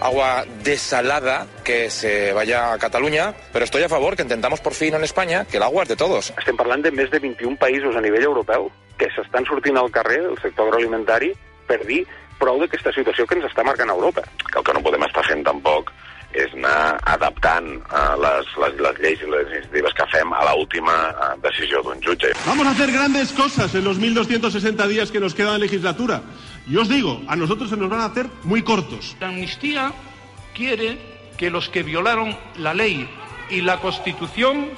agua desalada que se vaya a Cataluña, pero estoy a favor que intentamos por fin en España que el agua es de todos. Estem parlant de més de 21 països a nivell europeu que s'estan sortint al carrer del sector agroalimentari per dir prou d'aquesta situació que ens està marcant Europa. Que el que no podem estar fent tampoc és anar adaptant uh, les, les, les lleis i les iniciatives que fem a l'última uh, decisió d'un jutge. Vamos a hacer grandes cosas en los 1.260 días que nos quedan de legislatura. Y os digo, a nosotros se nos van a hacer muy cortos. La amnistía quiere que los que violaron la ley y la Constitución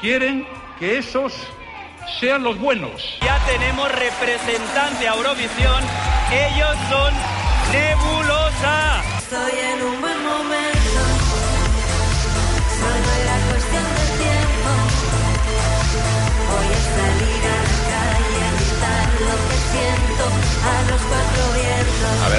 quieren que esos sean los buenos. Ya tenemos representante a Eurovisión. Ellos son Nebulosa. Estoy en un buen momento.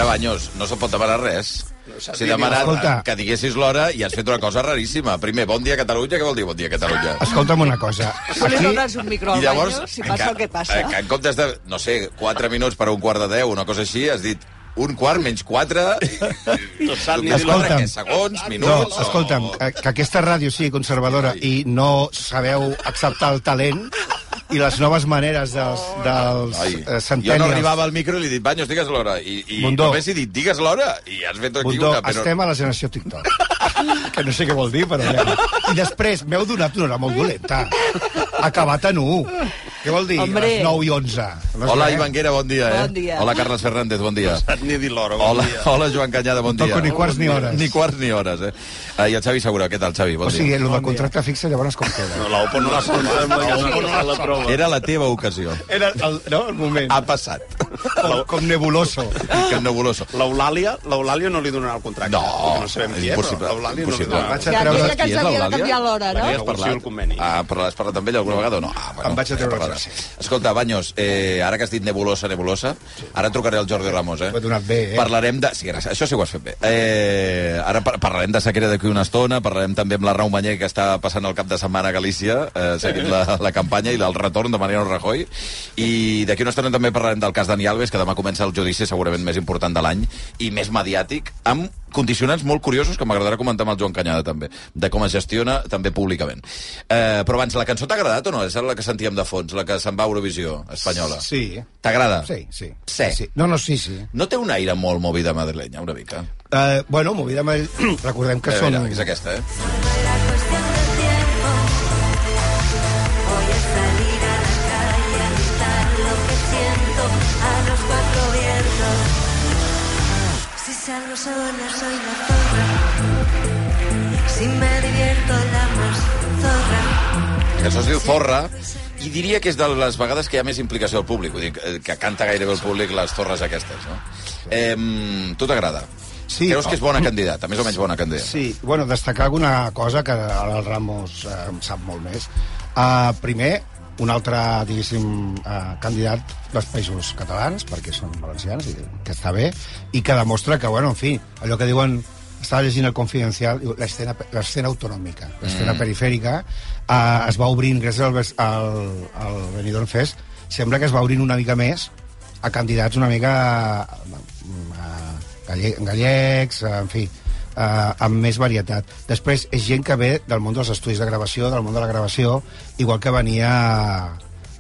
Veure, Banyos, no se pot demanar res. Si demanat Escolta. que diguessis l'hora i has fet una cosa raríssima. Primer, bon dia Catalunya, què vol dir bon dia Catalunya? Escolta'm una cosa. Tu li Aquí, dones un micro al I llavors, banyo si passa ca- el que passa. eh, Que en comptes de, no sé, 4 minuts per a un quart de 10, una cosa així, has dit un quart menys 4... No ni. Què, segons, no, minuts... escolta'm, eh, que aquesta ràdio sigui conservadora i no sabeu acceptar el talent i les noves maneres dels, dels Ai, eh, jo no arribava al micro i li he dit, Banyos, digues l'hora. I, i Bundó. només he dit, digues l'hora, i has fet aquí Bundó, una... Però... estem a la generació TikTok. que no sé què vol dir, però... Ja. I després m'heu donat una hora molt dolenta. Acabat en 1. Què vol dir? Hombre. Les 9 i 11. No sé, Hola, eh? Ivan Guera, bon dia, eh? Bon dia. Hola, Carles Fernández, bon dia. Ni dir l'hora, Hola, hola, Joan Canyada, bon No dia. toco ni quarts ni hores. Ni quarts ni hores, eh? Uh, I el Xavi Segura, què tal, Xavi? Bon O sigui, dia. el del contracte fixe llavors com queda? No, l'OPO no la prova. Era la teva ocasió. Era el, no, el moment. Ha passat. Com, com nebuloso. Que nebuloso. L'Eulàlia, l'Eulàlia no li donarà el contracte. No, no sabem qui és, impossible, però l'Eulàlia no li donarà. Vaig a Que treure... aquella que Qui és ens havia de canviar l'hora, no? Parlat? Ah, però has parlat amb ella alguna vegada o no? Ah, Em vaig a treure parlaràs. traç. Escolta, Banyos, eh, ara que has dit nebulosa, nebulosa, ara trucaré al Jordi Ramos, eh? Ho he donat bé, eh? Parlarem de... Sí, gràcies, això sí ho has fet bé. Eh, ara par parlarem de sequera d'aquí una estona, parlarem també amb la Rau Manyer, que està passant el cap de setmana a Galícia, eh, seguint la, la campanya i el retorn de Mariano Rajoy. I d'aquí una estona també parlarem del cas Dani Alves, que demà comença el judici segurament més important de l'any i més mediàtic, amb condicionants molt curiosos que m'agradarà comentar amb el Joan Canyada també, de com es gestiona també públicament. Eh, però abans, la cançó t'ha agradat o no? És la que sentíem de fons, la que se'n va a Eurovisió espanyola. Sí. T'agrada? Sí, sí. Sí. sí. No, no, sí, sí. No té un aire molt movida madrilenya, una mica? Uh, bueno, movida ell... Recordem que A són... veure, és aquesta, eh? A salir a Sola soy la zorra. Si me divierto la más zorra. Cançó es diu Zorra, i diria que és de les vegades que hi ha més implicació al públic, vull dir, que- que canta gairebé el públic les torres aquestes, no? Eh, tu t'agrada? Sí. Creus que és bona candidata, més o menys bona candidata? Sí, bueno, destacar alguna cosa que el Ramos eh, sap molt més. Uh, primer, un altre, diguéssim, uh, candidat dels països catalans, perquè són valencians, i que està bé, i que demostra que, bueno, en fi, allò que diuen estava llegint el Confidencial, l'escena autonòmica, l'escena Mm. perifèrica, eh, es va obrint, gràcies al, al, al Benidorm Fest, sembla que es va obrint una mica més a candidats una mica eh, galle gallecs, eh, en fi, eh, amb més varietat. Després, és gent que ve del món dels estudis de gravació, del món de la gravació, igual que venia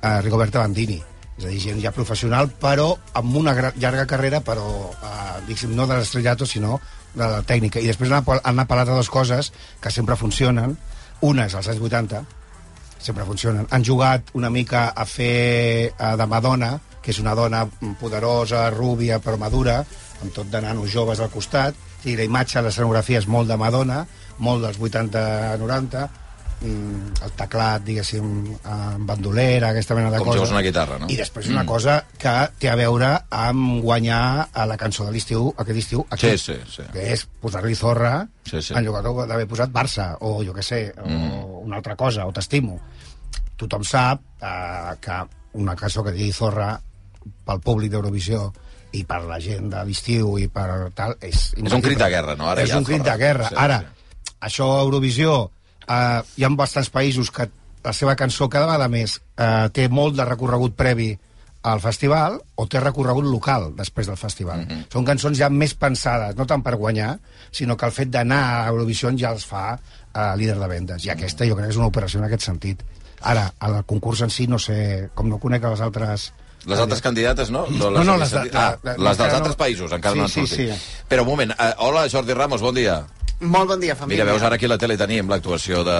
eh, Rigoberta Bandini. És a dir, gent ja professional, però amb una llarga carrera, però, eh, diguéssim, no de l'estrellato, sinó de la tècnica. I després han apel·lat a dues coses que sempre funcionen. Una és als anys 80, sempre funcionen. Han jugat una mica a fer eh, de Madonna, que és una dona poderosa, rúbia, però madura, amb tot de nanos joves al costat, i la imatge, l'escenografia és molt de Madonna, molt dels 80-90, mm, el teclat, diguéssim, amb bandolera, aquesta mena de Com coses. fos una guitarra, no? I després una Mm. cosa que té a veure amb guanyar a la cançó de l'estiu, aquest estiu, aquí. Sí, sí, sí. Que és posar-li zorra Sí, sí. en lloc d'haver posat Barça, o jo què sé, o Mm. una altra cosa, o t'estimo. Tothom sap eh, que una cançó que digui zorra pel públic d'Eurovisió i per la gent de l'estiu i per tal, és... És un crit de guerra, no? Ara és ja un crit de guerra. Sí, Ara, sí. això a Eurovisió, eh, hi ha bastants països que la seva cançó cada vegada més eh, té molt de recorregut previ al festival o té recorregut local després del festival. Mm -hmm. Són cançons ja més pensades, no tant per guanyar, sinó que el fet d'anar a Eurovisió ja els fa eh, líder de vendes. I aquesta jo crec que és una operació en aquest sentit. Ara, el concurs en si, no sé, com no conec les altres... Les altres candidates, no? No, no, les de- Ah, les dels altres no- països, encara Sí, no han sí, sortit. sí. Però un moment, uh, hola Jordi Ramos, bon dia. Molt bon dia, família. Mira, veus, ara aquí a la tele tenim l'actuació de,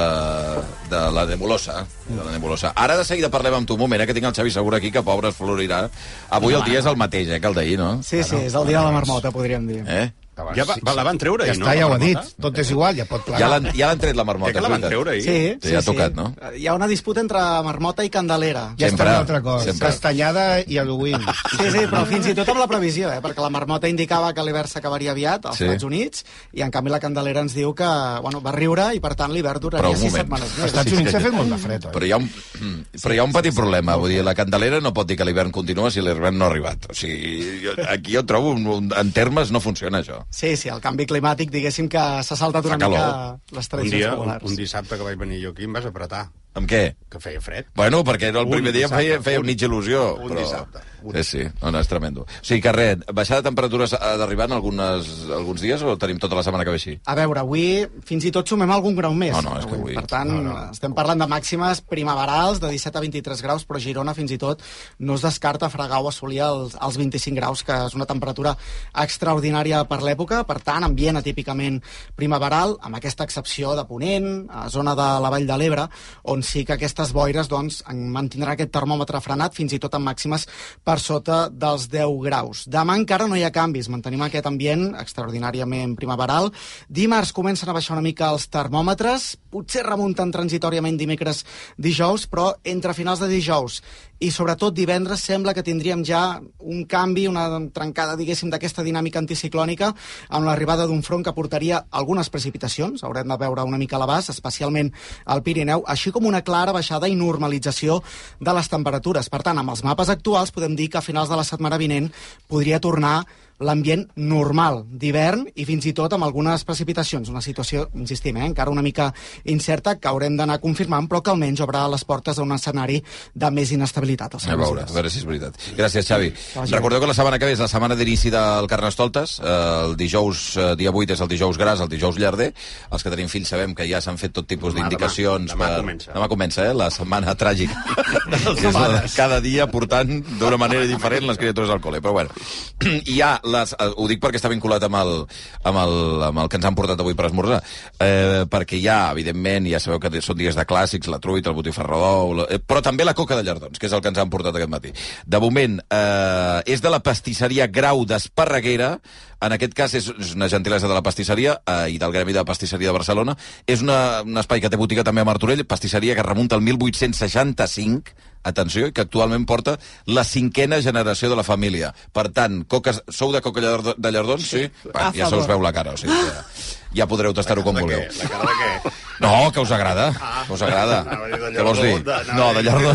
de la nebulosa. De la nebulosa. Ara de seguida parlem amb tu un moment, eh, que tinc el Xavi Segur aquí, que pobre es florirà. Avui el dia és el mateix, eh, que el d'ahir, no? Sí, sí, és el dia de la marmota, podríem dir. Eh? Ja va, va, la van treure Ja ahir, no? està, ja ho ha dit. Tot és igual, ja pot plegar. Ja l'han ja tret la marmota. Eh, que la van treure ahir? Sí, Sí, sí, ja ha sí. tocat, no? Hi ha una disputa entre Marmota i Candelera. Ja Sempre, està una altra cosa. sempre. Castanyada i Halloween. Sí, sí, però fins i tot amb la previsió, eh? perquè la Marmota indicava que l'hivern s'acabaria aviat als Sí. Estats Units, i en canvi la Candelera ens diu que bueno, va riure i per tant l'hivern duraria sis setmanes Als més. Estats Sí, Units s'ha fet molt de fred, oi? Però hi ha un, però hi ha un petit problema. Vull dir, la Candelera no pot dir que l'hivern continua si l'hivern no ha arribat. O sigui, jo, aquí jo trobo, un, un, en termes no funciona això. Sí, sí, el canvi climàtic, diguéssim que s'ha saltat una mica les Un tradicions dia, un, populars. un dissabte que vaig venir jo aquí em vas apretar, Amb què? que feia fred. Bueno, perquè el Un primer dia dissabte, feia, feia un- mitja il·lusió. un però... dissabte, un. Sí, sí, no, no, és tremendo. O sigui que res, baixar de temperatures ha d'arribar en algunes, alguns dies o tenim tota la setmana que ve així? A veure, avui fins i tot sumem algun grau més. No, no, és que avui- Per tant, no, no. estem parlant de màximes primaverals de 17 a 23 graus, però Girona fins i tot no es descarta fregar o assolir els, els 25 graus, que és una temperatura extraordinària per l'època. Per tant, ambient atípicament primaveral, amb aquesta excepció de Ponent, a zona de la Vall de l'Ebre, on sí que aquestes boires doncs, en mantindran aquest termòmetre frenat, fins i tot amb màximes per sota dels 10 graus. Demà encara no hi ha canvis, mantenim aquest ambient extraordinàriament primaveral. Dimarts comencen a baixar una mica els termòmetres, potser remunten transitòriament dimecres dijous, però entre finals de dijous i sobretot divendres sembla que tindríem ja un canvi, una trencada, diguéssim, d'aquesta dinàmica anticiclònica amb l'arribada d'un front que portaria algunes precipitacions, haurem de veure una mica a l'abast, especialment al Pirineu, així com una clara baixada i normalització de les temperatures. Per tant, amb els mapes actuals podem dir que a finals de la setmana vinent podria tornar l'ambient normal d'hivern i fins i tot amb algunes precipitacions. Una situació, insistim, eh, encara una mica incerta que haurem d'anar confirmant, però que almenys obre les portes a un escenari de més inestabilitat. A veure, a veure si és veritat. Gràcies, Xavi. vagi Recordeu que la setmana que ve és la setmana d'inici del Carnestoltes. Eh, El dijous, eh, dia 8 és el dijous gras, el dijous llarder. Els que tenim fills sabem que ja s'han fet tot tipus Demà, d'indicacions. demà. Demà comença. Demà comença, eh? La setmana tràgica. cada dia portant d'una manera diferent les criatures al col·le. Però bueno, hi ha les, eh, ho dic perquè està vinculat amb el, amb el, amb el que ens han portat avui per esmorzar, eh, perquè hi ha, evidentment, ja sabeu que són dies de clàssics, la truita, el botifarrador, la, eh, però també la coca de llardons, que és el que ens han portat aquest matí. De moment, eh, és de la pastisseria Grau d'Esparreguera, en aquest cas és, una gentilesa de la pastisseria eh, i del Gremi de Pastisseria de Barcelona. És una, un espai que té botiga també a Martorell, pastisseria que remunta al 1865, atenció, i que actualment porta la cinquena generació de la família. Per tant, coques, sou de coca de llardons? Sí. Va, A ja se us veu la cara, o sigui, ja, ja podreu tastar-ho com vulgueu. què? La cara de què? No, que us agrada. Que us agrada. anava a dir de Què vols dir? de- No, de llardó.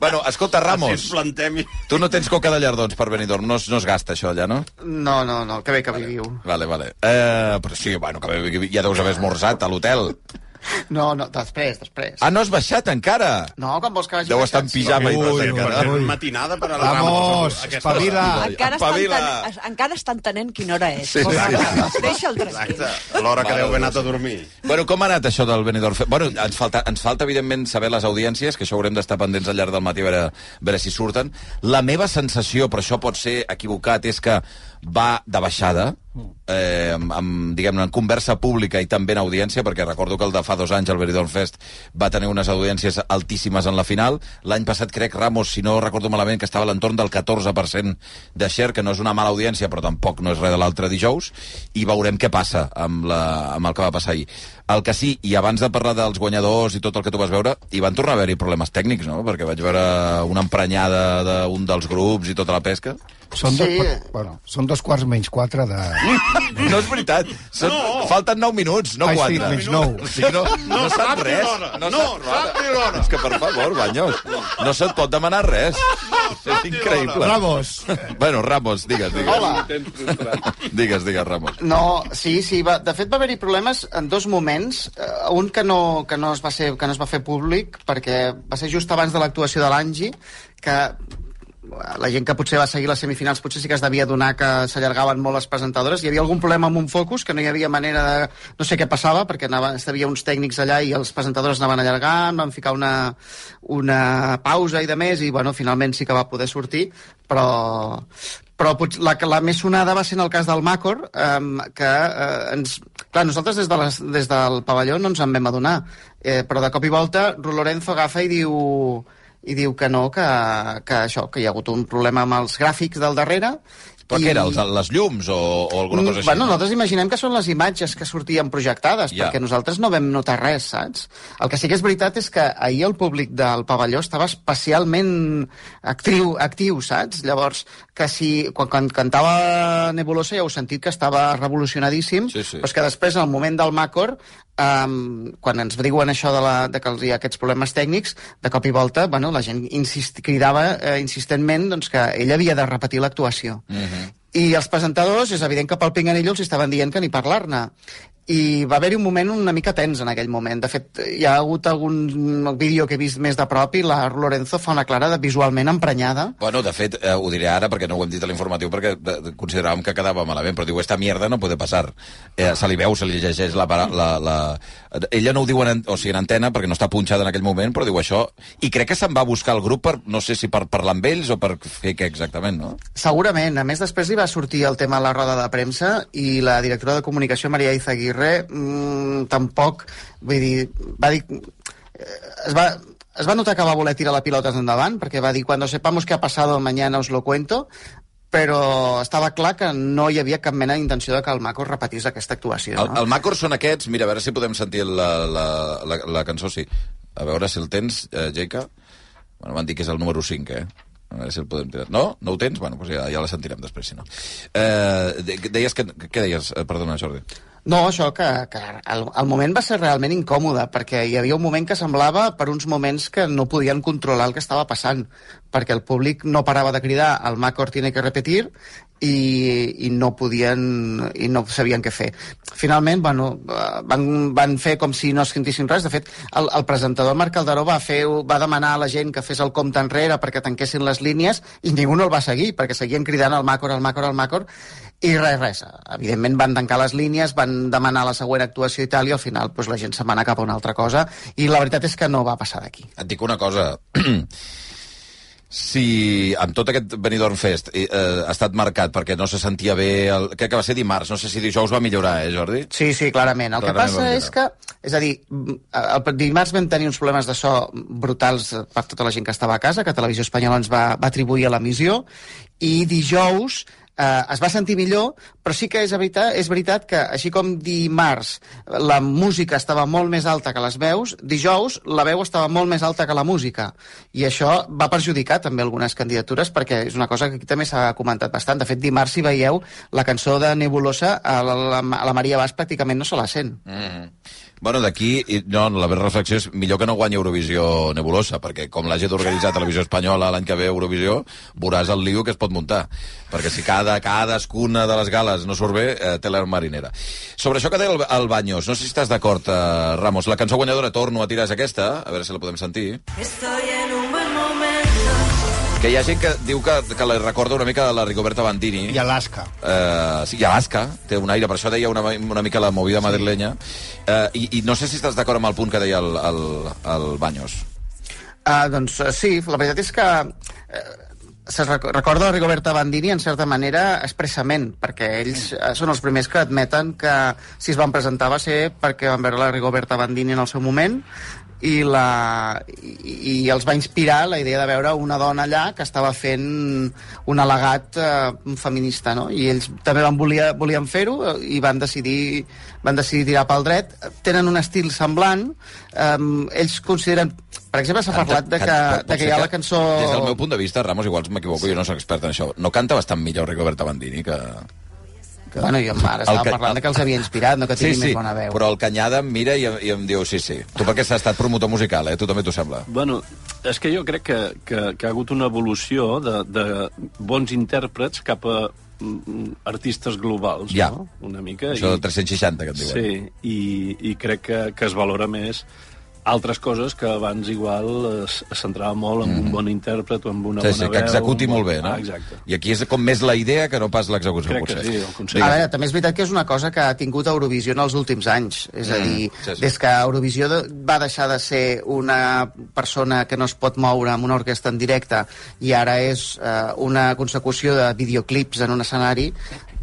bueno, escolta, Ramos, plantem... tu no tens coca de llardons per Benidorm, no, es- no es gasta això allà, no? No, no, no, que bé que viviu. Vale, vale. Eh, però sí, bueno, que ja deus haver esmorzat a l'hotel. No, no, després, després. Ah, no has baixat encara? No, quan vols que vagi Deu estar en pijama i tot Ui, encara. ser matinada per a la Vamos, espavila. Encara Espavila. entenent, encara està entenent quina hora és. Sí, sí, sí. Deixa'l tranquil. L'hora que deu haver anat a dormir. Bueno, com ha anat això del Benidorm? Bueno, ens falta, ens falta, evidentment, saber les audiències, que això haurem d'estar pendents al llarg del matí a veure, a veure si surten. La meva sensació, però això pot ser equivocat, és que va de baixada, eh, amb, amb, diguem-ne, en conversa pública i també en audiència, perquè recordo que el de fa dos anys, el Benidorm Fest, va tenir unes audiències altíssimes en la final. L'any passat crec, Ramos, si no recordo malament, que estava a l'entorn del 14% de share, que no és una mala audiència, però tampoc no és res de l'altre dijous, i veurem què passa amb, la, amb el que va passar ahir. El que sí, i abans de parlar dels guanyadors i tot el que tu vas veure, hi van tornar a haver-hi problemes tècnics, no? Perquè vaig veure una emprenyada d'un dels grups i tota la pesca. Són, dos, bueno, són dos quarts menys quatre de... No és veritat. Són, no. Falten 9 minuts, no Ai, sí, 4. menys nou. O sigui, no, no, No sap res. No, No, sap sap ni l'hora. És que, per favor, Banyos, no se't pot demanar res. és increïble. Ramos. Bueno, Ramos, digues, digues. Hola. Digues, digues, Ramos. No, sí, sí, va, de fet va haver-hi problemes en dos moments. Uh, un que no, que, no es va ser, que no es va fer públic, perquè va ser just abans de l'actuació de l'Angi, que la gent que potser va seguir les semifinals potser sí que es devia donar que s'allargaven molt les presentadores. Hi havia algun problema amb un focus, que no hi havia manera de... No sé què passava, perquè anava, havia uns tècnics allà i els presentadors anaven allargant, van ficar una, una pausa i de més, i bueno, finalment sí que va poder sortir, però, però la, la més sonada va ser en el cas del Macor, eh, que eh, ens... Clar, nosaltres des, de les, des del pavelló no ens en vam adonar, eh, però de cop i volta Lorenzo agafa i diu i diu que no, que, que això, que hi ha hagut un problema amb els gràfics del darrere. Però què era, els, les llums o, o alguna cosa així? Bueno, nosaltres imaginem que són les imatges que sortien projectades, Ja. perquè nosaltres no vam notar res, saps? El que sí que és veritat és que ahir el públic del pavelló estava especialment actiu, actiu saps? Llavors, que si quan, quan cantava Nebulosa ja heu sentit que estava revolucionadíssim, Sí, sí. però és que després, al moment del Macor, um, quan ens diuen això de, la, de que hi ha aquests problemes tècnics, de cop i volta, bueno, la gent insist, cridava eh, insistentment doncs, que ell havia de repetir l'actuació. Mhm. I els presentadors, és evident que pel Pinganillo els estaven dient que ni parlar-ne. I va haver-hi un moment una mica tens en aquell moment. De fet, hi ha hagut algun vídeo que he vist més de prop i la Lorenzo fa una clara de visualment emprenyada. Bueno, de fet, eh, ho diré ara perquè no ho hem dit a l'informatiu perquè de, de, consideràvem que quedava malament, però diu, esta mierda no puede passar. Eh, se li veu, se li llegeix la, la, la... Ella no ho diu en, o sigui, en antena perquè no està punxada en aquell moment, però diu això. I crec que se'n va buscar el grup per, no sé si per parlar amb ells o per fer què exactament, no? Segurament. A més, després hi va sortir el tema a la roda de premsa i la directora de comunicació, Maria Izaguirre, mmm, tampoc, vull dir, va dir... eh, Es va, es va notar que va voler tirar la pilota endavant, perquè va dir, cuando sepamos qué ha pasado mañana os lo cuento, però estava clar que no hi havia cap mena d'intenció de que el Maco repetís aquesta actuació. El, No? el Macor són aquests, mira, a veure si podem sentir la, la, la, la cançó, sí. A veure si el tens, eh, Jaica. Bueno, m'han dit que és el número 5, eh? A veure si el podem tirar. No? No ho tens? Bueno, doncs ja, ja la sentirem després, si no. Eh, de- deies que... Què deies? Eh, perdona, Jordi. No, això que, que el, el moment va ser realment incòmode, perquè hi havia un moment que semblava per uns moments que no podien controlar el que estava passant, perquè el públic no parava de cridar el Macor tiene que repetir i, i no podien i no sabien què fer. Finalment, bueno, eh, van, van fer com si no sentissin res. De fet, el, el presentador Marc Calderó va, fer, va demanar a la gent que fes el compte enrere perquè tanquessin les línies i ningú no el va seguir, perquè seguien cridant el Macor, el Macor, el Macor, i res, res. Evidentment van tancar les línies, van demanar la següent actuació i tal, i al final doncs, la gent se'n va anar cap a una altra cosa, i la veritat és que no va passar d'aquí. Et dic una cosa. si amb tot aquest Benidorm Fest eh, ha estat marcat perquè no se sentia bé... El, crec que va ser dimarts, no sé si dijous va millorar, eh, Jordi? Sí, sí, clarament. El Clarament que passa és que, és a dir, el dimarts vam tenir uns problemes de so brutals per tota la gent que estava a casa, que Televisió Espanyola ens va, va atribuir a l'emissió, i dijous eh, es va sentir millor, però sí que és veritat, és veritat que, així com dimarts la música estava molt més alta que les veus, dijous la veu estava molt més alta que la música. I això va perjudicar també algunes candidatures, perquè és una cosa que aquí també s'ha comentat bastant. De fet, dimarts, si veieu, la cançó de Nebulosa, a la, la, la Maria Bas pràcticament no se la sent. Mm. Bueno, d'aquí, no, la meva reflexió és millor que no guanyi Eurovisió Nebulosa, perquè com l'hagi d'organitzar Televisió Espanyola l'any que ve Eurovisió, veuràs el lío que es pot muntar. Perquè si cada, cadascuna de les gales no surt bé, eh, té la marinera. Sobre això que deia el, el Baños, no sé si estàs d'acord, eh, Ramos, la cançó guanyadora Torno a tirar és aquesta, a veure si la podem sentir. Estoy en un. Que hi ha gent que diu que, que la recorda una mica a la Rigoberta Bandini. I Alaska. Eh, sí, i Alaska, té un aire, per això deia una, una mica la movida sí. madrilenya. Eh, i, I no sé si estàs d'acord amb el punt que deia el, el, el Baños. Uh, doncs uh, sí, la veritat és que uh, se rec recorda la Rigoberta Bandini en certa manera expressament, perquè ells uh, són els primers que admeten que si es van presentar va ser perquè van veure la Rigoberta Bandini en el seu moment i, la, i, i els va inspirar la idea de veure una dona allà que estava fent un al·legat eh, feminista, no? I ells també van volia, volien fer-ho eh, i van decidir, van decidir tirar pel dret. Tenen un estil semblant. Eh, ells consideren... Per exemple, s'ha parlat de que, de que hi ha la cançó... Des del meu punt de vista, Ramos, igual m'equivoco, jo no soc expert en això, no canta bastant millor Rigoberta Bandini que... Que... Bueno, jo ara estava que- parlant de que els havia inspirat, no que Sí, tingui sí, més bona veu. però el Canyada em mira i, em- i em diu sí, sí. Tu perquè has estat promotor musical, eh? Tu també t'ho sembla. Bueno, és que jo crec que, que, que ha hagut una evolució de, de bons intèrprets cap a mm, artistes globals, Ja. no? Una mica. Això de 360 que et diuen. Sí, i, i crec que, que es valora més altres coses que abans igual es, es centrava molt en un bon intèrpret o en una Mm. Sí, bona sí, que executi molt bé, no? Ah, exacte. I aquí és com més la idea que no pas l'execució, Crec que potser. sí, el concepte. A veure, també és veritat que és una cosa que ha tingut Eurovisió en els últims anys. És a Mm, dir, sí, sí. des que Eurovisió va deixar de ser una persona que no es pot moure amb una orquestra en directe i ara és eh, una consecució de videoclips en un escenari,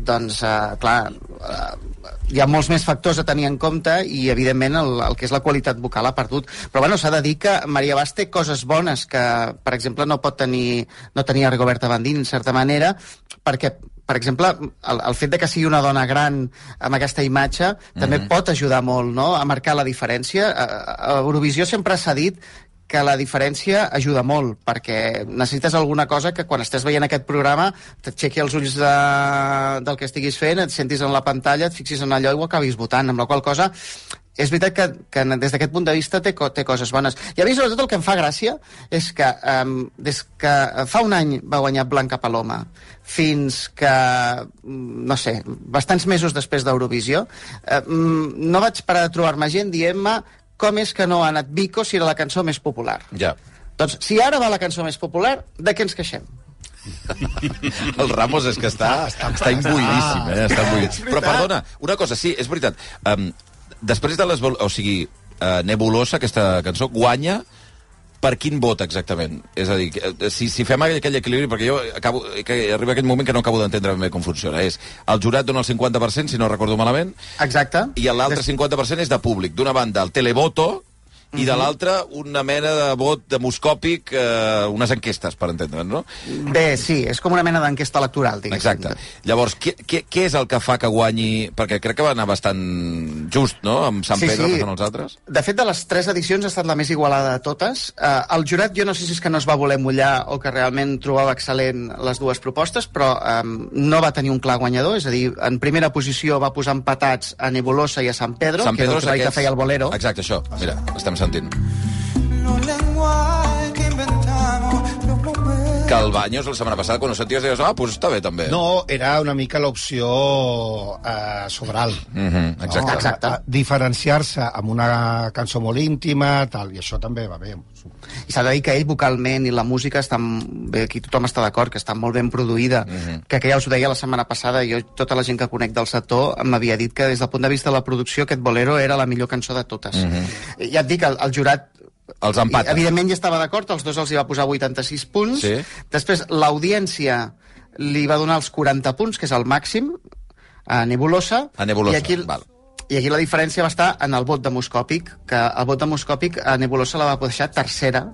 doncs, eh, clar, eh, hi ha molts més factors a tenir en compte i, evidentment, el, el que és la qualitat vocal ha perdut. Però, bueno, s'ha de dir que Maria Bas té coses bones que, per exemple, no pot tenir, no tenia Rigoberta Bandini, en certa manera, perquè per exemple, el, el fet de que sigui una dona gran amb aquesta imatge també Mhm. pot ajudar molt no? a marcar la diferència. A, a Eurovisió sempre s'ha dit que la diferència ajuda molt, perquè necessites alguna cosa que quan estàs veient aquest programa t'aixequi els ulls de, del que estiguis fent, et sentis en la pantalla, et fixis en allò i ho acabis votant, amb la qual cosa és veritat que, que des d'aquest punt de vista té, té coses bones. I a mi, sobretot, el que em fa gràcia és que um, des que fa un any va guanyar Blanca Paloma fins que, mm, no sé, bastants mesos després d'Eurovisió, mm, no vaig parar de trobar-me gent dient-me com és que no ha anat Vico si era la cançó més popular. Ja. Doncs, si ara va la cançó més popular, de què ens queixem? El Ramos és que està, està, està imbuïdíssim, eh? Està imbuïdíssim. Però perdona, una cosa, sí, és veritat. Um, després de les... O sigui, uh, Nebulosa, aquesta cançó, guanya per quin vot exactament? És a dir, eh, si, si fem aquell equilibri, perquè jo acabo, que arriba aquell moment que no acabo d'entendre ben bé com funciona. És, el jurat dona el 50%, si no recordo malament, Exacte. i l'altre 50% és de públic. D'una banda, el televoto, i Mhm. de l'altra, una mena de vot demoscòpic, eh, unes enquestes, per entendre'ns, no? Bé, sí, és com una mena d'enquesta electoral, diguéssim. Exacte. Llavors, què, què, què és el que fa que guanyi... Perquè crec que va anar bastant just, no?, amb Sant Sí, Pedro, sí. que són els altres. De fet, de les tres edicions ha estat la més igualada de totes. Eh, el jurat, jo no sé si és que no es va voler mullar o que realment trobava excel·lent les dues propostes, però eh, no va tenir un clar guanyador, és a dir, en primera posició va posar empatats a Nebulosa i a San Pedro, Sant que era Pedro el que feia el bolero. Exacte, això. Mira, estem sentint. Que el Baños, la setmana passada, quan ho senties, deies, ah, doncs està bé, també. No, era una mica l'opció eh, sobral. Mhm, exacte. Exacte. A- a Diferenciar-se amb una cançó molt íntima, tal, i això també va bé. I s'ha de dir que ell vocalment i la música estan bé, aquí tothom està d'acord, que està molt ben produïda, Mhm. que, que ja us ho deia la setmana passada, jo, tota la gent que conec del sector m'havia dit que des del punt de vista de la producció aquest bolero era la millor cançó de totes. Mhm. Ja et dic, el, el jurat Els empata. Evidentment hi estava d'acord, els dos els hi va posar 86 punts. Sí. Després, l'audiència li va donar els 40 punts, que és el màxim, a Nebulosa. A Nebulosa, I aquí, val. I aquí la diferència va estar en el vot demoscòpic, que el vot demoscòpic a Nebulosa la va deixar tercera,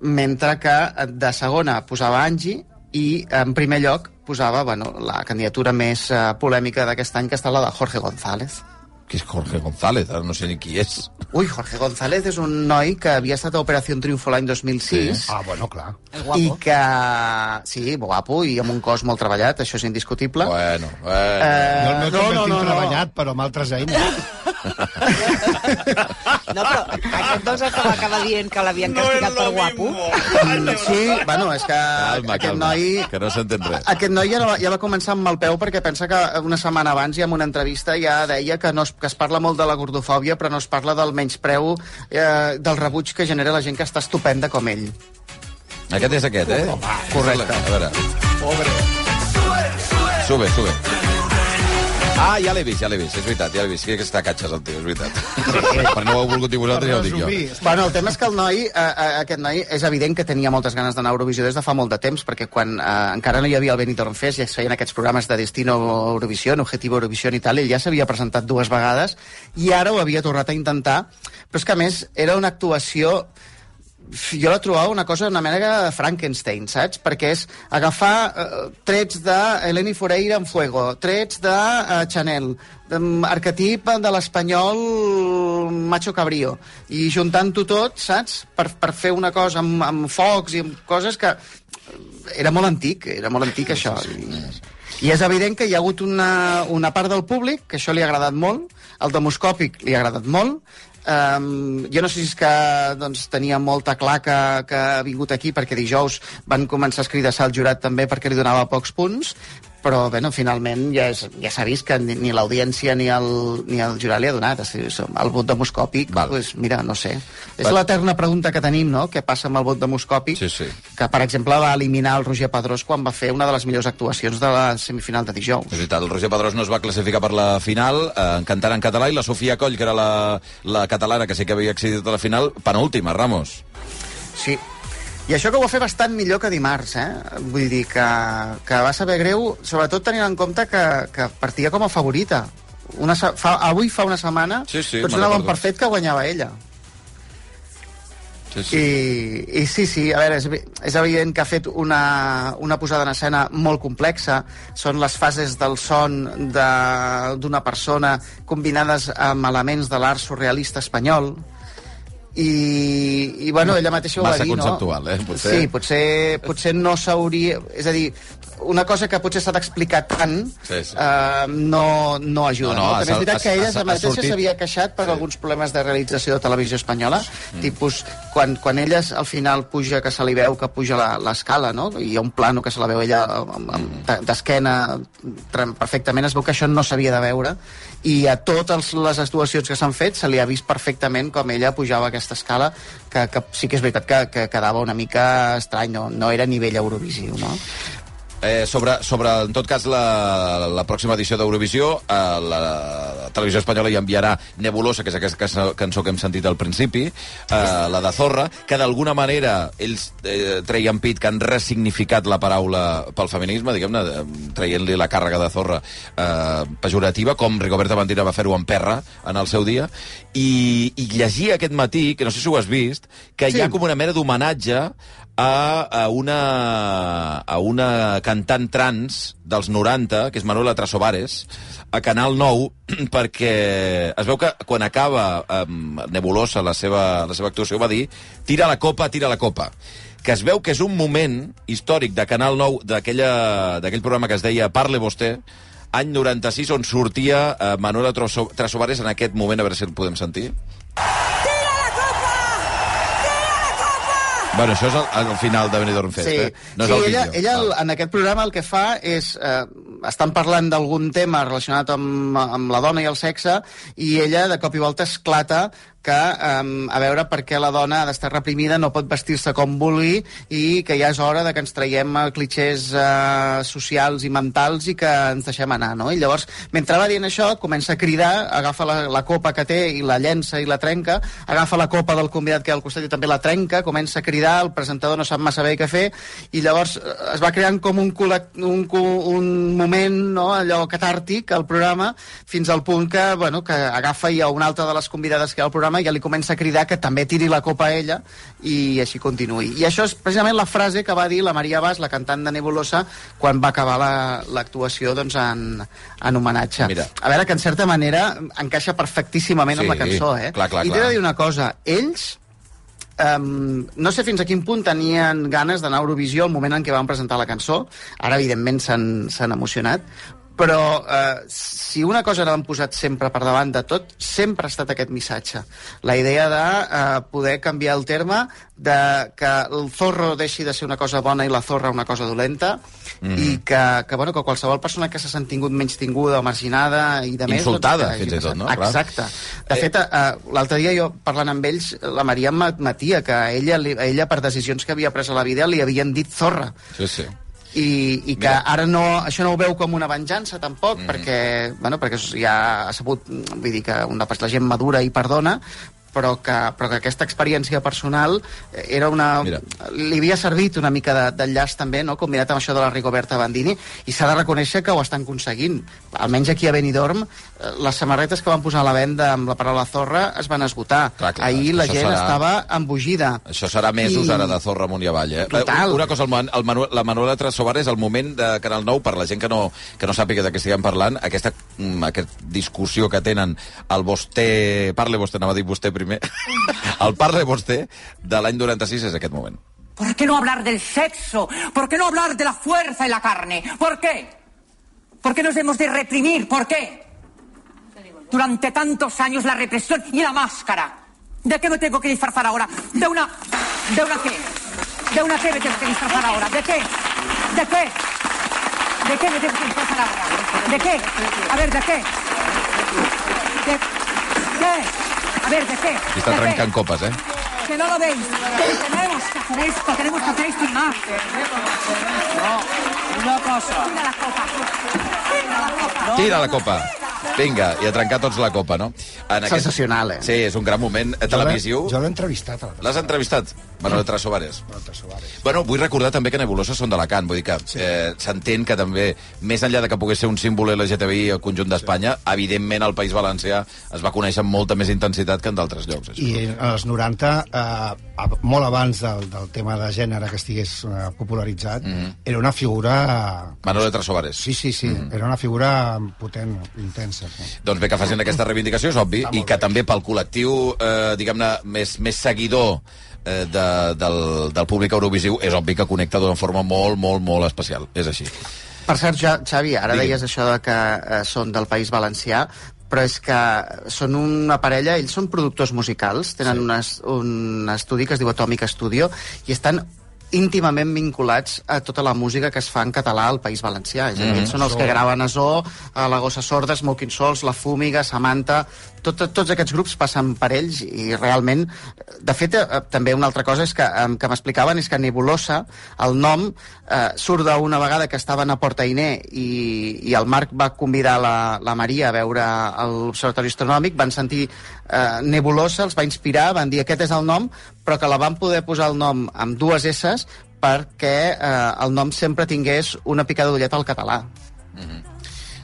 mentre que de segona posava Angie i en primer lloc posava bueno, la candidatura més eh, polèmica d'aquest any, que està la de Jorge González. Que és Jorge González, ara no sé ni qui és. Ui, Jorge González és un noi que havia estat a Operació Triunfo l'any 2006 Sí. Ah, bueno, clar. i que... Sí, guapo i amb un cos molt treballat, això és indiscutible. Bueno, bueno. Eh, no, no, tinc no, no. treballat, però amb altres eines. No, però aquest doncs estava acabar dient que l'havien castigat per guapo. Sí, bueno, és que Calma, aquest calma, noi... que no s'entén res. Aquest noi ja, no, ja va començar amb mal peu perquè pensa que una setmana abans ja en una entrevista ja deia que, no es, que es parla molt de la gordofòbia però no es parla del menyspreu eh, del rebuig que genera la gent que està estupenda com ell. Aquest és aquest, eh? Correcte. A veure. Sube, sube. Ah, ja l'he vist, ja l'he vist, és veritat, ja l'he vist. Que està a catxes, el tio, és veritat. Per no ho heu volgut dir vosaltres, ja ho dic jo. Bueno, el tema és que el noi, eh, eh, aquest noi, és evident que tenia moltes ganes d'anar a Eurovisió des de fa molt de temps, perquè quan eh, encara no hi havia el Benidorm Fest i es feien aquests programes de Destino Eurovisió, Objetivo Eurovisió i tal, ell ja s'havia presentat dues vegades i ara ho havia tornat a intentar, però és que a més era una actuació jo la trobava una cosa, una mena de Frankenstein, saps? Perquè és agafar eh, trets de Eleni Foreira en Fuego, trets de eh, Chanel, um, arquetip de l'espanyol macho cabrío, i juntant-ho tot, saps? Per, per fer una cosa amb, amb focs i amb coses que era molt antic, era molt antic això. I, I és evident que hi ha hagut una, una part del públic que això li ha agradat molt, el demoscòpic li ha agradat molt, Um, jo no sé si és que doncs, tenia molta clar que, que ha vingut aquí perquè dijous van començar a escridassar el jurat també perquè li donava pocs punts però bueno, finalment ja, és, ja s'ha vist que ni, ni l'audiència ni, el, ni el jurat li ha donat. El vot demoscòpic, pues, mira, no sé. És l'eterna pregunta que tenim, no?, què passa amb el vot demoscòpic, Sí, sí. que, per exemple, va eliminar el Roger Pedrós quan va fer una de les millors actuacions de la semifinal de dijous. És veritat, el Roger Pedrós no es va classificar per la final, eh, en cantant en català, i la Sofia Coll, que era la, la catalana que sí que havia accedit a la final, penúltima, Ramos. Sí. I això que ho va fer bastant millor que dimarts, eh? Vull dir que, que va saber greu, sobretot tenint en compte que, que partia com a favorita. Una, fa, avui fa una setmana Sí, sí, tots donaven per fet que guanyava ella. Sí, sí. I, I sí, sí, a veure, és, és evident que ha fet una, una posada en escena molt complexa. Són les fases del son de- d'una persona combinades amb elements de l'art surrealista espanyol. I, i bueno, ella mateixa ho va Massa dir, conceptual, no? eh, potser. Sí, potser, potser no s'hauria... És a dir, una cosa que potser s'ha d'explicar tant Sí, sí. eh, no, no ajuda. No, no, No, També és veritat que ella ha- mateixa sortit- s'havia queixat per Sí. alguns problemes de realització de televisió espanyola, Mm. tipus quan, quan ella al final puja, que se li veu que puja la- l'escala, no? i hi ha un plano que se la veu ella amb- de- d'esquena perfectament, es veu que això no s'havia de veure, i a totes les actuacions que s'han fet se li ha vist perfectament com ella pujava aquesta escala, que, que sí que és veritat que, que quedava una mica estrany, no, no era a nivell Eurovisiu, no? Eh, sobre, sobre, en tot cas, la, la pròxima edició d'Eurovisió, eh, la, la televisió espanyola hi enviarà Nebulosa, que és aquesta cançó- cançó que hem sentit al principi, eh, la de Zorra, que d'alguna manera ells eh, treien pit que han ressignificat la paraula pel feminisme, diguem-ne, eh, traient-li la càrrega de Zorra eh, pejorativa, com Rigoberta Bandina va fer-ho amb Perra en el seu dia, i, i llegia aquest matí, que no sé si ho has vist, que Sí. hi ha com una mena d'homenatge a, a, una, a una cantant trans dels 90, que és Manuela Trasovares, a Canal 9, perquè es veu que quan acaba um, Nebulosa la seva, la seva actuació va dir tira la copa, tira la copa que es veu que és un moment històric de Canal 9, d'aquella- d'aquell programa que es deia Parle vostè, any 96, on sortia uh, Manuela Traso- Trasovares en aquest moment, a veure si el podem sentir. Bueno, això és al, al final de Benidorm Fest, Sí, eh? No és sí el ella, vídeo. ella el- en aquest programa el que fa és... Eh, estan parlant d'algun tema relacionat amb, amb la dona i el sexe i ella de cop i volta esclata que, um, a veure per què la dona ha d'estar reprimida, no pot vestir-se com vulgui i que ja és hora de que ens traiem eh, clichés eh, socials i mentals i que ens deixem anar, no? I llavors, mentre va dient això, comença a cridar, agafa la, la copa que té i la llença i la trenca, agafa la copa del convidat que hi ha al costat i també la trenca, comença a cridar, el presentador no sap massa bé què fer, i llavors eh, es va creant com un, un, un moment, no?, allò catàrtic al programa, fins al punt que, bueno, que agafa i a una altra de les convidades que hi ha al programa i ja li comença a cridar que també tiri la copa a ella i així continuï. I això és precisament la frase que va dir la Maria Bas, la cantant de Nebulosa, quan va acabar la- l'actuació doncs, en, en homenatge. Mira. A veure, que en certa manera encaixa perfectíssimament amb Sí, la cançó, eh? clar, clar, I t'he de dir una cosa, ells Um, no sé fins a quin punt tenien ganes d'anar a Eurovisió al moment en què van presentar la cançó. Ara, evidentment, s'han emocionat. Però eh, si una cosa l'han posat sempre per davant de tot, sempre ha estat aquest missatge. La idea de eh, poder canviar el terme, de que el zorro deixi de ser una cosa bona i la zorra una cosa dolenta, Mhm. i que, que, bueno, que qualsevol persona que s'ha sentit menys tinguda o marginada i de més... Insultada, doncs, fins i tot, no? Exacte. De fet, eh, l'altre dia jo parlant amb ells, la Maria em admetia que a ella, a ella per decisions que havia pres a la vida li havien dit zorra Sí, sí. I, i que Mira. ara no, això no ho veu com una venjança tampoc, Mhm. perquè, bueno, perquè ja ha sabut, vull dir que una, la gent madura i perdona, però que, però que aquesta experiència personal eh, era una... Mira. li havia servit una mica de- d'enllaç també, no? combinat amb això de la Rigoberta Bandini, i s'ha de reconèixer que ho estan aconseguint. Almenys aquí a Benidorm, les samarretes que van posar a la venda amb la paraula zorra es van esgotar. Clar, clar, Ahir la gent serà- estava embogida. Això serà mesos I- ara de Zorra amunt i avall, eh? Total. Eh, Una cosa, el, Man- el Manu, la Manuela Trasovar és el moment de Canal 9, per la gent que no, que no sàpiga de què estiguem parlant, aquesta, mm, aquesta discussió que tenen el vostè... Parle vostè, anava a dir vostè primer. el Parle vostè de l'any 96 és aquest moment. ¿Por qué no hablar del sexo? ¿Por qué no hablar de la fuerza y la carne? ¿Por qué? ¿Por qué nos hemos de reprimir? ¿Por qué? Durante tantos años la represión y la máscara. ¿De qué me tengo que disfrazar ahora? ¿De una... ¿De una qué? ¿De una qué me tengo que disfrazar ahora? ¿De qué? ¿De qué? ¿De qué me tengo que empezar a hablar? ¿De qué? A ver, ¿de qué? ¿De qué? A ver, ¿de qué? ¿De qué? trencant copes, eh? Que no lo veis. Tenemos que hacer esto, tenemos que hacer esto y más. No, una cosa. Mira la copa. Mira la copa. Tira la copa. Vinga, i a trencar tots la copa, no? En Sensacional, eh? Sí, és un gran moment televisiu. Jo l'he entrevistat. L'has entrevistat? Manuel Trasovares. Bueno, vull recordar també que Nebulosa són d'Alacant, vull dir que eh, s'entén que també, més enllà de que pogués ser un símbol LGTBI al conjunt d'Espanya, evidentment al País Valencià es va conèixer amb molta més intensitat que en d'altres llocs. Això. I els 90, eh, molt abans del, del tema de gènere que estigués eh, popularitzat, Mhm. era una figura... Manuel Trasovares. Sí, sí, sí. Era una figura potent, intensa. Sí. Doncs bé, que facin aquesta reivindicació és obvi, i que també pel col·lectiu, eh, diguem-ne, més, més seguidor eh, de, del, del públic eurovisiu, és obvi que connecta d'una forma molt, molt, molt especial. És així. Per cert, ja, Xavi, ara Digui'm. deies això de que eh, són del País Valencià, però és que són una parella, ells són productors musicals, tenen sí. un, es, un estudi que es diu Atomic Studio, i estan íntimament vinculats a tota la música que es fa en català al País Valencià. És a dir, Mhm. ells són els que graven a Zoo, a la Gossa Sorda, Smoking Souls, La Fúmiga, Samantha... Tot, tots aquests grups passen per ells i realment... De fet, eh, també una altra cosa és que, eh, que m'explicaven és que Nebulosa, el nom, eh, surt d'una vegada que estaven a Port Ainé i, i el Marc va convidar la, la Maria a veure l'Observatori Astronòmic, van sentir eh, Nebulosa, els va inspirar, van dir aquest és el nom, però que la van poder posar el nom amb dues S perquè eh, el nom sempre tingués una picada d'ullet al català.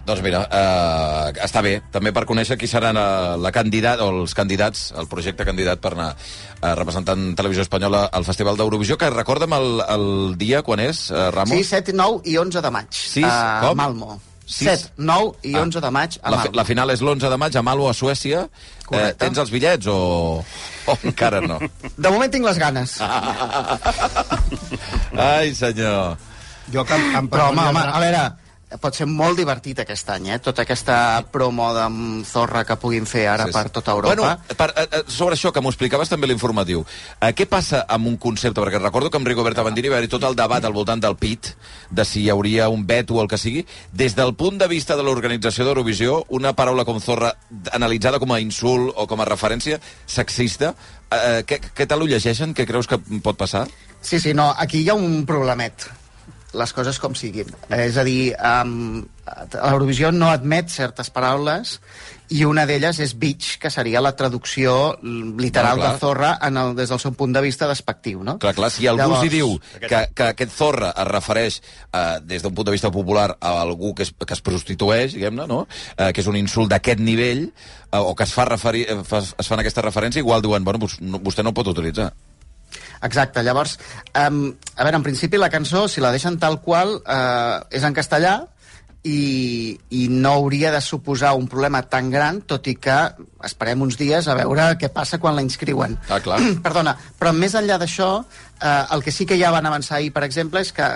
Doncs mira, eh, està bé, també per conèixer qui seran eh, la candidat, o els candidats, el projecte candidat per anar eh, representant Televisió Espanyola al Festival d'Eurovisió, que recorda'm el, el dia, quan és, eh, Ramos? Sí, 7, 9 i 11 de maig. Sis? A Com? Malmo. Sis? 7, 9 i Ah. 11 de maig a La, la final és l'11 de maig a Malmo, a Suècia. Eh, tens els bitllets o... o encara no? De moment tinc les ganes. Ai, senyor. Jo que em, em Però, home, home, a veure, pot ser molt divertit aquest any, eh? Tota aquesta promo de Zorra que puguin fer ara Sí, sí. per tota Europa. Bueno, per, eh, eh, sobre això, que m'ho explicaves també l'informatiu, eh, què passa amb un concepte? Perquè recordo que amb Rigoberta Bandini va haver tot el debat al voltant del PIT, de si hi hauria un veto o el que sigui. Des del punt de vista de l'organització d'Eurovisió, una paraula com zorra, analitzada com a insult o com a referència sexista, eh, què, què tal ho llegeixen? Què creus que pot passar? Sí, sí, no, aquí hi ha un problemet les coses com siguin. És a dir, um, l'Eurovisió no admet certes paraules i una d'elles és bitch, que seria la traducció literal No, clar. de zorra en el, des del seu punt de vista despectiu, no? Clar, clar, si algú Llavors- hi diu que, que aquest zorra es refereix eh, des d'un punt de vista popular a algú que es, que es prostitueix, diguem-ne, no? eh, que és un insult d'aquest nivell, eh, o que es, fa referir, eh, es fan aquesta referència, igual diuen, bueno, pues, no, vostè no ho pot utilitzar. Exacte, llavors, um, a veure, en principi la cançó, si la deixen tal qual, uh, és en castellà i, i no hauria de suposar un problema tan gran, tot i que esperem uns dies a veure què passa quan la inscriuen. Ah, clar. Perdona, però més enllà d'això, eh, el que sí que ja van avançar ahir, per exemple, és que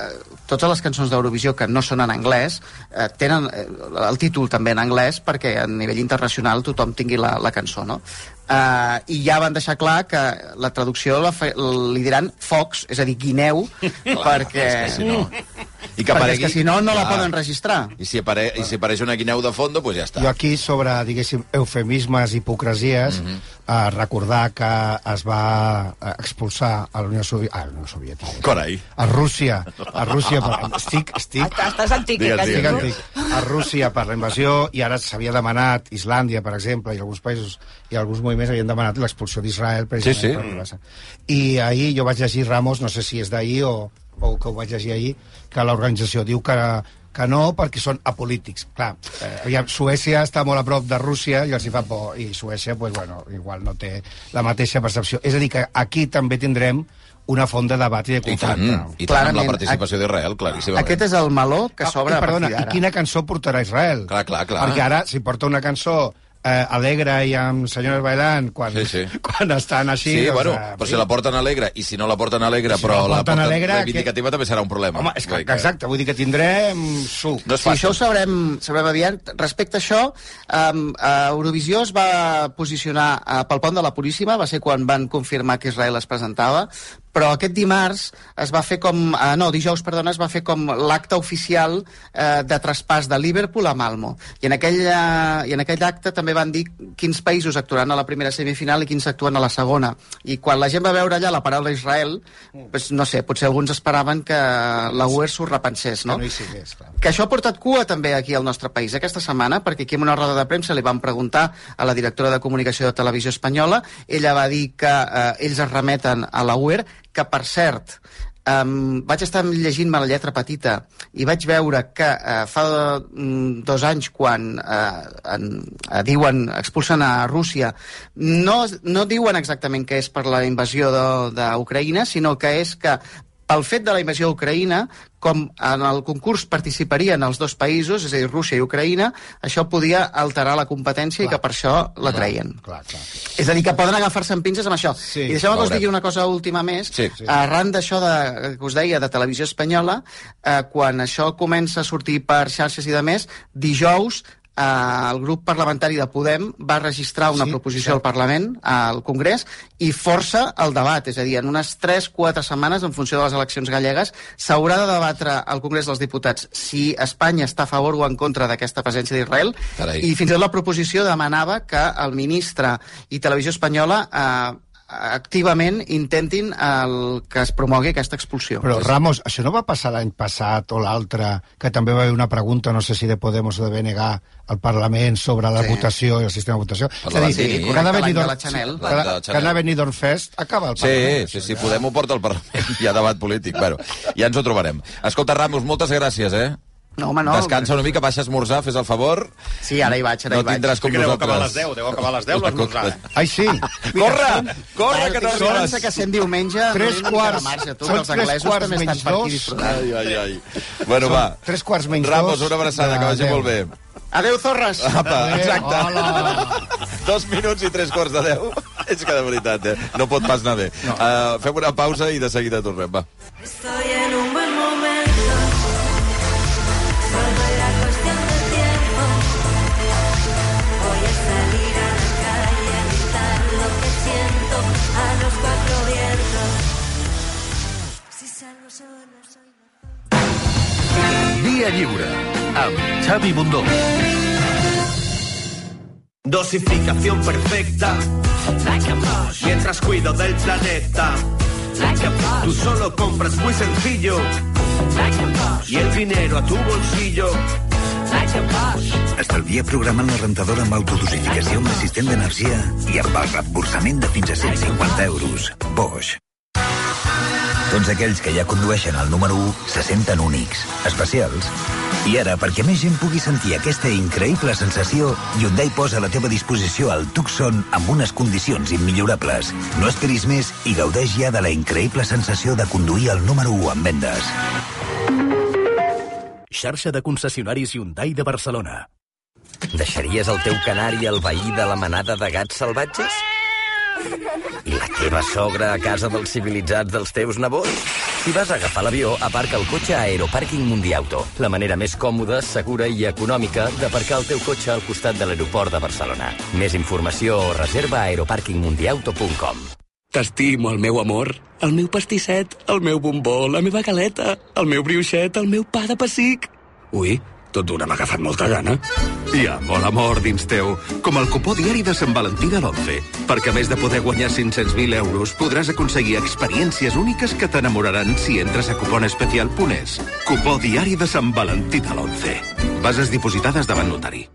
totes les cançons d'Eurovisió que no són en anglès eh, tenen eh, el títol també en anglès perquè a nivell internacional tothom tingui la, la cançó, no? Uh, I ja van deixar clar que la traducció la fe, li diran Fox, és a dir, guineu, perquè... és que si no- I que perquè aparegui... és que si no, no la Clar. poden registrar. I si, apare... I si apareix una guineu de fondo, pues ja està. Jo aquí, sobre, diguéssim, eufemismes, hipocresies, Mhm. eh, recordar que es va eh, expulsar a la Unió Soviètica... Ah, la Unió Soviètica. Carai. A Rússia. A Rússia. Per... Estic, estic... Estàs antic, Digues, eh, quasi, digues, tu? antic. A Rússia per la invasió i ara s'havia demanat Islàndia, per exemple, i alguns països i alguns moviments havien demanat l'expulsió d'Israel precisament Sí, sí. a- I ahir jo vaig llegir, Ramos, no sé si és d'ahir o, o que ho vaig llegir ahir, que l'organització diu que, que no perquè són apolítics. Clar, eh, Suècia està molt a prop de Rússia i els hi fa por, i Suècia, pues, bueno, igual no té la mateixa percepció. És a dir, que aquí també tindrem una font de debat i de I tant, conflicte. i tant amb la participació d'Israel, claríssimament. Aquest és el meló que s'obre I, a perdona, partir i d'ara. quina cançó portarà Israel? Clar, clar, clar. Perquè ara, si porta una cançó eh, alegre i amb senyores bailant, quan, Sí, sí. quan estan així... Sí, doncs, bueno, eh, però si la porten alegre, i si no la porten alegre, Si però la la porten porten alegre, reivindicativa, també serà un problema. Home, és que, dir exacte, vull dir que tindrem suc. No Sí, això ho sabrem, sabrem aviat. Respecte a això, um, uh, Eurovisió es va posicionar uh, pel pont de la Puríssima, va ser quan van confirmar que Israel es presentava, però aquest dimarts es va fer com... Eh, no, dijous, perdona, es va fer com l'acte oficial eh, de traspàs de Liverpool a Malmo. I en, aquell, eh, I en aquell acte també van dir quins països actuaran a la primera semifinal i quins actuen a la segona. I quan la gent va veure allà la paraula Israel, pues, no sé, potser alguns esperaven que la UER s'ho repensés, no? Que no sigués. Que això ha portat cua també aquí al nostre país aquesta setmana, perquè aquí en una roda de premsa li van preguntar a la directora de comunicació de Televisió Espanyola, ella va dir que eh, ells es remeten a la UER, que per cert, Um, vaig estar llegint-me la lletra petita i vaig veure que uh, fa mm, dos anys quan uh, en, uh, diuen expulsen a Rússia no, no diuen exactament que és per la invasió d'Ucraïna sinó que és que pel fet de la invasió d'Ucraïna, com en el concurs participarien els dos països, és a dir, Rússia i Ucraïna, això podia alterar la competència i que per això la treien. Clar, clar. És a dir, que poden agafar-se en pinces amb això. Sí, I deixeu-me que us digui una cosa última més. Sí. Sí. Arran d'això de, que us deia de Televisió Espanyola, eh, quan això comença a sortir per xarxes i de més, dijous eh, el grup parlamentari de Podem va registrar una Sí, proposició sí. al Parlament, al Congrés, i força el debat. És a dir, en unes 3-4 setmanes, en funció de les eleccions gallegues, s'haurà de debatre al Congrés dels Diputats si Espanya està a favor o en contra d'aquesta presència d'Israel. I fins i tot la proposició demanava que el ministre i Televisió Espanyola eh, activament intentin el, que es promogui aquesta expulsió. Però, Ramos, això no va passar l'any passat o l'altre, que també va haver una pregunta, no sé si de Podemos o de BNG, al Parlament sobre la Sí. votació i el sistema de votació. Per És a dir, Bandini. cada Correcte, l'any de Benidorm, la Chanel. cada, la cada Benidorm Fest acaba Sí, Parlament. sí, sí, Podem ho porta al Parlament. Hi ha debat polític. Bueno, ja ens ho trobarem. Escolta, Ramos, moltes gràcies, eh? No, home, no. Descansa una mica, baixa a esmorzar, fes el favor. Sí, ara hi vaig, ara No hi vaig. tindràs com Sí que deu acabar a nosaltres. les 10, deu acabar a les 10 l'esmorzar. Ai, sí. Corre! Corre, que no Pensa arribes! que sent diumenge... Tres no quarts. marxa, tu, Són els tres anglesos quarts també estan menys per aquí dos. disfrutant. Ai, ai, ai. Bueno, va. Tres quarts menys Ramos, dos una abraçada, de que vagi molt bé. Adéu, Zorres! Apa, exacte. Hola. Dos minuts i tres quarts de deu. És que de veritat, eh? No pot pas anar bé. No. Uh, fem una pausa i de seguida tornem, va. Estoy en un Via Lliure, amb Xavi Bundó. Dosificación perfecta. Mientras cuido del planeta. Tú solo compras muy sencillo. Y el dinero a tu bolsillo. Estalvia programant la rentadora amb autodosificació amb assistent d'energia i amb el reemborsament de fins a 150 euros. Bosch. Tots aquells que ja condueixen el número 1 se senten únics, especials. I ara, perquè més gent pugui sentir aquesta increïble sensació, Hyundai posa a la teva disposició el Tucson amb unes condicions immillorables. No esperis més i gaudeix ja de la increïble sensació de conduir el número 1 en vendes. Xarxa de concessionaris Hyundai de Barcelona. Deixaries el teu canari al veí de la manada de gats salvatges? I la teva sogra a casa dels civilitzats dels teus nebots? Si vas a agafar l'avió, aparca el cotxe a Aeroparking Mundiauto, la manera més còmoda, segura i econòmica d'aparcar el teu cotxe al costat de l'aeroport de Barcelona. Més informació o reserva a aeroparkingmundiauto.com. T'estimo, el meu amor, el meu pastisset, el meu bombó, la meva galeta, el meu brioixet, el meu pa de pessic. Ui, tot d'una m'ha agafat molta gana. Hi ha molt amor dins teu, com el cupó diari de Sant Valentí de l'Once, perquè a més de poder guanyar 500.000 euros, podràs aconseguir experiències úniques que t'enamoraran si entres a cuponespecial.es. Cupó diari de Sant Valentí de l'Once. Bases dipositades davant notari.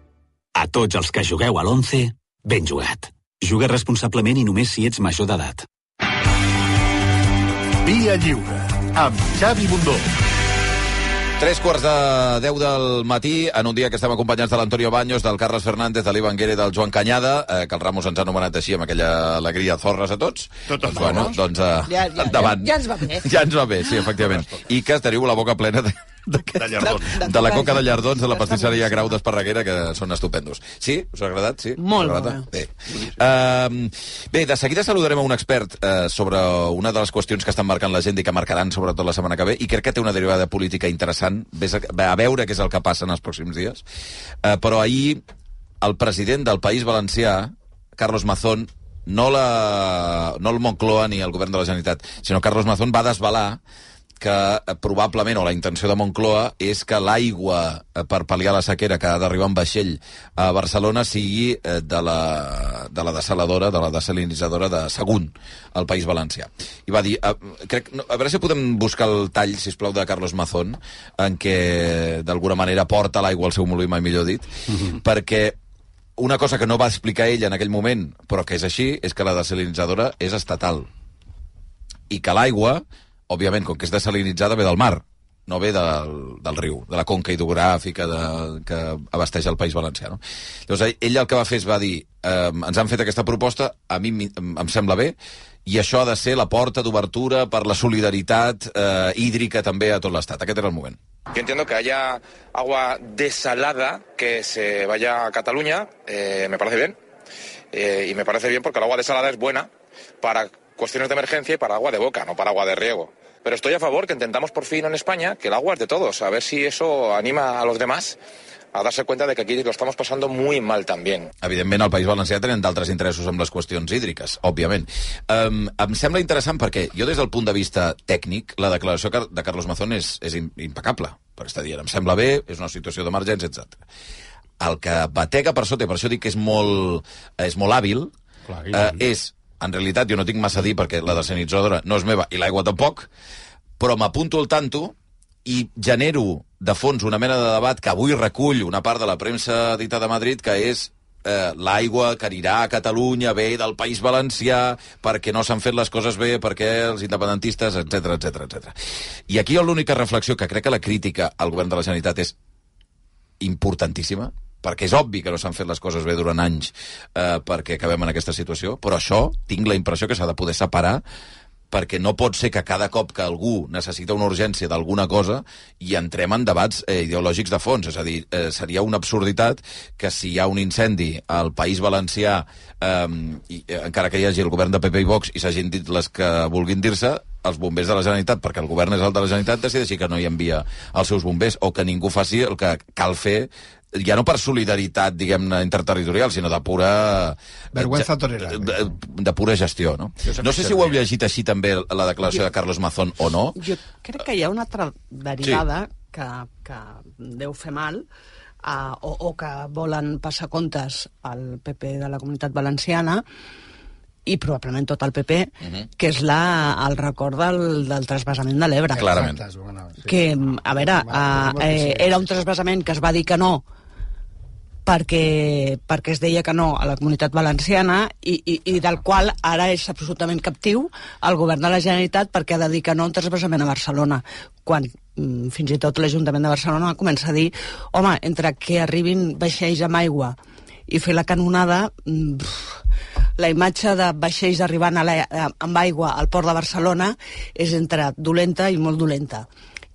A tots els que jugueu a l'Once, ben jugat. Juga responsablement i només si ets major d'edat. Via Lliure, amb Xavi Bundó. Tres quarts de deu del matí, en un dia que estem acompanyats de l'Antonio Baños, del Carles Fernández, de l'Ivan Guerre del Joan Canyada, eh, que el Ramos ens ha anomenat així amb aquella alegria zorres a tots. Tot doncs, bueno, doncs eh, Ja, ja, endavant. ja ens va bé. Ja ens va bé, sí, efectivament. I que teniu la boca plena de, De llardons. De- de la tot coca de llardons de la pastisseria. Grau d'Esparreguera, que són estupendos. Sí? Us ha agradat? Sí? Molt, Us ha agradat? molt Bé. Uh, bé, de seguida saludarem a un expert uh, sobre una de les qüestions que estan marcant l'agenda i que marcaran sobretot la setmana que ve, i crec que té una derivada política interessant. Ves a, a veure què és el que passa en els pròxims dies. Uh, però ahir el president del País Valencià, Carlos Mazón, no, la, no el Moncloa ni el govern de la Generalitat, sinó Carlos Mazón va desvelar que eh, probablement, o la intenció de Moncloa, és que l'aigua eh, per pal·liar la sequera que ha d'arribar en vaixell a Barcelona sigui eh, de la, de la desaladora, de la desalinitzadora de Sagunt, al País Valencià. I va dir, a, crec, no, a veure si podem buscar el tall, si plau de Carlos Mazón, en què d'alguna manera porta l'aigua al seu molí, mai millor dit, perquè una cosa que no va explicar ell en aquell moment, però que és així, és que la desalinitzadora és estatal. I que l'aigua, òbviament, com que és desalinitzada, ve del mar, no ve del, del riu, de la conca hidrogràfica de, que abasteix el País Valencià. No? Llavors, ell, ell el que va fer és va dir eh, ens han fet aquesta proposta, a mi em sembla bé, i això ha de ser la porta d'obertura per la solidaritat eh, hídrica també a tot l'Estat. Aquest era el moment. Yo entiendo que haya agua desalada que se vaya a Cataluña, eh, me parece bien. Eh, y me parece bien porque el agua desalada es buena para cuestiones de emergencia y para agua de boca, no para agua de riego. Pero estoy a favor que intentamos por fin en España que el agua es de todos, a ver si eso anima a los demás a darse cuenta de que aquí lo estamos pasando muy mal también. Evidentment, al País Valencià tenen d'altres interessos amb les qüestions hídriques, òbviament. Um, em sembla interessant perquè jo, des del punt de vista tècnic, la declaració de Carlos Mazón és, és im- impecable. Per estar dient, em sembla bé, és una situació d'emergència, etc. El que batega per sota, i per això dic que és molt, és molt hàbil, Clar, eh, tant. és, en realitat, jo no tinc massa a dir perquè la desalinitzadora no és meva i l'aigua tampoc, però m'apunto al tanto i genero de fons una mena de debat que avui recull una part de la premsa dita de Madrid, que és eh, l'aigua que anirà a Catalunya ve del País Valencià perquè no s'han fet les coses bé, perquè els independentistes, etc etc etc. I aquí l'única reflexió que crec que la crítica al govern de la Generalitat és importantíssima, perquè és obvi que no s'han fet les coses bé durant anys eh, perquè acabem en aquesta situació, però això tinc la impressió que s'ha de poder separar perquè no pot ser que cada cop que algú necessita una urgència d'alguna cosa i entrem en debats eh, ideològics de fons. És a dir, eh, seria una absurditat que si hi ha un incendi al País Valencià, eh, i, eh, encara que hi hagi el govern de PP i Vox i s'hagin dit les que vulguin dir-se, els bombers de la Generalitat, perquè el govern és el de la Generalitat, decideixi que no hi envia els seus bombers o que ningú faci el que cal fer ja no per solidaritat, diguem-ne, interterritorial, sinó de pura... Vergüenza ja- torera. De, de pura gestió, no? No sé si ho heu llegit així també, la declaració de Carlos Mazón, o no. Jo crec que hi ha una altra derivada sí. que, que deu fer mal uh, o, o que volen passar comptes al PP de la Comunitat Valenciana i probablement tot el PP, uh -huh. que és la, el record del, del trasbassament de l'Ebre. Clarament. Que, a veure, uh, eh, era un trasbassament que es va dir que no perquè, perquè es deia que no a la comunitat valenciana i, i, i del qual ara és absolutament captiu el govern de la Generalitat perquè ha de dir que no a un trasbassament a Barcelona quan mm, fins i tot l'Ajuntament de Barcelona comença a dir home, entre que arribin vaixells amb aigua i fer la canonada mm, la imatge de vaixells arribant a la, amb aigua al port de Barcelona és entre dolenta i molt dolenta.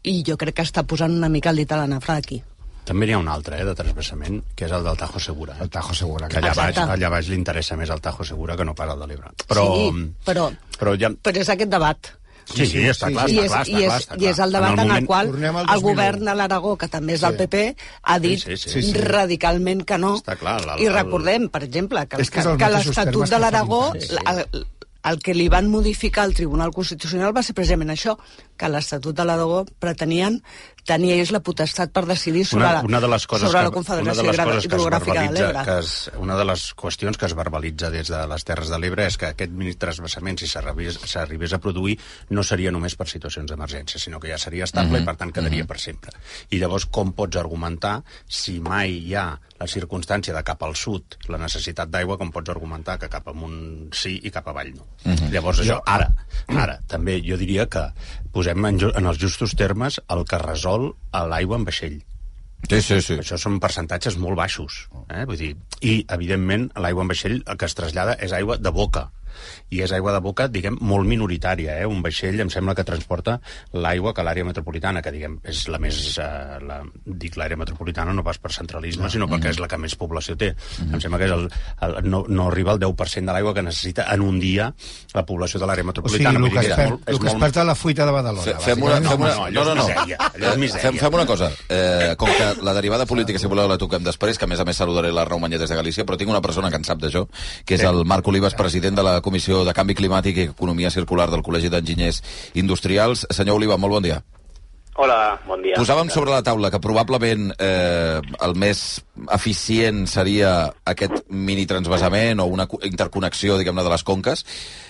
I jo crec que està posant una mica el dit a la nafra aquí També n'hi ha un altre, eh, de transbassament, que és el del Tajo Segura. Eh? El Tajo Segura. Que allà baix, allà baix li interessa més el Tajo Segura que no pas el de l'Ebre. Però, sí, però, però ja... però és aquest debat Sí, sí, està clar, I està és, clar, està i és, clar, i és clar. el debat en el, moment- qual Tornem al el 2001. govern de l'Aragó, que també és del Sí. PP, ha dit Sí, sí, sí, sí. radicalment que no. Està clar, el- I el- recordem, per exemple, que, És que que, l'Estatut de l'Aragó, Sí, sí. el, el que li van modificar al Tribunal Constitucional va ser precisament això, que l'Estatut de l'Aragó pretenien tenir ells la potestat per decidir sobre, una, una de les coses sobre que, la una Confederació de les coses Hidrogràfica de l'Ebre. una de les qüestions que es verbalitza des de les Terres de l'Ebre és que aquest mini trasbassament, si s'arribés a produir, no seria només per situacions d'emergència, sinó que ja seria estable Mhm, i, per tant, quedaria per sempre. I llavors, com pots argumentar si mai hi ha la circumstància de cap al sud la necessitat d'aigua, com pots argumentar que cap amunt sí i cap avall no. Mhm. Llavors, això, ara, ara, també jo diria que posem en, en els justos termes el que resol a l'aigua en vaixell. Sí, sí, sí. Això són percentatges molt baixos. Eh? Vull dir, I, evidentment, l'aigua en vaixell el que es trasllada és aigua de boca. I és aigua de boca, diguem, molt minoritària, eh? Un vaixell em sembla que transporta l'aigua que l'àrea metropolitana, que diguem, és la més... Eh, la, dic l'àrea metropolitana no pas per centralisme, Clar. sinó perquè Mhm. és la que més població té. Em sembla que és el, el, no, no arriba al 10% de l'aigua que necessita en un dia la població de l'àrea O sigui, metropolitana. el que, es és molt- el és que es molt- perd a la fuita de Badalona. Fe- Fem una, fem una, no, allò és misèria, allò és misèria. Fem, fem una cosa. Eh, com que la derivada política, si voleu, la toquem després, que a més a més saludaré la Raúl Mañé des de Galícia, però tinc una persona que en sap d'això, que és Sí. el Marc Olives, president de la Comissió de Canvi Climàtic i Economia Circular del Col·legi d'Enginyers Industrials. Senyor Oliva, molt bon dia. Hola, bon dia. Posàvem sobre la taula que probablement eh, el més eficient seria aquest mini transvasament o una interconnexió, diguem-ne, de les conques.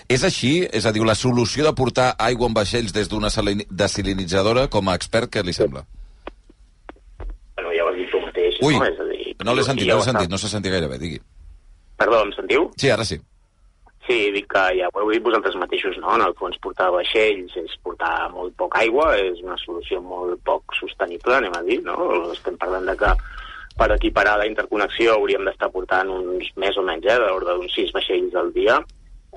És així? És a dir, la solució de portar aigua en vaixells des d'una salini- desalinitzadora, com a expert, què li sembla? Bueno, ja ho has dit tu mateix, Ui, no? Dir, no l'he sentit, ja no l'he sentit, no s'ha sentit gaire bé, digui. Perdó, em sentiu? Sí, ara sí. Sí, dic que ja ho heu dit vosaltres mateixos, no? En el fons portar vaixells és portar molt poc aigua, és una solució molt poc sostenible, anem a dir, no? Estem parlant de que per equiparar la interconnexió hauríem d'estar portant uns més o menys, eh, de l'ordre d'uns sis vaixells al dia,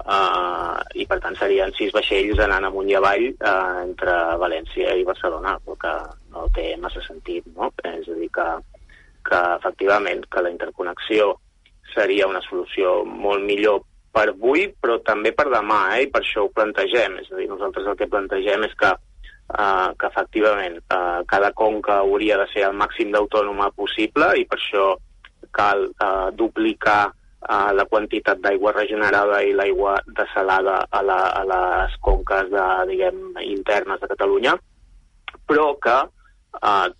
uh, i per tant serien sis vaixells anant amunt i avall uh, entre València i Barcelona, el que no té massa sentit, no? És a dir, que, que efectivament que la interconnexió seria una solució molt millor per avui, però també per demà, eh? i per això ho plantegem. És a dir, nosaltres el que plantegem és que, uh, que efectivament uh, cada conca hauria de ser el màxim d'autònoma possible i per això cal uh, duplicar uh, la quantitat d'aigua regenerada i l'aigua desalada a, la, a les conques de, diguem, internes de Catalunya, però que eh,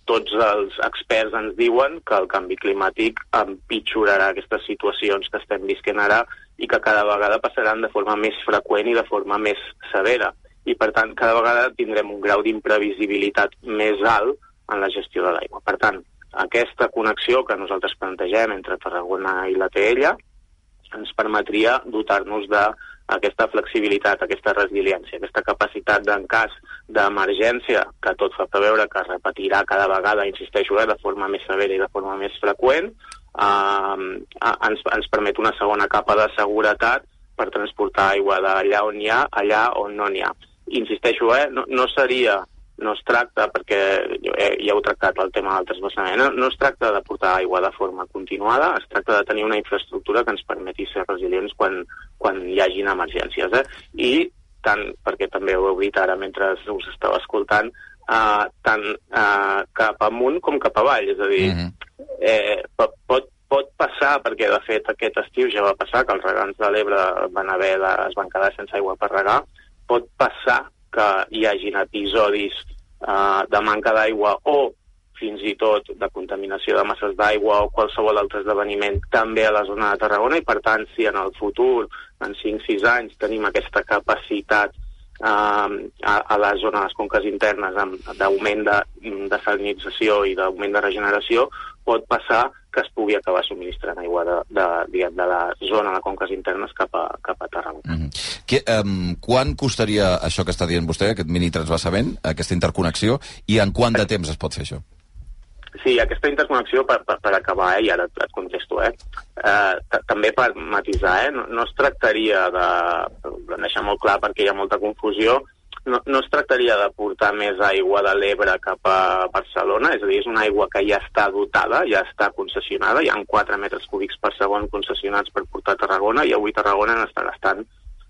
tots els experts ens diuen que el canvi climàtic empitjorarà aquestes situacions que estem visquent ara i que cada vegada passaran de forma més freqüent i de forma més severa. I, per tant, cada vegada tindrem un grau d'imprevisibilitat més alt en la gestió de l'aigua. Per tant, aquesta connexió que nosaltres plantegem entre Tarragona i la TL ens permetria dotar-nos d'aquesta flexibilitat, aquesta resiliència, aquesta capacitat d'en cas d'emergència, que tot fa preveure que es repetirà cada vegada, insisteixo, eh, de forma més severa i de forma més freqüent, eh, ens, ens permet una segona capa de seguretat per transportar aigua d'allà on hi ha, allà on no n'hi ha. Insisteixo, eh, no, no seria no es tracta, perquè eh, ja heu tractat el tema del transvasament, no, no es tracta de portar aigua de forma continuada, es tracta de tenir una infraestructura que ens permeti ser resilients quan, quan hi hagin emergències. Eh? I tant, perquè també ho heu dit ara mentre us estava escoltant, eh, tant eh, cap amunt com cap avall, és a dir, eh, po- pot, pot passar, perquè de fet aquest estiu ja va passar, que els regants de l'Ebre van haver de, es van quedar sense aigua per regar, pot passar que hi hagin episodis eh, de manca d'aigua o fins i tot de contaminació de masses d'aigua o qualsevol altre esdeveniment també a la zona de Tarragona i per tant si en el futur, en 5-6 anys, tenim aquesta capacitat eh, a, a la zona de les conques internes d'augment de, de salinització i d'augment de regeneració, pot passar que es pugui acabar subministrant aigua de, de, diguem, de la zona de conques internes cap a, cap a Tarragona. Que, um, quan costaria això que està dient vostè, aquest mini transvasament, aquesta interconnexió, i en quant de temps es pot fer això? Sí, aquesta interconnexió, per, per, per acabar, eh, i ara et, contesto, eh, eh, ta- també per matisar, eh, no, no es tractaria de, de deixar molt clar perquè hi ha molta confusió, no, no es tractaria de portar més aigua de l'Ebre cap a Barcelona, és a dir, és una aigua que ja està dotada, ja està concessionada, hi ha 4 metres cúbics per segon concessionats per portar a Tarragona, i avui Tarragona n'està gastant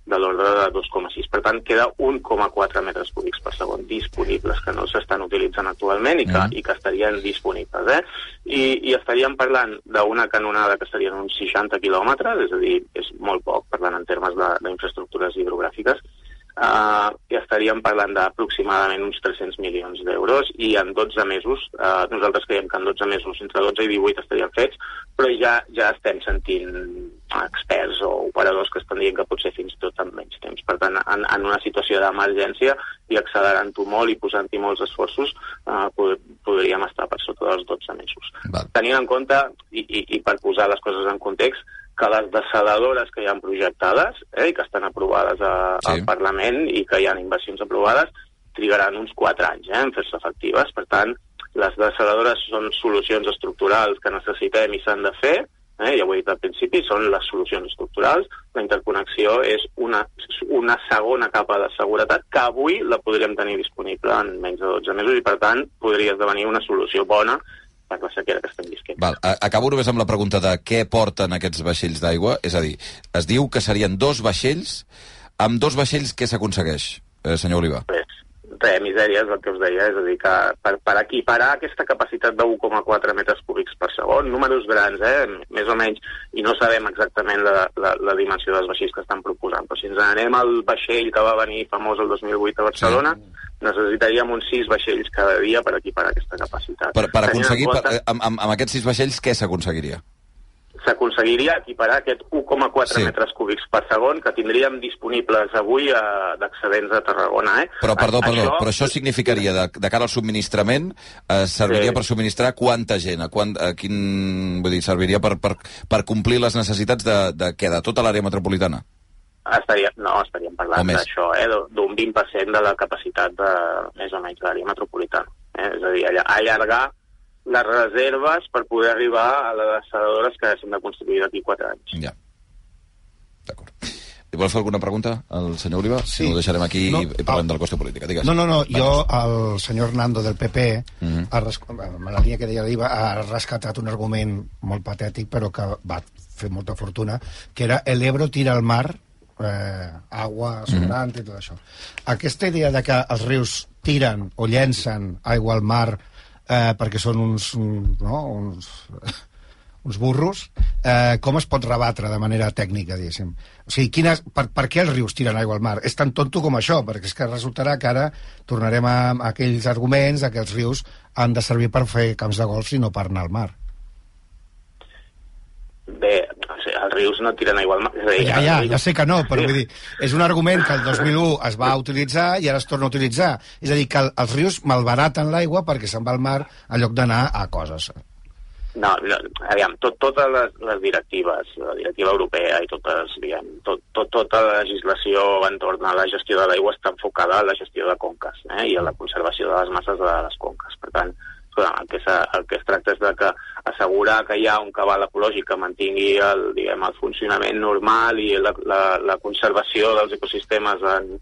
de l'ordre de 2,6. Per tant, queda 1,4 metres cúbics per segon disponibles que no s'estan utilitzant actualment i que, Mhm. i que estarien disponibles. Eh? I, I estaríem parlant d'una canonada que serien uns 60 quilòmetres, és a dir, és molt poc, parlant en termes de- d'infraestructures hidrogràfiques, Uh, i estaríem parlant d'aproximadament uns 300 milions d'euros i en 12 mesos, uh, nosaltres creiem que en 12 mesos, entre 12 i 18 estarien fets, però ja ja estem sentint experts o operadors que estan dient que potser fins i tot en menys temps. Per tant, en, en una situació d'emergència i accelerant-ho molt i posant-hi molts esforços, uh, pod podríem estar per sota dels 12 mesos. Val. Tenint en compte, i, i, i per posar les coses en context, que les desaladores que hi han projectades eh, i que estan aprovades a, sí. al Parlament i que hi ha inversions aprovades trigaran uns 4 anys eh, en fer-se efectives. Per tant, les desaladores són solucions estructurals que necessitem i s'han de fer eh? ja ho he dit al principi, són les solucions estructurals, la interconnexió és una, una segona capa de seguretat que avui la podríem tenir disponible en menys de 12 mesos i, per tant, podria esdevenir una solució bona per la sequera que estem visquent. Val, acabo només amb la pregunta de què porten aquests vaixells d'aigua. És a dir, es diu que serien dos vaixells. Amb dos vaixells què s'aconsegueix, eh, senyor Oliva? Res, misèria és el que us deia, és a dir, que per, per equiparar aquesta capacitat de 1,4 metres cúbics per segon, números grans, eh, més o menys, i no sabem exactament la, la, la dimensió dels vaixells que estan proposant, però si ens anem al vaixell que va venir famós el 2008 a Barcelona, sí. necessitaríem uns 6 vaixells cada dia per equiparar aquesta capacitat. Per, per aconseguir, per, compte- eh, amb, amb, amb aquests sis vaixells, què s'aconseguiria? S'aconseguiria equiparar aquest 1,4 Sí. metres cúbics per segon que tindríem disponibles avui eh, d'excedents a Tarragona. Eh? Però, perdó, A- perdó, però això significaria, de, de cara al subministrament, eh, serviria Sí. per subministrar quanta gent? A, quant, a quin, vull dir, serviria per, per, per complir les necessitats de, de, què, de tota l'àrea metropolitana? Estaria, no, estaríem parlant d'això, eh, d'un 20% de la capacitat de més o menys de l'àrea metropolitana. Eh? És a dir, alla- allargar les reserves per poder arribar a les desaladores que s'han de construir d'aquí 4 anys. Ja. I vol fer alguna pregunta al senyor Oliva? Sí. Si no, ho deixarem aquí No, i, parlem del coste política. Digues. No, no, no, Va, jo, el senyor Hernando del PP, Mhm. ha res... la línia que deia l'Iva, ha rescatat un argument molt patètic, però que va fer molta fortuna, que era el Ebro tira al mar, eh, agua sobrante i tot això. Aquesta idea de que els rius tiren o llencen aigua al mar eh, perquè són uns, un- no, uns, uns burros, eh, com es pot rebatre de manera tècnica, diguéssim? O sigui, quines, per, per què els rius tiren aigua al mar? És tan tonto com això, perquè és que resultarà que ara tornarem a, a aquells arguments que els rius han de servir per fer camps de golf i no per anar al mar. Bé, els rius no tiren aigua al mar. És a dir, Ja, ja, els ja sé que no, però vull dir, és un argument que el 2001 es va utilitzar i ara es torna a utilitzar. És a dir, que el- els rius malbaraten l'aigua perquè se'n va al mar en lloc d'anar a coses. No, no aviam, tot, totes les, les directives, la directiva europea i totes, diguem, tot, tot, tota la legislació entorn a la gestió de l'aigua està enfocada a la gestió de conques eh, i a la conservació de les masses de les conques. Per tant, escolta, el que, el que es tracta és de que assegurar que hi ha un cabal ecològic que mantingui el, diguem, el funcionament normal i la, la, la conservació dels ecosistemes en,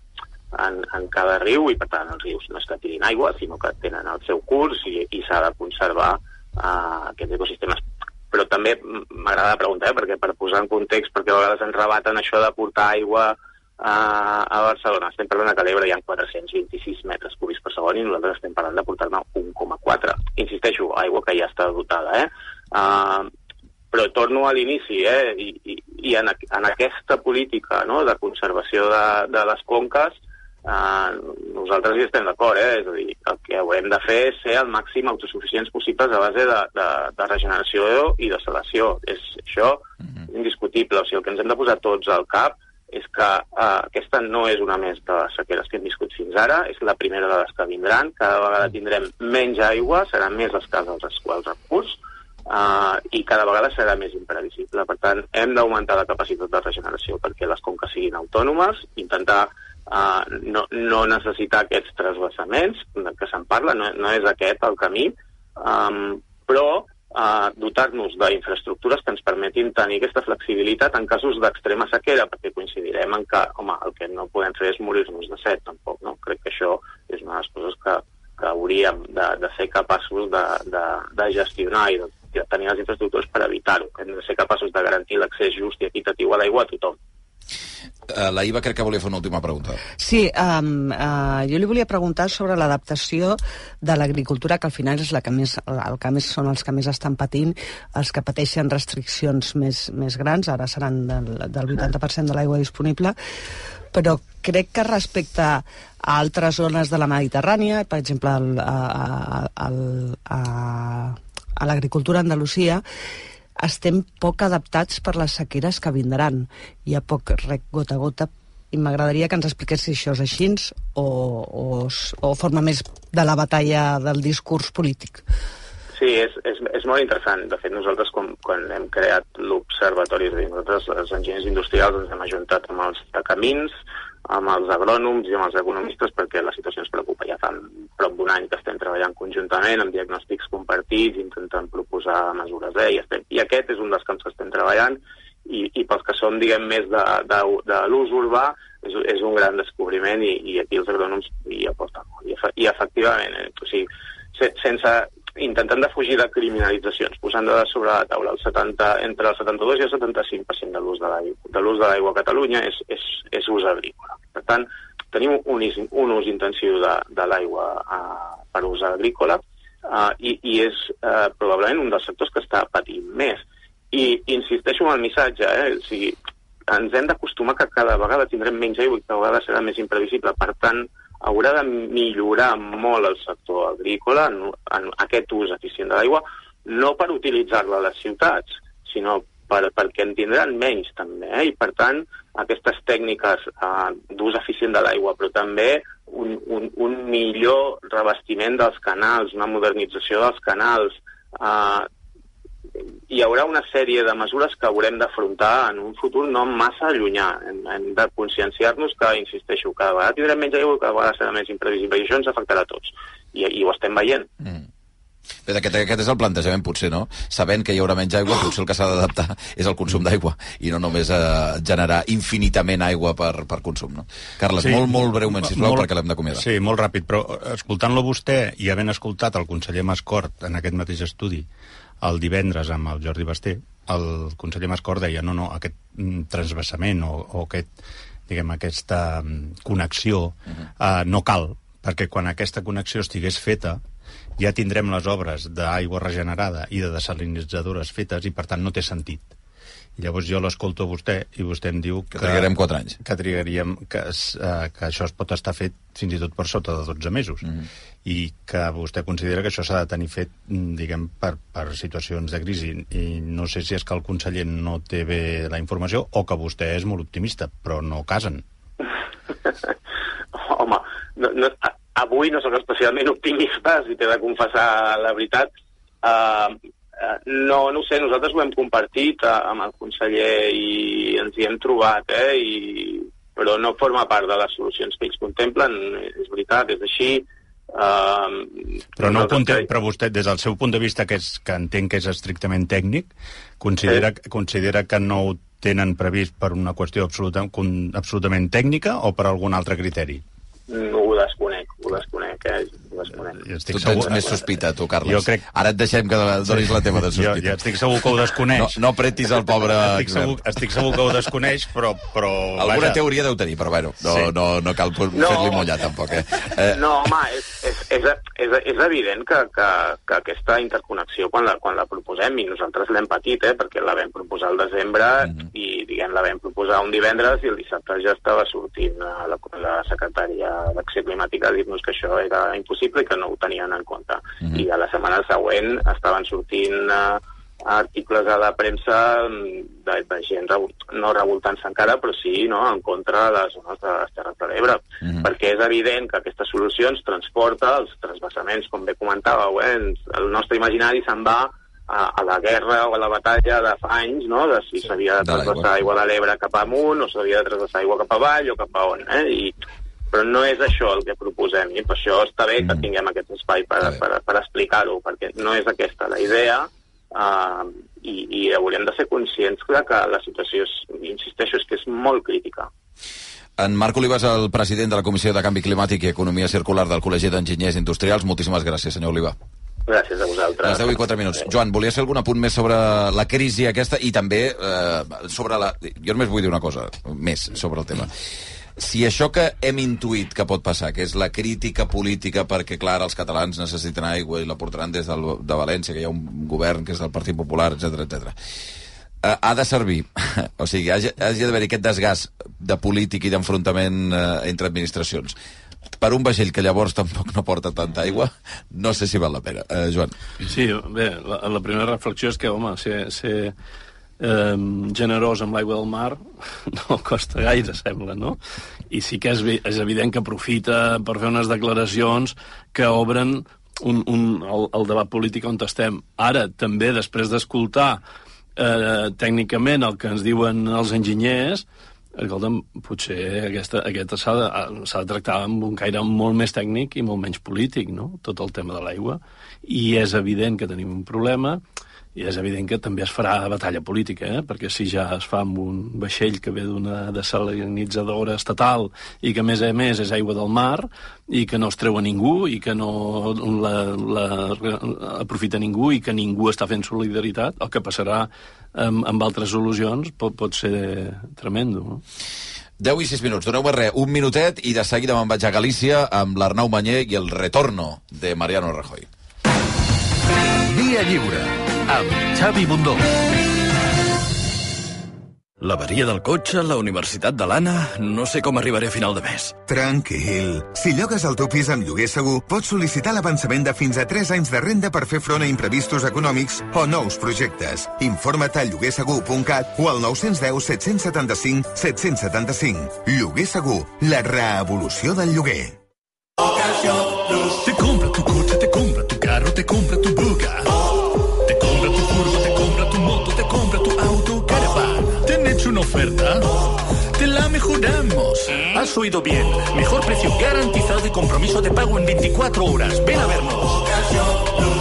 en, en cada riu i per tant els rius no és que tirin aigua sinó que tenen el seu curs i, i s'ha de conservar uh, aquests ecosistemes. Però també m'agrada preguntar, eh, perquè per posar en context, perquè a vegades ens rebaten això de portar aigua a, a Barcelona. Estem parlant que a l'Ebre hi ha 426 metres cúbics per segon i nosaltres estem parlant de portar-ne 1,4. Insisteixo, aigua que ja està dotada, eh? Uh, però torno a l'inici, eh? I, i, i en, en aquesta política no? de conservació de, de les conques eh, nosaltres hi estem d'acord, eh? és a dir, el que haurem de fer és ser el màxim autosuficients possibles a base de, de, de regeneració i de salació. És això indiscutible, o sigui, el que ens hem de posar tots al cap és que eh, aquesta no és una més de les sequeres que hem viscut fins ara, és la primera de les que vindran, cada vegada tindrem menys aigua, seran més escassos els quals recurs, uh, i cada vegada serà més imprevisible. Per tant, hem d'augmentar la capacitat de regeneració perquè les conques siguin autònomes, intentar uh, no, no necessitar aquests transvasaments de que se'n parla, no, no és aquest el camí, um, però uh, dotar-nos d'infraestructures que ens permetin tenir aquesta flexibilitat en casos d'extrema sequera, perquè coincidirem en que, home, el que no podem fer és morir-nos de set, tampoc, no? Crec que això és una de les coses que, que hauríem de, de ser capaços de, de, de gestionar i de, de tenir les infraestructures per evitar-ho. Hem de ser capaços de garantir l'accés just i equitatiu a l'aigua a tothom. Uh, la Iva crec que volia fer una última pregunta. Sí, um, uh, jo li volia preguntar sobre l'adaptació de l'agricultura, que al final és la que més, el que més són els que més estan patint, els que pateixen restriccions més, més grans, ara seran del, del 80% de l'aigua disponible, però crec que respecte a altres zones de la Mediterrània, per exemple, el, a, a, al- a, a l'agricultura a Andalusia, estem poc adaptats per les sequeres que vindran. Hi ha poc rec gota a gota i m'agradaria que ens expliqués si això és així o, o, o forma més de la batalla del discurs polític. Sí, és, és, és molt interessant. De fet, nosaltres, quan, quan hem creat l'observatori, és a dir, nosaltres, els enginyers industrials, ens hem ajuntat amb els de camins, amb els agrònoms i amb els economistes perquè la situació ens preocupa. Ja fa prop d'un any que estem treballant conjuntament amb diagnòstics compartits, intentant proposar mesures. Eh? I, estem, I aquest és un dels camps que estem treballant i, i pels que som, diguem, més de, de, de l'ús urbà, és, és un gran descobriment i, i aquí els agrònoms hi aporten molt. I, i efectivament, eh, o sigui, se, sense intentant de fugir de criminalitzacions, posant de sobre la taula el 70, entre el 72 i el 75% de l'ús de l'aigua de l'ús de l'aigua a Catalunya és, és, és ús agrícola. Per tant, tenim un, un ús intensiu de, de l'aigua eh, per ús agrícola eh, i, i és eh, probablement un dels sectors que està patint més. I insisteixo en el missatge, eh? o sigui, ens hem d'acostumar que cada vegada tindrem menys aigua i cada vegada serà més imprevisible. Per tant, haurà de millorar molt el sector agrícola en, en aquest ús eficient de l'aigua, no per utilitzar-la a les ciutats, sinó per, perquè en tindran menys també, eh? i per tant aquestes tècniques eh, d'ús eficient de l'aigua, però també un, un, un millor revestiment dels canals, una modernització dels canals, eh, hi haurà una sèrie de mesures que haurem d'afrontar en un futur no massa llunyà. Hem, hem de conscienciar-nos que, insisteixo, cada vegada tindrem menys aigua cada vegada serà més imprevisible i això ens afectarà a tots. I, i ho estem veient. Bé, aquest, aquest és el plantejament, potser, no? Sabent que hi haurà menys aigua, potser el que s'ha d'adaptar és el consum d'aigua i no només eh, generar infinitament aigua per, per consum, no? Carles, sí, molt, molt breument, sisplau, molt- perquè l'hem d'acomiadar. Sí, molt ràpid, però eh, escoltant-lo vostè i havent escoltat el conseller Mascort en aquest mateix estudi el divendres amb el Jordi Basté, el conseller Mascort deia no, no, aquest mm, transvasament o, o aquest, diguem, aquesta mm, connexió eh, no cal, perquè quan aquesta connexió estigués feta ja tindrem les obres d'aigua regenerada i de desalinitzadores fetes i per tant no té sentit. Llavors jo l'escolto a vostè i vostè em diu que... Que trigarem quatre anys. Que trigaríem... Que, es, eh, que això es pot estar fet fins i tot per sota de 12 mesos. Mm -hmm. I que vostè considera que això s'ha de tenir fet, mm, diguem, per, per situacions de crisi. I no sé si és que el conseller no té bé la informació o que vostè és molt optimista, però no casen. Home, no, no, avui no sóc especialment optimista, si t'he de confessar la veritat. Uh, uh, no, no ho sé, nosaltres ho hem compartit uh, amb el conseller i ens hi hem trobat, eh? I, però no forma part de les solucions que ells contemplen, és veritat, és així. Uh, Però, no ho contempla, però vostè, des del seu punt de vista, que, és, que entenc que és estrictament tècnic, considera, considera que no ho tenen previst per una qüestió absoluta, absolutament tècnica o per algun altre criteri? no ho desconec, ho desconec, eh? Ho desconec. Tu tens més sospita, tu, Carles. Jo crec- Ara et deixem que donis la teva de Jo, sospita. jo estic segur que ho desconeix. No, no apretis el pobre Estic segur, estic segur que ho desconeix, però... però Alguna vaja, teoria deu tenir, però bueno, no, Sí. no, no cal No. fer-li mullar tampoc, eh? eh No, home, és, és, és, és, és evident que, que, que aquesta interconnexió, quan la, quan la proposem, i nosaltres l'hem patit, eh, perquè la vam proposar al desembre i, diguem, la vam proposar un divendres i el dissabte ja estava sortint a la, la secretària d'Acció Climàtica a dir-nos que això era impossible i que no ho tenien en compte. I a la setmana següent estaven sortint eh, articles a la premsa mm, de, de gent revol- no revoltant-se encara, però sí no, en contra de les zones de les Terres de l'Ebre. Perquè és evident que aquesta solució ens transporta els transvassaments, com bé comentàveu, eh? el nostre imaginari se'n va a, a la guerra o a la batalla de fa anys, no? de si s'havia de de l'aigua. transvasar aigua de l'Ebre cap amunt o s'havia de transvasar aigua cap avall o cap a on. Eh? I, però no és això el que proposem i per això està bé que tinguem aquest espai per, per, per explicar-ho, perquè no és aquesta la idea uh, i, i hauríem de ser conscients de que la situació, és, insisteixo, és que és molt crítica. En Marc Oliva és el president de la Comissió de Canvi Climàtic i Economia Circular del Col·legi d'Enginyers Industrials. Moltíssimes gràcies, senyor Oliva. Gràcies a vosaltres. Les 10 i 4 minuts. Joan, volies fer algun apunt més sobre la crisi aquesta i també eh, sobre la... Jo només vull dir una cosa més sobre el tema. Si això que hem intuït que pot passar, que és la crítica política perquè, clar, els catalans necessiten aigua i la portaran des del, de València, que hi ha un govern que és del Partit Popular, etc etc. Uh, ha de servir, o sigui, hagi, hagi d'haver aquest desgast de polític i d'enfrontament uh, entre administracions per un vaixell que llavors tampoc no porta tanta aigua, no sé si val la pena. Uh, Joan. Sí, bé, la, la primera reflexió és que, home, ser, ser eh, generós amb l'aigua del mar no costa gaire, sembla, no? I sí que és, és evident que aprofita per fer unes declaracions que obren un, un, el, el debat polític on estem. Ara, també, després d'escoltar eh, tècnicament el que ens diuen els enginyers, escolta'm, potser aquesta, aquesta s'ha de, de tractar amb un caire molt més tècnic i molt menys polític, no?, tot el tema de l'aigua. I és evident que tenim un problema, i és evident que també es farà batalla política, eh? perquè si ja es fa amb un vaixell que ve d'una desalinitzadora estatal i que a més a més és aigua del mar i que no es treu a ningú i que no la, la, aprofita ningú i que ningú està fent solidaritat, el que passarà amb, amb altres solucions pot, pot ser tremendo. No? 10 i 6 minuts, doneu-me res, un minutet i de seguida me'n vaig a Galícia amb l'Arnau Manyer i el retorno de Mariano Rajoy. Via lliure, amb Xavi Bundó. L'averia del cotxe, la universitat de l'Anna... No sé com arribaré a final de mes. Tranquil. Si llogues el teu pis amb lloguer segur, pots sol·licitar l'avançament de fins a 3 anys de renda per fer front a imprevistos econòmics o nous projectes. Informa't a lloguersegur.cat o al 910 775 775. Lloguer segur, la reevolució del lloguer. Te compra tu coche, te compra tu carro, te compra tu buga. Te compra tu furgo, te compra tu moto, te compra tu auto, caravan. ¿Te han hecho una oferta? Te la mejoramos. Has oído bien. Mejor precio garantizado y compromiso de pago en 24 horas. Ven a vernos.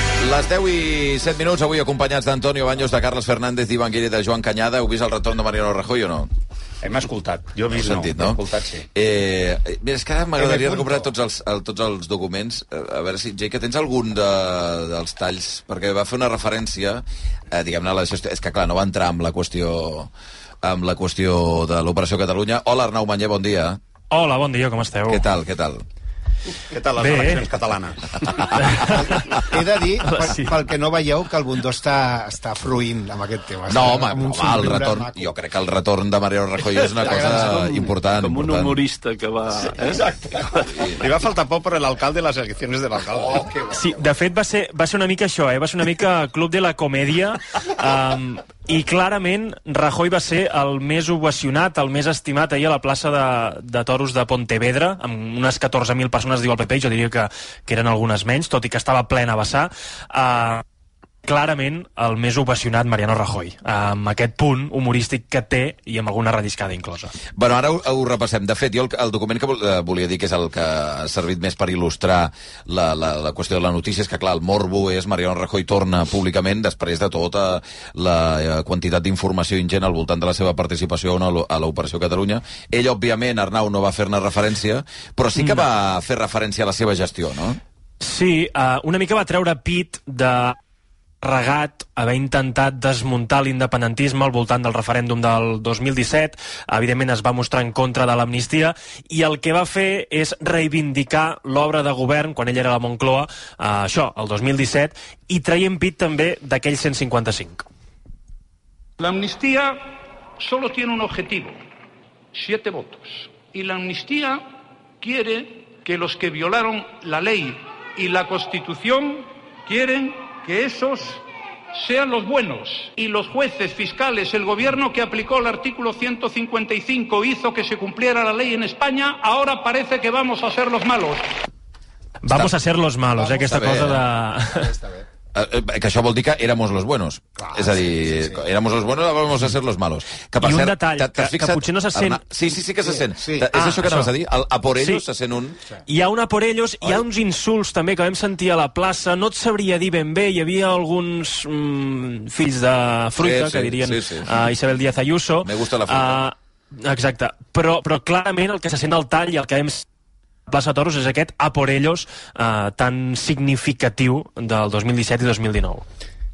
Les 10 i 7 minuts, avui acompanyats d'Antonio Baños, de Carles Fernández, d'Ivan Guiri, de Joan Canyada. Heu vist el retorn de Mariano Rajoy o no? Hem escoltat. Jo he vist, sentit, no. no? He escoltat, sí. Eh, mira, és que ara m'agradaria recuperar tots els, el, tots els documents. Eh, A veure si, Jake, tens algun de, dels talls? Perquè va fer una referència, eh, diguem-ne, a la gestió... És que, clar, no va entrar amb la qüestió amb la qüestió de l'Operació Catalunya. Hola, Arnau Manyer, bon dia. Hola, bon dia, com esteu? Què tal, què tal? Què tal les Bé. eleccions catalanes? He de dir, pel, sí. pel que no veieu, que el Bundó està, està fruint amb aquest tema. No, Està home, un home el retorn, maco. jo crec que el retorn de Mariano Rajoy és una cosa Com- important. Com un important. humorista que va... Eh? Li va faltar por por el alcalde y las elecciones del alcalde. Oh, Sí, de fet va ser, va ser una mica això, eh? va ser una mica Club de la Comèdia um, i clarament Rajoy va ser el més ovacionat, el més estimat ahir a la plaça de, de Toros de Pontevedra, amb unes 14.000 persones, diu el PP, jo diria que, que eren algunes menys, tot i que estava plena a vessar. Uh, clarament el més ovacionat Mariano Rajoy, amb aquest punt humorístic que té i amb alguna radiscada inclosa. Bueno, ara ho, ho repassem. De fet, jo el, el document que vol- eh, volia dir que és el que ha servit més per il·lustrar la, la, la qüestió de la notícia és que, clar, el morbo és Mariano Rajoy torna públicament després de tota la eh, quantitat d'informació ingent al voltant de la seva participació a l'Operació Catalunya. Ell, òbviament, Arnau, no va fer-ne referència, però sí que No. va fer referència a la seva gestió, no? Sí, una mica va treure pit de regat haver intentat desmuntar l'independentisme al voltant del referèndum del 2017. Evidentment es va mostrar en contra de l'amnistia i el que va fer és reivindicar l'obra de govern quan ell era a la Moncloa, eh, això, el 2017, i traient pit també d'aquell 155. La amnistía solo tiene un objetivo, siete votos. Y la amnistía quiere que los que violaron la ley y la Constitución quieren que esos sean los buenos. Y los jueces, fiscales, el gobierno que aplicó el artículo 155 hizo que se cumpliera la ley en España, ahora parece que vamos a ser los malos. Vamos a ser los malos, eh, aquesta Està bé, cosa. Eh, eh, que això vol dir que éramos los buenos. és a dir, sí, sí. éramos los buenos, ahora vamos a ser los malos. Que, I un detall, t'ha- t'has que- que potser no se sent- Arna- Sí, sí, sí que se sent. Sí. És Ah, això que anaves a dir? El, a por ellos Sí. se sent un... Hi ha una por ellos, hi ha uns insults també que vam sentir a la plaça, no et sabria dir ben bé, hi havia alguns mm, fills de fruita, Sí, sí, que dirien sí, sí. uh, Isabel Díaz Ayuso. Me gusta la fruita. Uh, exacte, però, però clarament el que se sent al tall i el que a la plaça Toros és aquest a por ellos uh, tan significatiu del 2017 i 2019.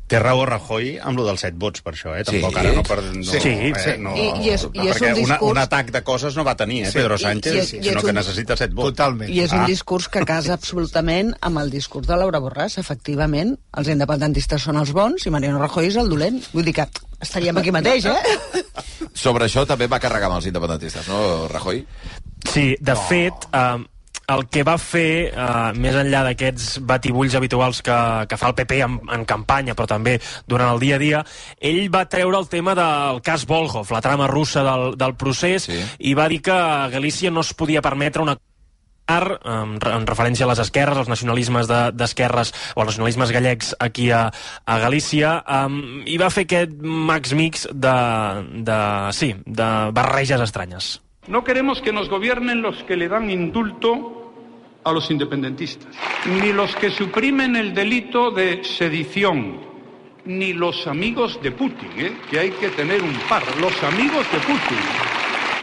Té raó Rajoy amb lo dels set vots, per això, eh? Tampoc Sí. ara no per... No, Sí, eh, sí. No, I- i és- i és un una, discurs- un atac de coses no va tenir, eh, Sí. Pedro I- Sánchez, i és- i és sinó que un- necessita set vots. Totalment. I és un Ah. discurs que casa absolutament amb el discurs de Laura Borràs. Efectivament, els independentistes són els bons i Mariano Rajoy és el dolent. Vull dir que estaríem aquí mateix, eh? Sobre això també va carregar amb els independentistes, no, Rajoy? Sí, de no. fet, eh, el que va fer, eh, més enllà d'aquests batibulls habituals que, que fa el PP en, en campanya, però també durant el dia a dia, ell va treure el tema del cas Volhov, la trama russa del, del procés, sí. i va dir que Galícia no es podia permetre una en, en referència a les esquerres, als nacionalismes de- d'esquerres de, o als nacionalismes gallecs aquí a, a Galícia, um, i va fer aquest max mix de, de, sí, de barreges estranyes. No queremos que nos gobiernen los que le dan indulto a los independentistas, ni los que suprimen el delito de sedición, ni los amigos de Putin, ¿eh? que hay que tener un par, los amigos de Putin,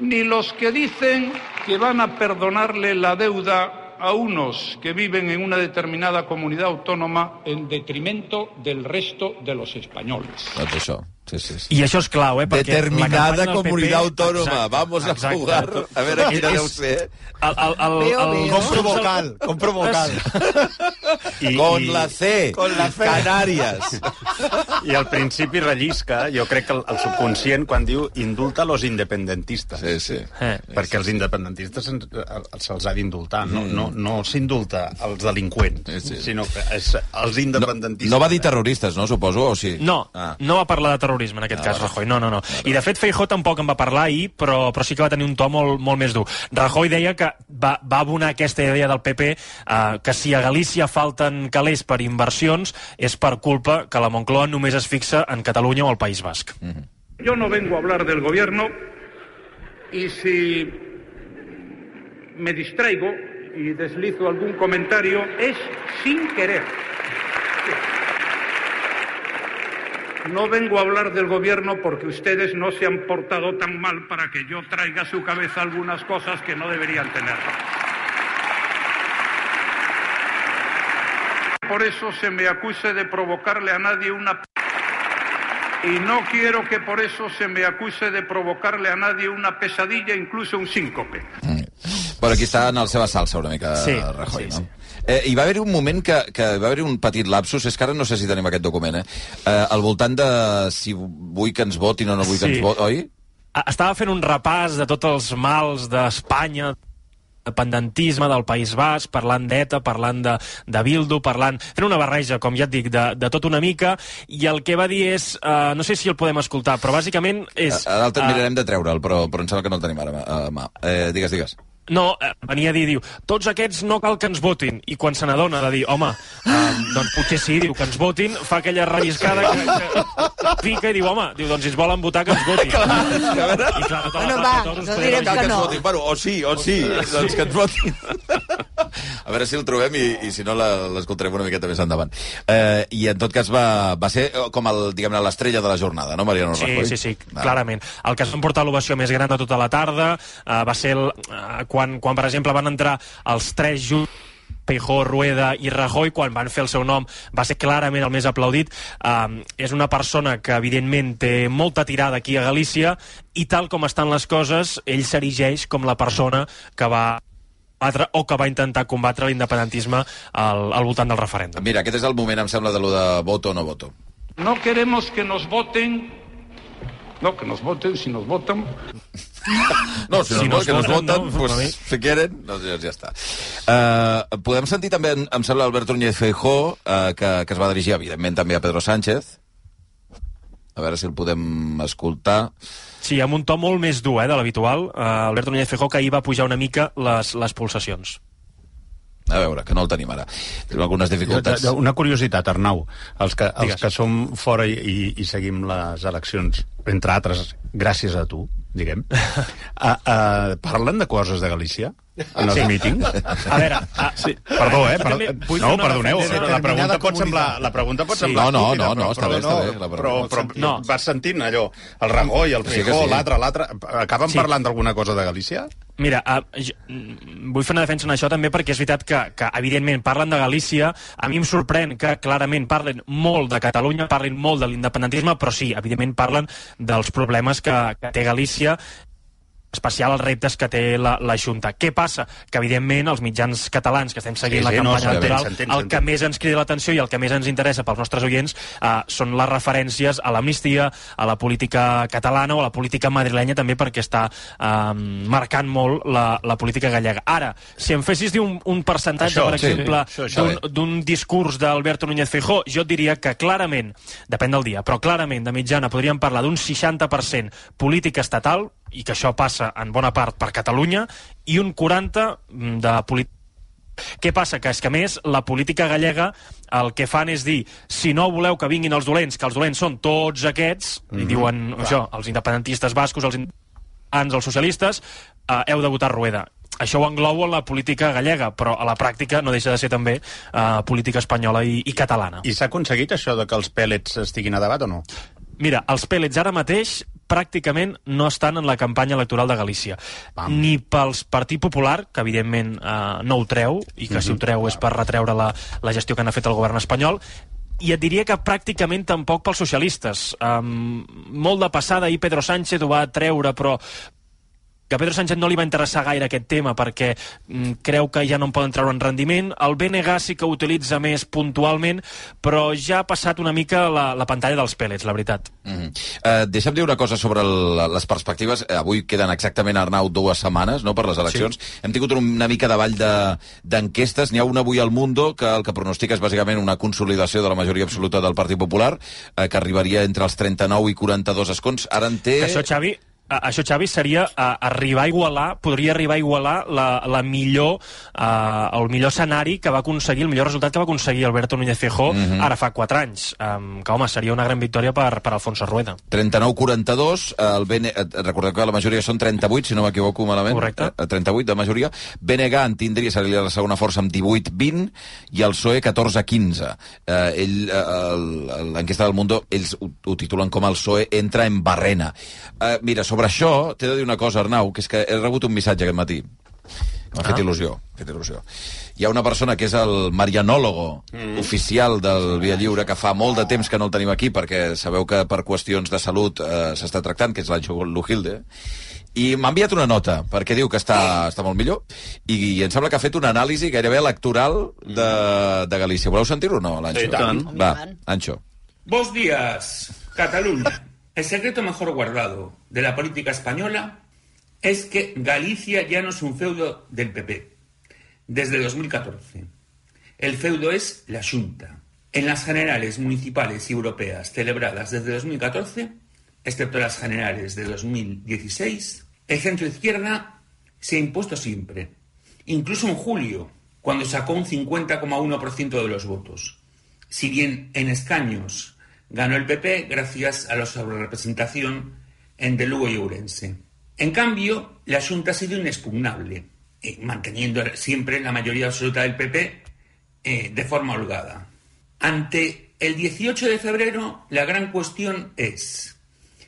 ni los que dicen que van a perdonarle la deuda a unos que viven en una determinada comunidad autónoma en detrimento del resto de los españoles. Sí, sí. sí. I això és clau, eh? Perquè Determinada comunitat PP autònoma. Exacte, Vamos a exacte. jugar. A veure quina deu ser. El, el, el, Veo, el. Compro vocal, compro vocal. I, Con la C. Con la C. Canàries. I al principi rellisca, jo crec que el, el subconscient, quan diu indulta los independentistes. Sí, sí. Eh. Perquè els independentistes eh, se'ls ha d'indultar, no, Mm. no, no s'indulta als delinqüents, Sí, sí. sinó que és els independentistes. No va dir terroristes, no, suposo, o sí? No, Ah. no va parlar de terrorisme en aquest Ah, cas. Rajoy. No, no, no. I de fet Feijó tampoc en va parlar ahir, però, però sí que va tenir un to molt, molt més dur. Rajoy deia que va, va abonar aquesta idea del PP eh, que si a Galícia falten calés per inversions és per culpa que la Moncloa només es fixa en Catalunya o al País Basc. Yo no vengo a hablar del gobierno y si me distraigo y deslizo algún comentario es sin querer. No vengo a hablar del gobierno porque ustedes no se han portado tan mal para que yo traiga a su cabeza algunas cosas que no deberían tener. Por eso se me acuse de provocarle a nadie una y no quiero que por eso se me acuse de provocarle a nadie una pesadilla, incluso un síncope. Però aquí està en la seva salsa una mica, Sí, Rajoy, sí, no? Eh, hi va haver un moment que, que va haver un petit lapsus, és que ara no sé si tenim aquest document, eh? eh al voltant de si vull que ens votin o no vull que Sí. ens votin, oi? Estava fent un repàs de tots els mals d'Espanya, independentisme del País Basc, parlant d'ETA, parlant de, de Bildu, parlant... fent una barreja, com ja et dic, de, de tot una mica, i el que va dir és... Uh, no sé si el podem escoltar, però bàsicament és... Ara el eh, mirarem de treure'l, però, però em sembla que no el tenim ara a mà. Eh, digues, digues. No, eh, venia a dir, diu, tots aquests no cal que ens votin. I quan se n'adona de dir, home, eh, doncs potser sí, diu, que ens votin, fa aquella relliscada que, que pica i diu, home, diu, doncs si es volen votar, que ens votin. Clar. I clar, tota Bueno, va, no direm que que ens no. votin. Bueno, o sí, o sí, doncs que ens votin. A veure si el trobem i, i si no la- l'escoltarem una miqueta més endavant. Eh, I en tot cas va, va ser eh, com el, diguem-ne, l'estrella de la jornada, no, Mariano Sí, Rajoy? sí, sí, Va. clarament. El que es va emportar l'ovació més gran de tota la tarda eh, va ser el, eh, quan, quan, per exemple, van entrar els tres junts Peijó, Rueda i Rajoy, quan van fer el seu nom, va ser clarament el més aplaudit. Um, és una persona que, evidentment, té molta tirada aquí a Galícia i, tal com estan les coses, ell s'erigeix com la persona que va combatre o que va intentar combatre l'independentisme al, al voltant del referèndum. Mira, aquest és el moment, em sembla, de lo de voto o no voto. No queremos que nos voten, no que nos voten, si nos votan. No, si, Si no, nos que nos voten, voten, no, pues, si quieren, doncs ja, està. Uh, podem sentir també, em- em sembla, Alberto Núñez Feijó, uh, que, que es va dirigir, evidentment, també a Pedro Sánchez. A veure si el podem escoltar. Sí, amb un to molt més dur eh, de l'habitual. Uh, Alberto Núñez Feijóo, que ahir va pujar una mica les, les pulsacions. A veure, que no el tenim ara. Tenim algunes dificultats. Una curiositat, Arnau. Els que, els Digues. que som fora i, i, i seguim les eleccions, entre altres, gràcies a tu, diguem, uh, uh, parlen de coses de Galícia? En els Sí. mítings. A veure, a, Sí. Perdó, eh? Per... No, perdoneu, referència la pregunta pot semblar, la pregunta pot Sí. semblar No, no, no, no, però- està bé, està no, bé, la Però, pregunta. però No. vas sentint allò, el Rajoy, el Sí Feijó, sí. l'altre, l'altre... Acaben Sí. parlant d'alguna cosa de Galícia? Mira, uh, jo, vull fer una defensa en això també perquè és veritat que, que evidentment parlen de Galícia, a mi em sorprèn que clarament parlen molt de Catalunya, parlin molt de l'independentisme, però sí, evidentment parlen dels problemes que, que té Galícia especial els reptes que té la, la Junta. Què passa? Que, evidentment, els mitjans catalans que estem seguint Sí, la sí, no, campanya s'entén, electoral, el que més ens crida l'atenció i el que més ens interessa pels nostres oients eh, són les referències a l'amnistia, a la política catalana o a la política madrilenya també perquè està eh, marcant molt la, la política gallega. Ara, si em fessis dir un, un percentatge, Això, per sí, exemple, d'un- d'un discurs d'Alberto Núñez Feijó, jo et diria que clarament, depèn del dia, però clarament de mitjana podríem parlar d'un 60% política estatal, i que això passa en bona part per Catalunya, i un 40% de política què passa? Que és que, més, la política gallega el que fan és dir si no voleu que vinguin els dolents, que els dolents són tots aquests, mm -hmm. i Mhm, diuen clar. això, els independentistes bascos, els independents, els socialistes, eh, heu de votar Rueda. Això ho englobo en la política gallega, però a la pràctica no deixa de ser també eh, política espanyola i, i catalana. I s'ha aconseguit això de que els pèl·lets estiguin a debat o no? Mira, els pèl·lets ara mateix pràcticament no estan en la campanya electoral de Galícia. Pam. Ni pels Partit Popular, que evidentment eh, no ho treu, i que si ho treu és per retreure la, la gestió que n'ha fet el govern espanyol, i et diria que pràcticament tampoc pels socialistes. Um, molt de passada, ahir Pedro Sánchez ho va treure, però que a Pedro Sánchez no li va interessar gaire aquest tema perquè mm, creu que ja no en poden treure en rendiment. El BNG sí que utilitza més puntualment, però ja ha passat una mica la, la pantalla dels pèl·lets, la veritat. Mm -hmm. uh, deixa'm dir una cosa sobre el, les perspectives. Eh, Avui queden exactament, Arnau, dues setmanes no, per les eleccions. Sí. Hem tingut una mica de ball de- d'enquestes. N'hi ha una avui al Mundo que el que pronostica és bàsicament una consolidació de la majoria absoluta del Partit Popular, eh, que arribaria entre els 39 i 42 escons. Ara en té... Que això, Xavi, això, Xavi, seria a, arribar a igualar, podria arribar a igualar la, la millor, uh, el millor escenari que va aconseguir, el millor resultat que va aconseguir Alberto Núñez Feijóo Mhm. ara fa 4 anys. Um, que, home, seria una gran victòria per, per Alfonso Rueda. 39-42, eh, el BN... recordeu que la majoria són 38, si no m'equivoco malament. Correcte. Eh, 38 de majoria. BNG en tindria, seria la segona força amb 18-20 i el PSOE 14-15. Eh, ell, el- el- l'enquesta del Mundo, ells ho, ho titulen com el PSOE entra en barrena. Eh, mira, sobre això t'he de dir una cosa, Arnau, que és que he rebut un missatge aquest matí que m'ha fet Ah. il·lusió, m'ha fet il·lusió. Hi ha una persona que és el marianòlogo mm. oficial del Via Lliure, que fa molt de temps que no el tenim aquí, perquè sabeu que per qüestions de salut eh, s'està tractant, que és l'Anxo Lujilde, i m'ha enviat una nota, perquè diu que està, està molt millor, i, i em sembla que ha fet una anàlisi gairebé electoral de, de Galícia. Voleu sentir-ho o no, l'Anxo? Sí, tant. Va, Anxo. Buenos días, Cataluña. El secreto mejor guardado de la política española es que Galicia ya no es un feudo del PP desde 2014. El feudo es la Junta. En las generales municipales y europeas celebradas desde 2014, excepto las generales de 2016, el centro izquierda se ha impuesto siempre, incluso en julio, cuando sacó un 50,1% de los votos. Si bien en escaños ganó el PP gracias a la sobrerepresentación en de Lugo y Ourense. En cambio, la Junta ha sido inexpugnable, eh, manteniendo siempre la mayoría absoluta del PP eh, de forma holgada. Ante el 18 de febrero, la gran cuestión es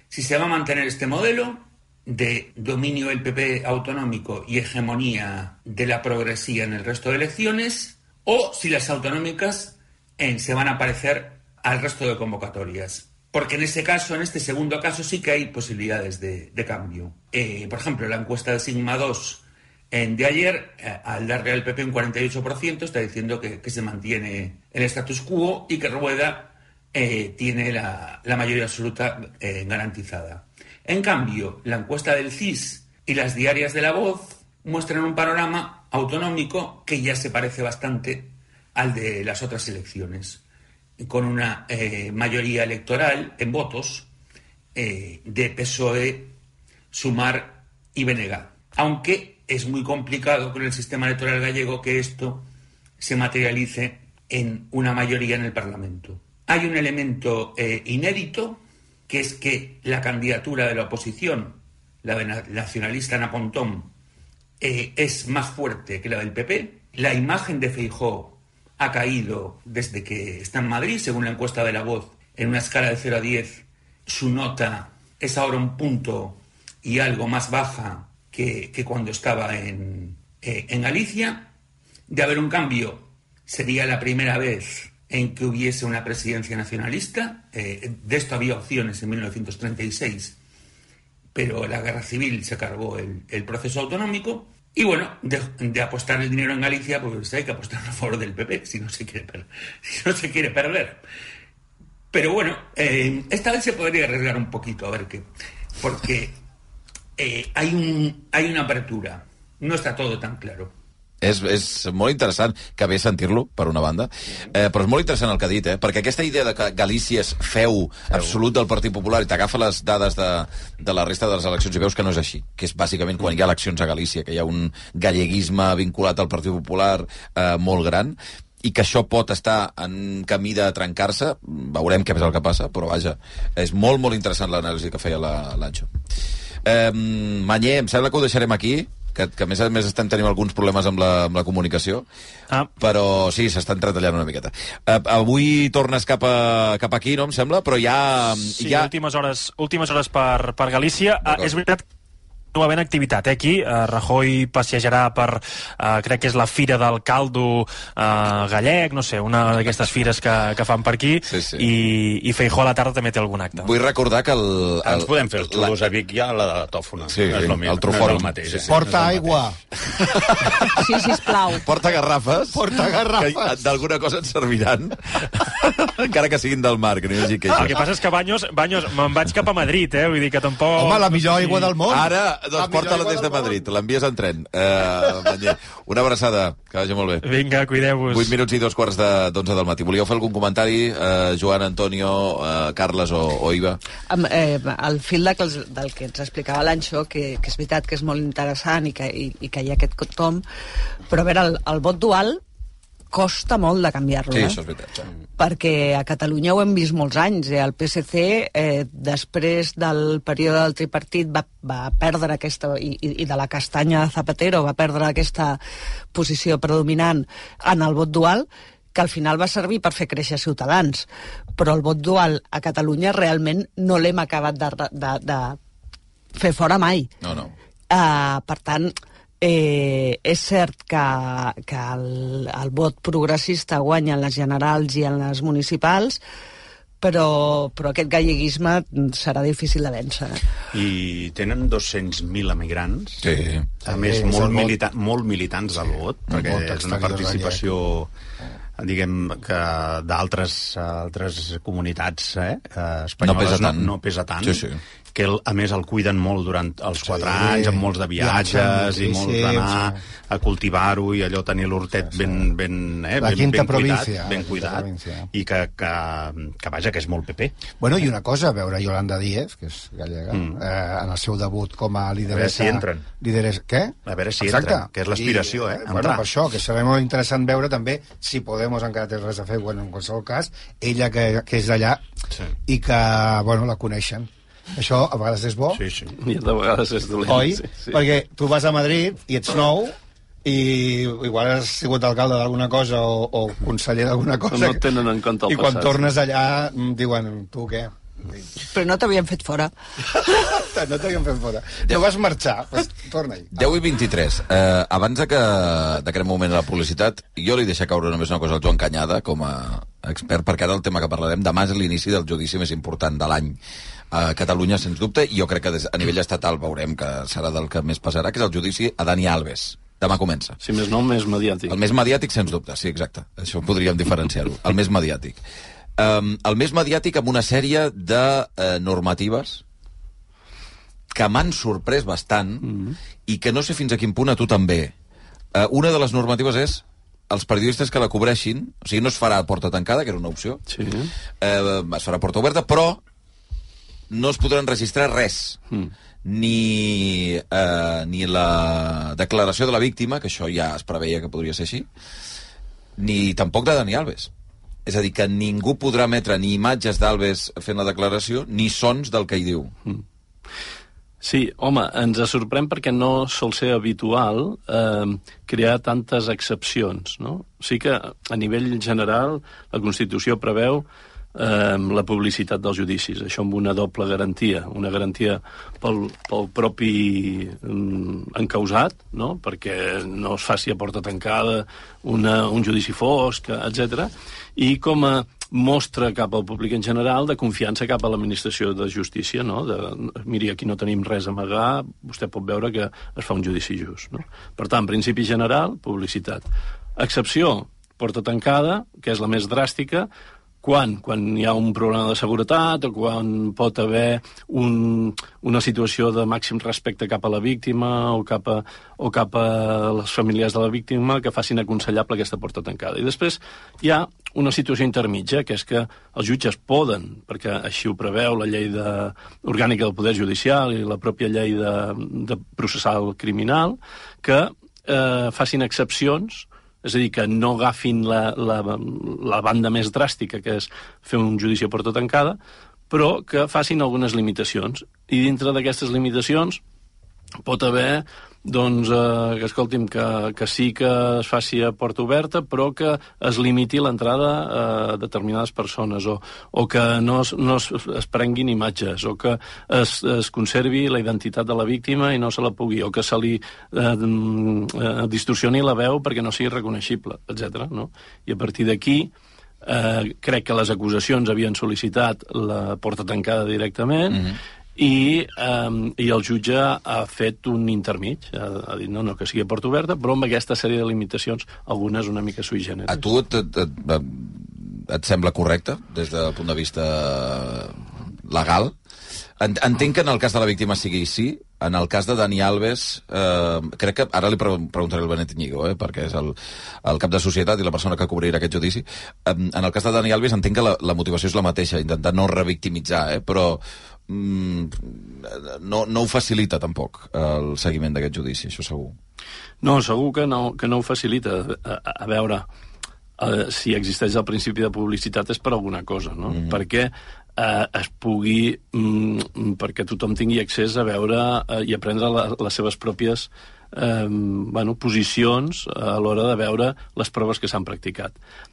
si se va a mantener este modelo de dominio del PP autonómico y hegemonía de la progresía en el resto de elecciones, o si las autonómicas eh, se van a parecer al resto de convocatorias. Porque en ese caso, en este segundo caso, sí que hay posibilidades de, cambio. Eh, por ejemplo, la encuesta de Sigma 2 en, de ayer, eh, al darle al PP un 48%, está diciendo que, se mantiene el status quo y que Rueda eh, tiene la, mayoría absoluta garantizada. En cambio, la encuesta del CIS y las diarias de la voz muestran un panorama autonómico que ya se parece bastante al de las otras elecciones, con una eh, mayoría electoral en votos eh, de PSOE, Sumar y Benega. Aunque es muy complicado con el sistema electoral gallego que esto se materialice en una mayoría en el Parlamento. Hay un elemento eh, inédito, que es que la candidatura de la oposición, la nacionalista Ana Pontón, eh, es más fuerte que la del PP. La imagen de Feijó ha caído desde que está en Madrid, según la encuesta de la voz, en una escala de 0 a 10. Su nota es ahora un punto y algo más baja que, que cuando estaba en, eh, en Galicia. De haber un cambio, sería la primera vez en que hubiese una presidencia nacionalista. Eh, de esto había opciones en 1936 pero la guerra civil se cargó el, el proceso autonómico. Y bueno, de, apostar el dinero en Galicia, pues hay que apostar a favor del PP, si no se quiere, per si no se quiere perder. Pero bueno, eh, esta vez se podría arriesgar un poquito, a ver qué. Porque eh, hay, un, hay una apertura. No está todo tan claro. És, és molt interessant, que bé sentir-lo, per una banda, eh, però és molt interessant el que ha dit, eh? perquè aquesta idea de que Galícia és feu absolut del Partit Popular i t'agafa les dades de, de la resta de les eleccions i veus que no és així, que és bàsicament quan hi ha eleccions a Galícia, que hi ha un galleguisme vinculat al Partit Popular eh, molt gran, i que això pot estar en camí de trencar-se, veurem què és el que passa, però vaja, és molt, molt interessant l'anàlisi que feia l'Anxo. Eh, Manyer, em sembla que ho deixarem aquí, que, que a més a més estem tenint alguns problemes amb la, amb la comunicació, ah. però sí, s'està entretallant una miqueta. Uh, avui tornes cap, a, cap aquí, no, em sembla? Però ja... Sí, ja... últimes hores, últimes hores per, per Galícia. Uh, és veritat no va haver activitat eh, aquí. Uh, Rajoy passejarà per, uh, crec que és la Fira del Caldo uh, gallec, no sé, una d'aquestes fires que, que fan per aquí, sí, sí. i, i Feijó a la tarda també té algun acte. Vull recordar que el... el Ens podem fer els xulos a Vic ja a la tòfona. Sí, és lo el trofòrum. no és el mateix. Sí, sí. Porta aigua. Sí, sisplau. Porta garrafes. Porta garrafes. Que d'alguna cosa ens serviran. Encara que siguin del mar, que no hi hagi queixes. El que passa és que Baños, Baños me'n vaig cap a Madrid, eh? Vull dir que tampoc... Home, la millor aigua del món. Ara, La doncs porta-la millor des de Madrid, l'envies en tren. Uh, una abraçada, que vagi molt bé. Vinga, cuideu-vos. 8 minuts i dos quarts de- d'onze del matí. Volíeu fer algun comentari, uh, Joan, Antonio, uh, Carles o, o Iva? Amb, eh, el fil de, que els- del que ens explicava l'Anxo, que, que és veritat que és molt interessant i que, i, i que hi ha aquest tom, però a veure, el, el vot dual costa molt de canviar-lo, Sí, eh? això és veritat. Sí. perquè a Catalunya ho hem vist molts anys. Eh? El PSC, eh, després del període del tripartit, va, va perdre aquesta, i, i i de la castanya de Zapatero, va perdre aquesta posició predominant en el vot dual, que al final va servir per fer créixer Ciutadans. Però el vot dual a Catalunya realment no l'hem acabat de, de, de fer fora mai. No, no. Uh, per tant, eh, és cert que, que el, el vot progressista guanya en les generals i en les municipals, però, però aquest galleguisme serà difícil de vèncer. I tenen 200.000 emigrants. Sí. A més, Sí, molt, milita molt militants al vot, perquè vot és una participació diguem que d'altres altres comunitats eh, eh, espanyoles No pesa tant. no, no pesa tant Sí, sí. Que el, a més el cuiden molt durant els Sí, quatre anys, amb molts de viatges viatgen i molts d'anar sí. a cultivar-ho i allò tenir l'hortet ben, ben, eh, La ben, ben província, cuidat, ben cuidat província. i que, que, que vaja, que és molt PP. Bueno, i una cosa, veure Yolanda Díez, que és gallega, mm. eh, en el seu debut com a lideressa... A veure si entren. Lideressa, què? A veure si Exacte. entren, que és l'aspiració, I, eh, Bueno, entrar. per això, que serà molt interessant veure també si Podemos encara té res a fer, bueno, en qualsevol cas, ella que, que és d'allà Sí. i que, bueno, la coneixen. Això a vegades és bo, Sí, sí. I de vegades és dolent. oi? Sí, sí. Perquè tu vas a Madrid i ets nou i igual has sigut alcalde d'alguna cosa o, o conseller d'alguna cosa No tenen en compte el i quan passat, tornes allà mm, diuen, tu què? Però no t'havien fet fora. no t'havien fet fora. No vas marxar, pues, torna-hi. 10 i 23. Eh, abans de que, de un moment a la publicitat, jo li deixo caure només una cosa al Joan Canyada, com a expert, perquè ara el tema que parlarem demà és l'inici del judici més important de l'any a Catalunya, sens dubte, i jo crec que des, a nivell estatal veurem que serà del que més passarà, que és el judici a Dani Alves. Demà comença. Si més no, més mediàtic. El més mediàtic, sens dubte, sí, exacte. Això podríem diferenciar-ho. El més mediàtic. Um, el més mediàtic amb una sèrie de uh, normatives que m'han sorprès bastant mm -hmm. i que no sé fins a quin punt a tu també. Uh, una de les normatives és els periodistes que la cobreixin, o sigui, no es farà a porta tancada, que era una opció, Sí. eh, es farà a porta oberta, però no es podran registrar res. Mm. Ni, eh, ni la declaració de la víctima, que això ja es preveia que podria ser així, ni tampoc de Dani Alves. És a dir, que ningú podrà emetre ni imatges d'Alves fent la declaració, ni sons del que hi diu. Sí, home, ens sorprèn perquè no sol ser habitual eh, crear tantes excepcions, no? Sí que a nivell general la Constitució preveu eh, la publicitat dels judicis, això amb una doble garantia, una garantia pel, pel propi mm, encausat, no? perquè no es faci a porta tancada una, un judici fosc, etc. i com a mostra cap al públic en general de confiança cap a l'administració de justícia, no? De, miri, aquí no tenim res a amagar, vostè pot veure que es fa un judici just, no? Per tant, principi general, publicitat. Excepció, porta tancada, que és la més dràstica, quan? Quan hi ha un problema de seguretat o quan pot haver un, una situació de màxim respecte cap a la víctima o cap a, o cap a les famílies de la víctima que facin aconsellable aquesta porta tancada. I després hi ha una situació intermitja, que és que els jutges poden, perquè així ho preveu la llei de, orgànica del Poder Judicial i la pròpia llei de, de processal criminal, que eh, facin excepcions és a dir, que no agafin la, la, la banda més dràstica, que és fer un judici a porta tancada, però que facin algunes limitacions. I dintre d'aquestes limitacions pot haver doncs, eh, que escolti'm, que, que sí que es faci a porta oberta, però que es limiti l'entrada a determinades persones, o, o que no es, no es, es prenguin imatges, o que es, es conservi la identitat de la víctima i no se la pugui, o que se li eh, eh, distorsioni la veu perquè no sigui reconeixible, etc. No? I a partir d'aquí, eh, crec que les acusacions havien sol·licitat la porta tancada directament, mm -hmm i, um, i el jutge ha fet un intermig, ha, ha dit no, no, que sigui a porta oberta, però amb aquesta sèrie de limitacions, algunes una mica sui generis. A tu et, et, et, et sembla correcte, des del punt de vista legal? En- Entenc que en el cas de la víctima sigui sí, en el cas de Dani Alves, eh, crec que ara li pre preguntaré al Benet Iñigo, eh, perquè és el, el cap de societat i la persona que cobrirà aquest judici. En, en el cas de Dani Alves entenc que la, la motivació és la mateixa, intentar no revictimitzar, eh, però no, no ho facilita tampoc el seguiment d'aquest judici, això segur. No, segur que no, que no ho facilita. A, a, veure, eh, si existeix el principi de publicitat és per alguna cosa, no? Mm -hmm. Perquè eh, es pugui, mm, perquè tothom tingui accés a veure eh, i a prendre la, les seves pròpies eh, bueno, posicions a l'hora de veure les proves que s'han practicat.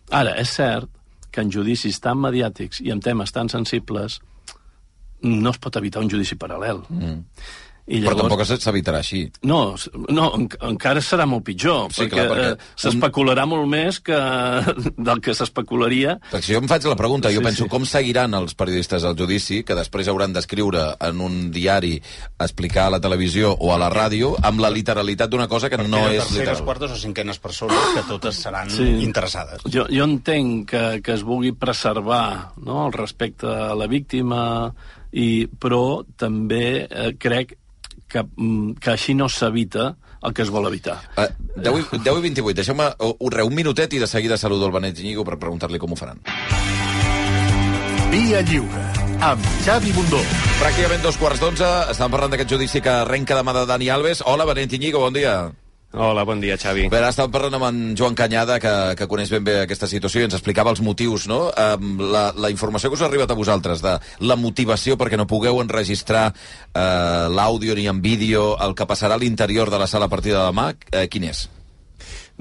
Ara, és cert que en judicis tan mediàtics i en temes tan sensibles no es pot evitar un judici paral·lel. Mm. I Però llavors- tampoc s'evitarà així. No, no en, encara serà molt pitjor, Sí, perquè, clar, perquè eh, s'especularà molt més que del que s'especularia. Perquè si jo em faig la pregunta, jo Sí, penso sí. com seguiran els periodistes el judici, que després hauran d'escriure en un diari, explicar a la televisió o a la ràdio, amb la literalitat d'una cosa que no és terceres, literal. quartes o cinquenes persones que totes seran Sí. interessades. Jo, jo entenc que, que es vulgui preservar no, el respecte a la víctima, i, però també eh, crec que, mm, que així no s'evita el que es vol evitar. Uh, 10, i, 10 i 28, deixeu-me un, un minutet i de seguida saludo el Benet Iñigo per preguntar-li com ho faran. Via Lliure, amb Xavi Bundó. Pràcticament dos quarts d'onze, estàvem parlant d'aquest judici que arrenca demà de Dani Alves. Hola, Benet Iñigo, bon dia. Hola, bon dia, Xavi. Bé, estàvem parlant amb en Joan Canyada, que, que coneix ben bé aquesta situació i ens explicava els motius, no? Um, la, la informació que us ha arribat a vosaltres de la motivació perquè no pugueu enregistrar uh, l'àudio ni en vídeo el que passarà a l'interior de la sala a partir de demà, uh, quin és?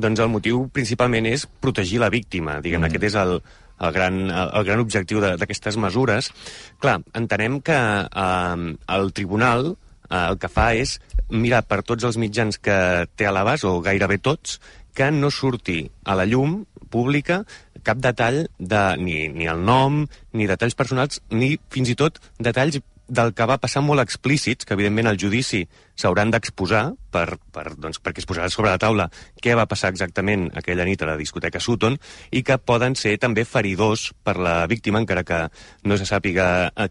Doncs el motiu principalment és protegir la víctima. Diguem, mm. aquest és el, el, gran, el, gran objectiu d'aquestes mesures. Clar, entenem que eh, el tribunal eh, el que fa és mirar per tots els mitjans que té a l'abast, o gairebé tots, que no surti a la llum pública cap detall de, ni, ni el nom, ni detalls personals, ni fins i tot detalls del que va passar molt explícits, que evidentment al judici s'hauran d'exposar per, per, doncs, perquè es posarà sobre la taula què va passar exactament aquella nit a la discoteca Sutton i que poden ser també feridors per la víctima, encara que no se sàpiga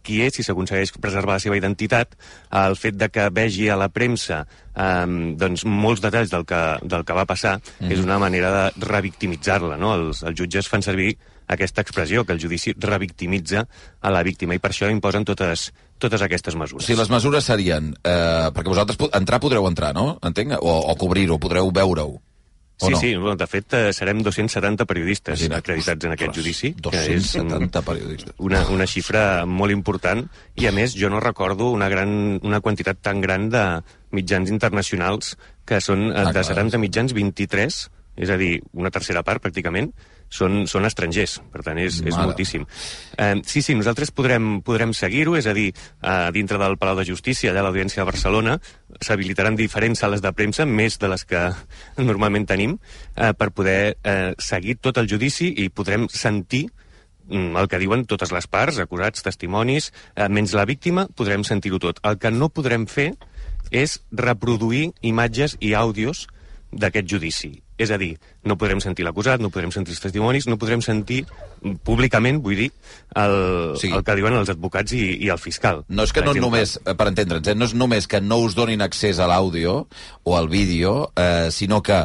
qui és, si s'aconsegueix preservar la seva identitat, el fet de que vegi a la premsa um, doncs, molts detalls del que, del que va passar mm. és una manera de revictimitzar-la. No? Els, els jutges fan servir aquesta expressió, que el judici revictimitza a la víctima, i per això imposen totes, totes aquestes mesures. Si les mesures serien... Eh, perquè vosaltres entrar podreu entrar, no? Entenc? O, o cobrir-ho, podreu veure-ho. O Sí, no? sí, bueno, de fet eh, serem 270 periodistes acreditats en aquest judici. que és, 270 periodistes. Una, una xifra molt important i, a més, jo no recordo una, gran, una quantitat tan gran de mitjans internacionals que són eh, Ah, de clar. 70 mitjans, 23, és a dir, una tercera part, pràcticament, són, són estrangers, per tant, és, és moltíssim. Eh, sí, sí, nosaltres podrem, podrem seguir-ho, és a dir, eh, dintre del Palau de Justícia, allà a l'Audiència de Barcelona, s'habilitaran diferents sales de premsa, més de les que normalment tenim, eh, per poder eh, seguir tot el judici i podrem sentir mm, el que diuen totes les parts, acusats, testimonis, eh, menys la víctima, podrem sentir-ho tot. El que no podrem fer és reproduir imatges i àudios d'aquest judici. És a dir, no podrem sentir l'acusat, no podrem sentir els testimonis, no podrem sentir públicament, vull dir, el, sí. el que diuen els advocats i, i el fiscal. No és que no exemple. només, eh, per entendre'ns, eh, no és només que no us donin accés a l'àudio o al vídeo, eh, sinó que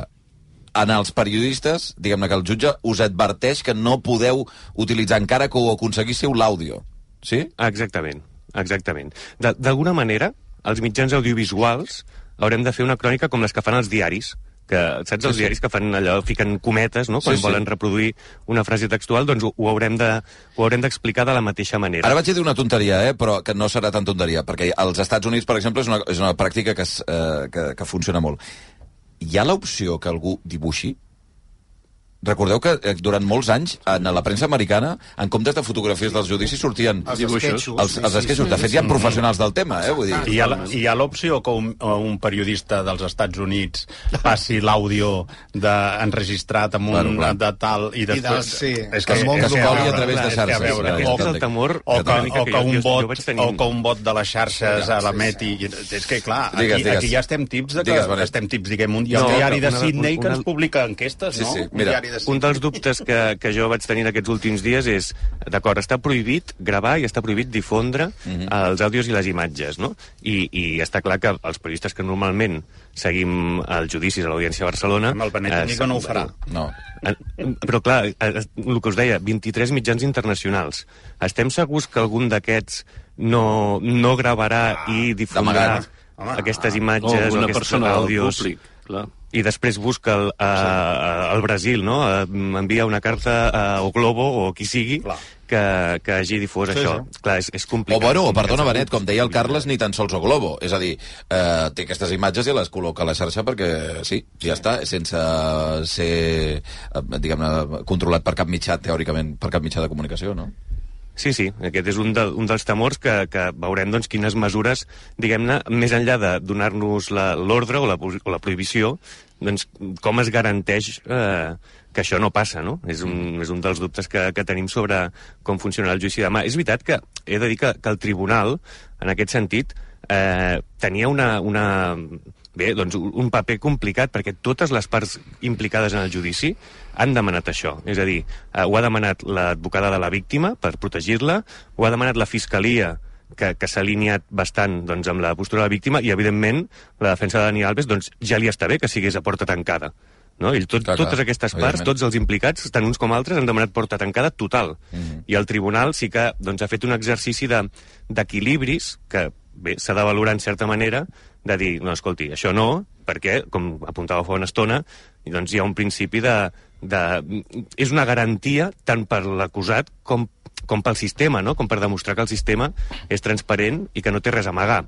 en els periodistes, diguem-ne que el jutge us adverteix que no podeu utilitzar encara que ho aconseguíssiu l'àudio. Sí? Exactament, exactament. De- D'alguna manera, els mitjans audiovisuals haurem de fer una crònica com les que fan els diaris, que saps els Sí, sí. diaris que fan allò, fiquen cometes, no?, quan Sí, sí. volen reproduir una frase textual, doncs ho, ho haurem de ho haurem d'explicar de la mateixa manera. Ara vaig dir una tonteria, eh, però que no serà tan tonteria, perquè als Estats Units, per exemple, és una, és una pràctica que, es, eh, que, que funciona molt. Hi ha l'opció que algú dibuixi? Recordeu que eh, durant molts anys, en la premsa americana, en comptes de fotografies dels judicis, sortien Els esquetxos. Els, els esquetxos. De fet, hi ha professionals del tema, eh? Vull dir... I hi ha, la- l'opció que un, un periodista dels Estats Units passi l'àudio de, enregistrat amb un clar. de tal i I del- després... sí, és que que, es que, coli a través de que xarxes. veure, Aquest o, el temor o, que, que o, que un bot, o que un bot de les xarxes a l'emeti... És que, clar, aquí, Digues, digues. aquí ja estem tips de que... Digues, estem tips, diguem, un, hi ha No, un diari de una- Sydney que ens publica enquestes, Sí, no? sí, Un mira, diari de. Un dels dubtes que, que jo vaig tenir aquests últims dies és, d'acord, està prohibit gravar i està prohibit difondre Mhm. els àudios i les imatges, no? I, I està clar que els periodistes que normalment seguim els judicis a l'Audiència de Barcelona... Amb el Benet Íñigo no ho farà. No. Eh, Però clar, eh, el que us deia, 23 mitjans internacionals. Estem segurs que algun d'aquests no, no gravarà i difondrà aquestes O imatges o aquests àudios públic, clar. I després busca el, a, a, al Brasil, no? A, envia una carta a, o Globo o qui sigui que, que hagi difós Sí, això. sí. Clar, és, és O complicat. bueno, o perdona. Benet, com deia el Carles, ni tan sols o Globo. És a dir, eh, té aquestes imatges i les col·loca a la xarxa perquè, sí, ja està, sense ser, eh, diguem-ne, controlat per cap mitjà, teòricament, per cap mitjà de comunicació, no? Sí, sí, aquest és un, de, un dels temors que, que veurem doncs, quines mesures, diguem-ne, més enllà de donar-nos la- l'ordre o, la, o la prohibició, doncs com es garanteix eh, que això no passa, no? És un, és un dels dubtes que, que tenim sobre com funcionarà el judici demà. És veritat que he de dir que, que el tribunal, en aquest sentit, eh, tenia una, una, bé, doncs, un paper complicat perquè totes les parts implicades en el judici han demanat això. És a dir, eh, ho ha demanat l'advocada de la víctima per protegir-la, ho ha demanat la fiscalia que, que s'ha alineat bastant doncs, amb la postura de la víctima i, evidentment, la defensa de Dani Alves doncs, ja li està bé que sigués a porta tancada. No? I tot, Clar, totes aquestes parts, tots els implicats, tant uns com altres, han demanat porta tancada total. Mhm. I el tribunal sí que doncs, ha fet un exercici de- d'equilibris que bé, s'ha de valorar en certa manera de dir, no, escolti, això no, perquè, com apuntava fa una estona, doncs hi ha un principi de, de... És una garantia tant per l'acusat com, com pel sistema, no? com per demostrar que el sistema és transparent i que no té res a amagar.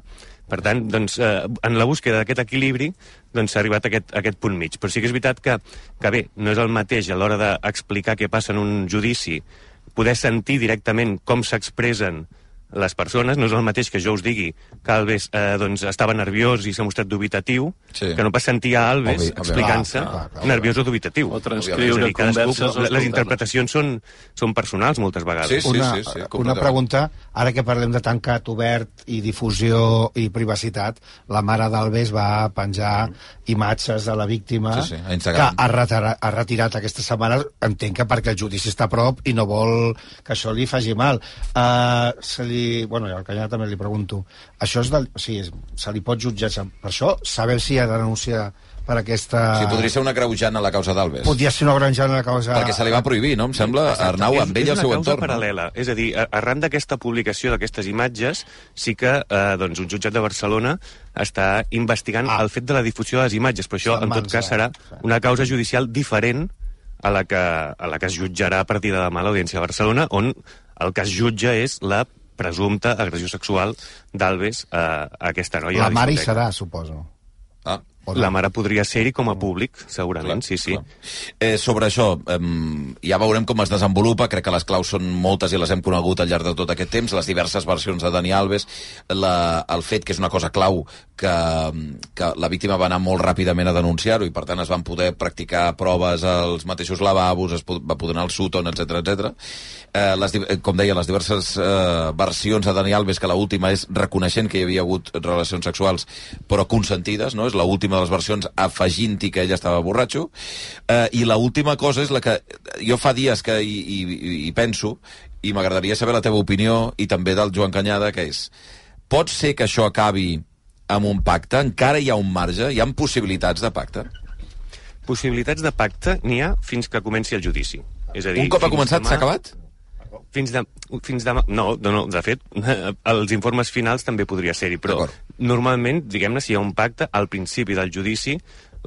Per tant, doncs, eh, en la búsqueda d'aquest equilibri doncs, s'ha arribat a aquest, a aquest punt mig. Però sí que és veritat que, que bé, no és el mateix a l'hora d'explicar què passa en un judici, poder sentir directament com s'expressen les persones, no és el mateix que jo us digui que Alves eh, doncs, estava nerviós i s'ha mostrat dubitatiu, Sí. que no pas sentir a Alves explicant-se nerviós o dubitatiu. O transcriure És a dir, cadascú- converses Les escoltar-les. interpretacions són, són personals moltes vegades. una, una pregunta, ara que parlem de tancat obert i difusió i privacitat, la mare d'Alves va penjar imatges de la víctima Sí, sí, a que ha retirat, ha retirat aquesta setmana, entenc que perquè el judici està a prop i no vol que això li faci mal. Uh, se li li... Bueno, i al Canyà també li pregunto. Això és del... O sigui, és- se li pot jutjar per això? Saber si ha de denunciar per aquesta... O sigui, podria ser una greujant a la causa d'Albes. Podria ser una granjana a la causa... Perquè se li va prohibir, no? Em sembla, Arnau, amb ell i el és seu una causa entorn. no? paral·lela. És a dir, arran d'aquesta publicació d'aquestes imatges, sí que eh, doncs, un jutjat de Barcelona està investigant ah. el fet de la difusió de les imatges, però això, en tot cas, serà una causa judicial diferent a la que, a la que es jutjarà a partir de demà a l'Audiència de Barcelona, on el que es jutja és la presumpta agressió sexual d'Albes a, a aquesta noia. La mare hi serà, suposo. Ah. La mare podria ser-hi com a públic, segurament, sí, sí. Eh, sobre això, eh, ja veurem com es desenvolupa. Crec que les claus són moltes i les hem conegut al llarg de tot aquest temps. Les diverses versions de Dani Alves, la, el fet que és una cosa clau que, que la víctima va anar molt ràpidament a denunciar-ho i per tant es van poder practicar proves als mateixos lavabos, es va poder anar al Sutton, etc etc. Eh, les, eh, com deia, les diverses eh, versions de Dani Alves, que la última és reconeixent que hi havia hagut relacions sexuals però consentides, no? és la última de les versions afegint-hi que ella estava borratxo eh, i la última cosa és la que jo fa dies que hi, hi, hi penso i m'agradaria saber la teva opinió i també del Joan Canyada, que és pot ser que això acabi amb un pacte? Encara hi ha un marge? Hi ha possibilitats de pacte? Possibilitats de pacte n'hi ha fins que comenci el judici. És a dir, Un cop ha començat, demà- s'ha acabat? Fins, de, fins demà... No, no, no, de fet, els informes finals també podria ser-hi, però normalment, diguem-ne, si hi ha un pacte, al principi del judici,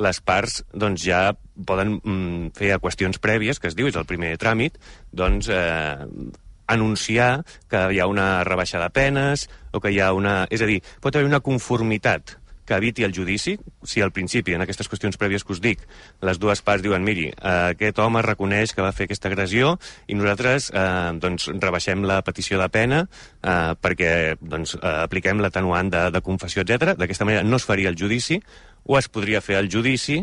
les parts doncs, ja poden mm, fer qüestions prèvies, que es diu, és el primer tràmit, doncs eh, anunciar que hi ha una rebaixa de penes o que hi ha una... És a dir, pot haver una conformitat que eviti el judici, si al principi, en aquestes qüestions prèvies que us dic, les dues parts diuen, miri, eh, aquest home reconeix que va fer aquesta agressió i nosaltres eh, doncs, rebaixem la petició de pena eh, perquè doncs, eh, apliquem l'atenuant de, de confessió, etc. D'aquesta manera no es faria el judici, o es podria fer el judici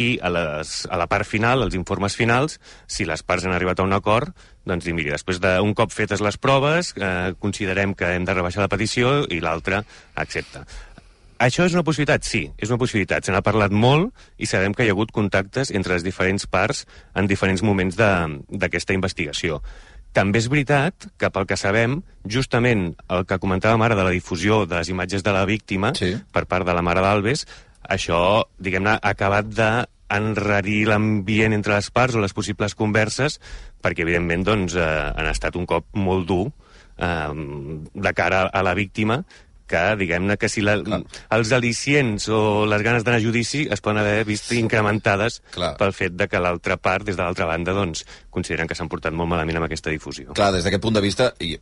i a, les, a la part final, als informes finals, si les parts han arribat a un acord, doncs dir, miri, després d'un cop fetes les proves, eh, considerem que hem de rebaixar la petició i l'altre accepta. Això és una possibilitat? Sí, és una possibilitat. Se n'ha parlat molt i sabem que hi ha hagut contactes entre les diferents parts en diferents moments de- d'aquesta investigació. També és veritat que, pel que sabem, justament el que comentàvem ara de la difusió de les imatges de la víctima sí. per part de la mare d'Albes, això, diguem-ne, ha acabat de enrarir l'ambient entre les parts o les possibles converses, perquè, evidentment, doncs, eh, han estat un cop molt dur eh, de cara a la víctima, que, diguem-ne, que si la, els al·licients o les ganes d'anar a judici es poden haver vist incrementades Clar. pel fet de que l'altra part, des de l'altra banda, doncs, consideren que s'han portat molt malament amb aquesta difusió. Clar, des d'aquest punt de vista, i,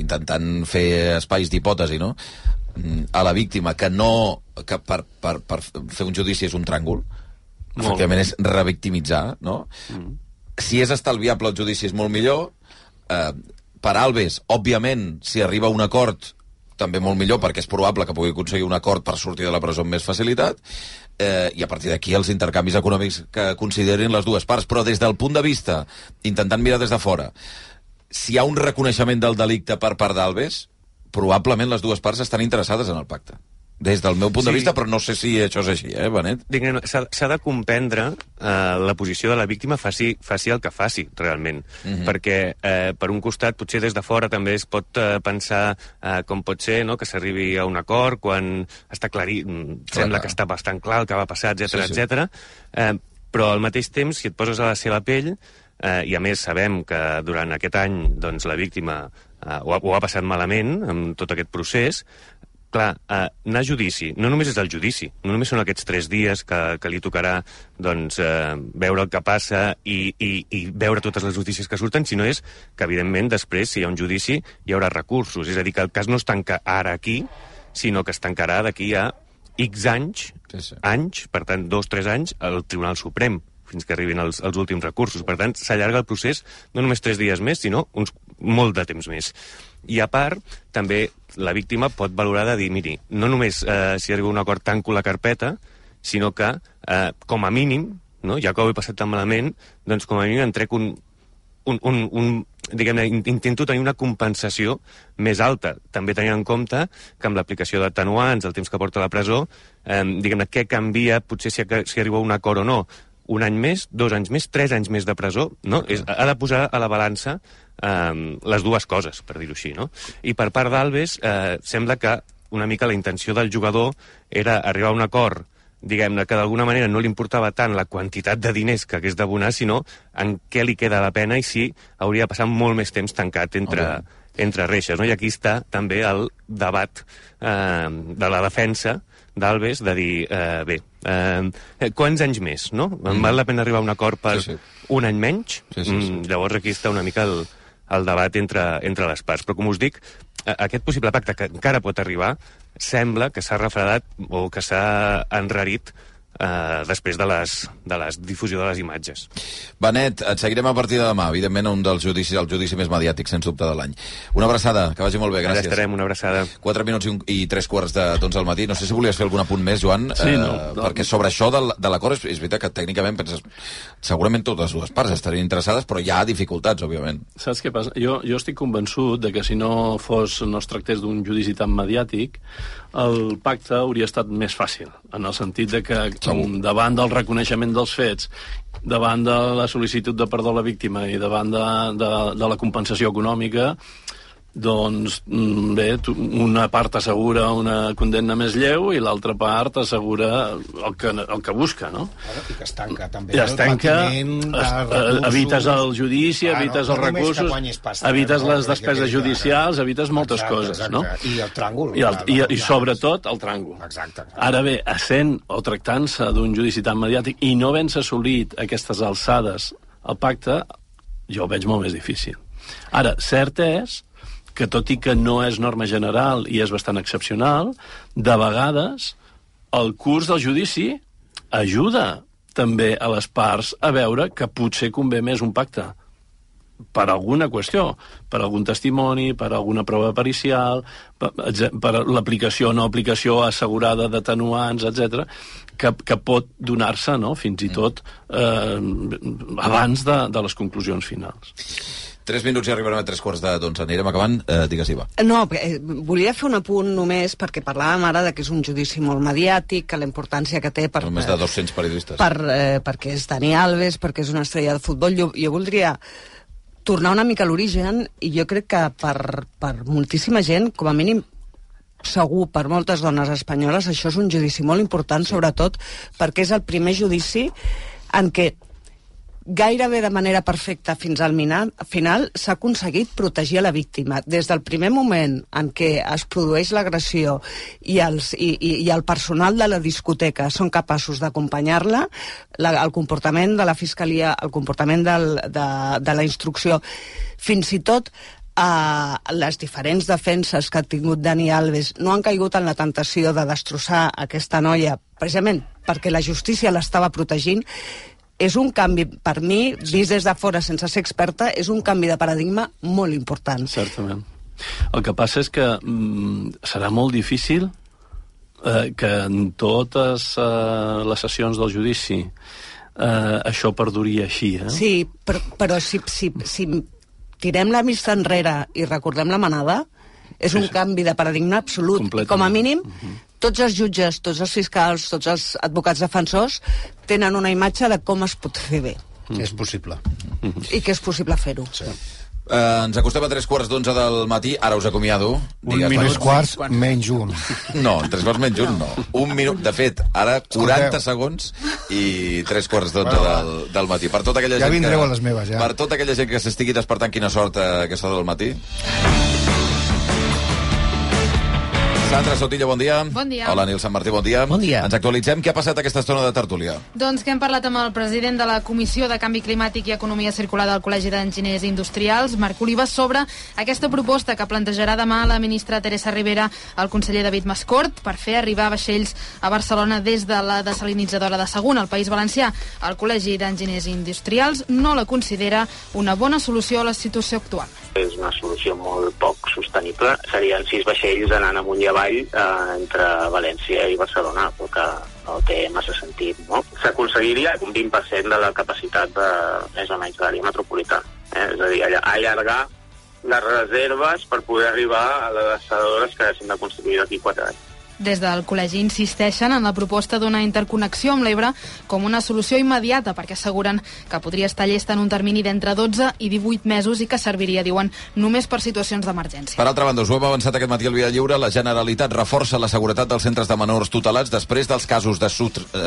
intentant fer espais d'hipòtesi, no? Mm, a la víctima que no... que per, per, per fer un judici és un tràngol, Molt efectivament és revictimitzar, no? Mm. Si és estalviable el judici és molt millor. Eh, per Alves, òbviament, si arriba a un acord també molt millor perquè és probable que pugui aconseguir un acord per sortir de la presó amb més facilitat eh, i a partir d'aquí els intercanvis econòmics que considerin les dues parts. Però des del punt de vista, intentant mirar des de fora, si hi ha un reconeixement del delicte per part d'Alves, probablement les dues parts estan interessades en el pacte. Des del meu punt de Sí. vista, però no sé si això és així, eh, Benet? S'ha de comprendre eh, la posició de la víctima, faci, faci el que faci, realment. Mhm. Perquè, eh, per un costat, potser des de fora també es pot eh, pensar eh, com pot ser no? que s'arribi a un acord quan està clarí, mm, sembla clar. que està bastant clar el que va passar, etc Sí, sí. etc. Eh, però al mateix temps, si et poses a la seva pell, eh, i a més sabem que durant aquest any doncs, la víctima eh, ho, ha, ho ha passat malament amb tot aquest procés, clar, eh, anar a judici no només és el judici, no només són aquests tres dies que, que li tocarà doncs, eh, veure el que passa i, i, i veure totes les notícies que surten, sinó és que, evidentment, després, si hi ha un judici, hi haurà recursos. És a dir, que el cas no es tanca ara aquí, sinó que es tancarà d'aquí a X anys, sí, sí. anys, per tant, dos, tres anys, al Tribunal Suprem fins que arribin els, els últims recursos. Per tant, s'allarga el procés no només tres dies més, sinó uns, molt de temps més. I a part, també la víctima pot valorar de dir, miri, no només eh, si arriba un acord tanco la carpeta, sinó que, eh, com a mínim, no, ja que ho he passat tan malament, doncs com a mínim em trec un, un, un, un diguem-ne, in- intento tenir una compensació més alta, també tenint en compte que amb l'aplicació d'atenuants, el temps que porta a la presó, eh, diguem-ne, què canvia, potser si, si arriba un acord o no, un any més, dos anys més, tres anys més de presó, no? És, ha de posar a la balança eh, les dues coses, per dir-ho així, no? I per part d'Alves, eh, sembla que una mica la intenció del jugador era arribar a un acord diguem-ne, que d'alguna manera no li importava tant la quantitat de diners que hagués d'abonar, sinó en què li queda la pena i si hauria de passar molt més temps tancat entre, entre reixes. No? I aquí està també el debat eh, de la defensa d'Alves de dir, eh, bé, eh, quants anys més, no? Mm. Val la pena arribar a un acord per sí, sí. un any menys? Sí, sí, sí. Mm, llavors aquí està una mica el, el debat entre, entre les parts. Però com us dic, aquest possible pacte que encara pot arribar sembla que s'ha refredat o que s'ha enrarit eh, després de les, de les difusió de les imatges. Benet, et seguirem a partir de demà. Evidentment, un dels judicis, el judici més mediàtic, sens dubte, de l'any. Una abraçada, que vagi molt bé, gràcies. Allà estarem, una abraçada. 4 minuts i, un, i 3 quarts de doncs al matí. No sé si volies fer algun apunt més, Joan, Sí, eh, no, no. perquè sobre això de, de l'acord és, és veritat que tècnicament penses... Segurament totes dues parts estarien interessades, però hi ha dificultats, òbviament. Saps què passa? Jo, jo estic convençut de que si no fos no es tractés d'un judici tan mediàtic, el pacte hauria estat més fàcil, en el sentit de que com davant del reconeixement dels fets, davant de la sol·licitud de perdó a la víctima i davant de, de, de la compensació econòmica, doncs mm, bé, una part assegura una condemna més lleu i l'altra part assegura el que, el que busca, no? I que es tanca també I es tanca, es, eh, evites el judici, Clar, evites no, els recursos, pasta, evites no, les despeses judicials, evites moltes Exacte, coses, exacte. no? I el tràngol. I, el, i, i sobretot el tràngol. Exacte. Ara bé, essent o tractant-se d'un judici tan mediàtic i no havent-se assolit aquestes alçades el pacte, jo ho veig molt més difícil. Ara, cert és que tot i que no és norma general i és bastant excepcional, de vegades el curs del judici ajuda també a les parts a veure que potser convé més un pacte per alguna qüestió, per algun testimoni, per alguna prova pericial, per, per l'aplicació o no aplicació assegurada d'atenuants, etc, que, que pot donar-se, no?, fins i tot eh, abans de, de les conclusions finals. 3 minuts i arribarem a 3 quarts de 11. Anirem acabant. Eh, digues, Iva. No, eh, volia fer un apunt només perquè parlàvem ara de que és un judici molt mediàtic, que la importància que té per, Són més de 200 periodistes. per, eh, perquè és Dani Alves, perquè és una estrella de futbol. Jo, jo voldria tornar una mica a l'origen i jo crec que per, per moltíssima gent, com a mínim segur per moltes dones espanyoles, això és un judici molt important, sobretot perquè és el primer judici en què gairebé de manera perfecta fins al final s'ha aconseguit protegir la víctima. Des del primer moment en què es produeix l'agressió i, els, i, i, i el personal de la discoteca són capaços d'acompanyar-la, la- el comportament de la fiscalia, el comportament del, de, de la instrucció, fins i tot a les diferents defenses que ha tingut Dani Alves no han caigut en la tentació de destrossar aquesta noia precisament perquè la justícia l'estava protegint és un canvi, per mi, vist des de fora sense ser experta, és un canvi de paradigma molt important. Certament. El que passa és que mm, serà molt difícil eh, que en totes eh, les sessions del judici eh, això perduria així, eh? Sí, però, però si, si, si tirem la vista enrere i recordem la manada, és un canvi de paradigma absolut. Com a mínim, tots els jutges, tots els fiscals, tots els advocats defensors tenen una imatge de com es pot fer bé És possible. i que és possible fer-ho. Sí. Eh, ens acostem a 3 quarts d'11 del matí. Ara us acomiado. Un minut. Tres quarts menys un. No, 3 quarts menys un no. Un minut, de fet, ara 40 Escolteu. segons i 3 quarts d'11 del, del matí. Per tota aquella Ja gent vindreu que, a les meves, ja. Per tota aquella gent que s'estigui despertant, quina sort a aquesta del matí. Sandra Sotillo, bon dia. Bon dia. Hola, Nil Sant Martí, bon dia. Bon dia. Ens actualitzem. Què ha passat aquesta estona de tertúlia? Doncs que hem parlat amb el president de la Comissió de Canvi Climàtic i Economia Circular del Col·legi d'Enginyers Industrials, Marc Oliva, sobre aquesta proposta que plantejarà demà la ministra Teresa Rivera al conseller David Mascort per fer arribar vaixells a Barcelona des de la desalinitzadora de Sagunt, al País Valencià. El Col·legi d'Enginyers Industrials no la considera una bona solució a la situació actual. És una solució molt poc sostenible. Serien sis vaixells anant amunt i avall eh, entre València i Barcelona, el que no té massa sentit. No? S'aconseguiria un 20% de la capacitat de, més o menys de l'àrea metropolitana. Eh? És a dir, alla- allargar les reserves per poder arribar a les desaladores que s'han de construir d'aquí quatre anys. Des del col·legi insisteixen en la proposta d'una interconnexió amb l'Ebre com una solució immediata perquè asseguren que podria estar llesta en un termini d'entre 12 i 18 mesos i que serviria, diuen, només per situacions d'emergència. Per altra banda, us ho hem avançat aquest matí al Via Lliure, la Generalitat reforça la seguretat dels centres de menors tutelats després dels casos de,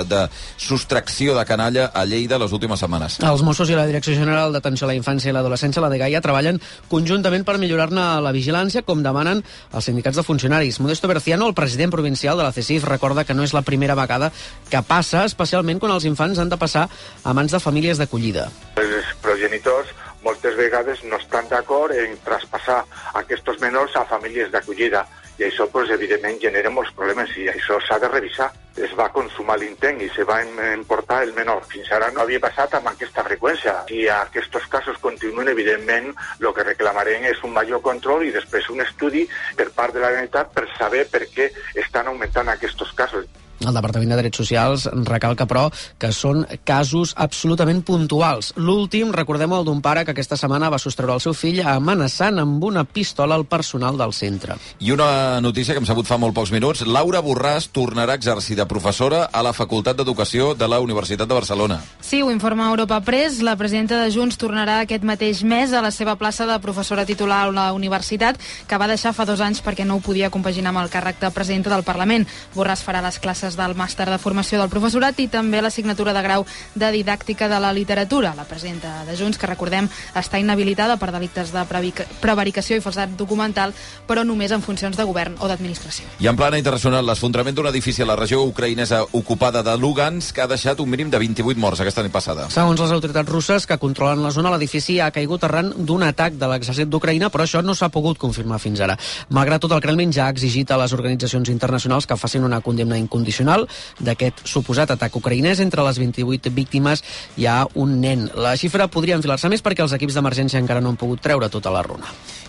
de sostracció de canalla a Lleida les últimes setmanes. Els Mossos i la Direcció General d'Atenció a la Infància i l'Adolescència, la DGAIA, treballen conjuntament per millorar-ne la vigilància, com demanen els sindicats de funcionaris. Modesto Berciano, el president provincial de la CECIF, recorda que no és la primera vegada que passa, especialment quan els infants han de passar a mans de famílies d'acollida. Els progenitors moltes vegades no estan d'acord en traspassar aquests menors a famílies d'acollida i això pues, evidentment genera molts problemes i això s'ha de revisar. Es va consumar l'intent i se va em- emportar el menor. Fins ara no havia passat amb aquesta freqüència. Si aquests casos continuen, evidentment, el que reclamarem és un major control i després un estudi per part de la Generalitat per saber per què estan augmentant aquests casos. El Departament de Drets Socials recalca, però, que són casos absolutament puntuals. L'últim, recordem el d'un pare que aquesta setmana va sostreure el seu fill amenaçant amb una pistola al personal del centre. I una notícia que hem sabut fa molt pocs minuts. Laura Borràs tornarà a exercir de professora a la Facultat d'Educació de la Universitat de Barcelona. Sí, ho informa Europa Press. La presidenta de Junts tornarà aquest mateix mes a la seva plaça de professora titular a la universitat, que va deixar fa dos anys perquè no ho podia compaginar amb el càrrec de presidenta del Parlament. Borràs farà les classes del màster de formació del professorat i també l'assignatura de grau de didàctica de la literatura. La presidenta de Junts, que recordem, està inhabilitada per delictes de prevaricació i falsedat documental, però només en funcions de govern o d'administració. I en plana internacional, l'esfondrament d'un edifici a la regió ucraïnesa ocupada de Lugansk que ha deixat un mínim de 28 morts aquesta nit passada. Segons les autoritats russes que controlen la zona, l'edifici ha caigut arran d'un atac de l'exèrcit d'Ucraïna, però això no s'ha pogut confirmar fins ara. Malgrat tot, el Kremlin ja ha exigit a les organitzacions internacionals que facin una condemna incondicional d'aquest suposat atac ucraïnès. Entre les 28 víctimes hi ha un nen. La xifra podria enfilar-se més perquè els equips d'emergència encara no han pogut treure tota la runa.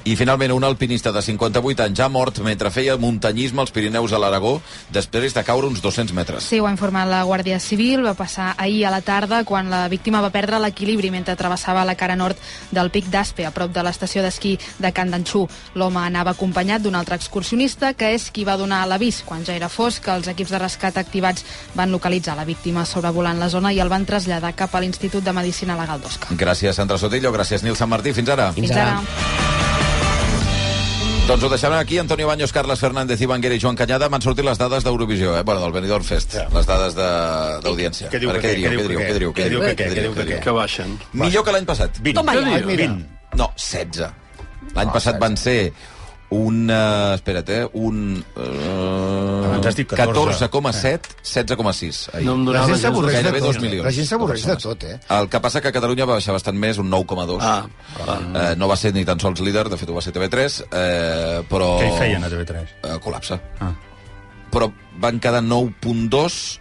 I finalment un alpinista de 58 anys ha mort mentre feia muntanyisme als Pirineus a l'Aragó després de caure uns 200 metres. Sí, ho ha informat la Guàrdia Civil. Va passar ahir a la tarda quan la víctima va perdre l'equilibri mentre travessava la cara nord del pic d'Aspe, a prop de l'estació d'esquí de Can d'Anxú. L'home anava acompanyat d'un altre excursionista, que és qui va donar l'avís. Quan ja era fosc, els equips de rescat activats van localitzar la víctima sobrevolant la zona i el van traslladar cap a l'Institut de Medicina Legal d'Osca. Gràcies, Sandra Sotillo. Gràcies, Nil Sant Martí. Fins ara. Fins ara. Doncs ho deixarem aquí. Antonio Baños, Carles Fernández, Ivan Guerra i Joan Canyada. M'han sortit les dades d'Eurovisió, eh? Bueno, del Benidorm Fest. Les dades de- d'audiència. Què diu que què? Què diu que què què? Diu que què? Què diu que què? Que baixen. Millor que l'any passat. 20. Toma ja, mira. No, 16. L'any passat van ser un... Uh, espera't, eh? Un... Uh, Abans has dit 14. 14,7, 16,6. ahir. No em donava La gent s'avorreix de Gairebé tot. 2 milions. La gent s'avorreix de tot, eh? El que passa que a Catalunya va baixar bastant més, un 9,2. Ah, eh, no va ser ni tan sols líder, de fet ho va ser TV3, eh, però... Què hi feien a TV3? Eh, col·lapse. Ah. Però van quedar 9,2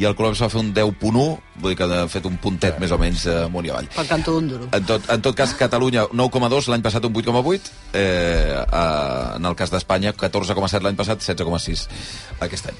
i el col·lapse va fer un 10,1, vull dir que ha fet un puntet més o menys eh, amunt i avall. Pel canto d'un duro. En tot, en tot cas, Catalunya 9,2, l'any passat un 8,8, eh, eh, en el cas d'Espanya 14,7 l'any passat, 16,6 aquest any.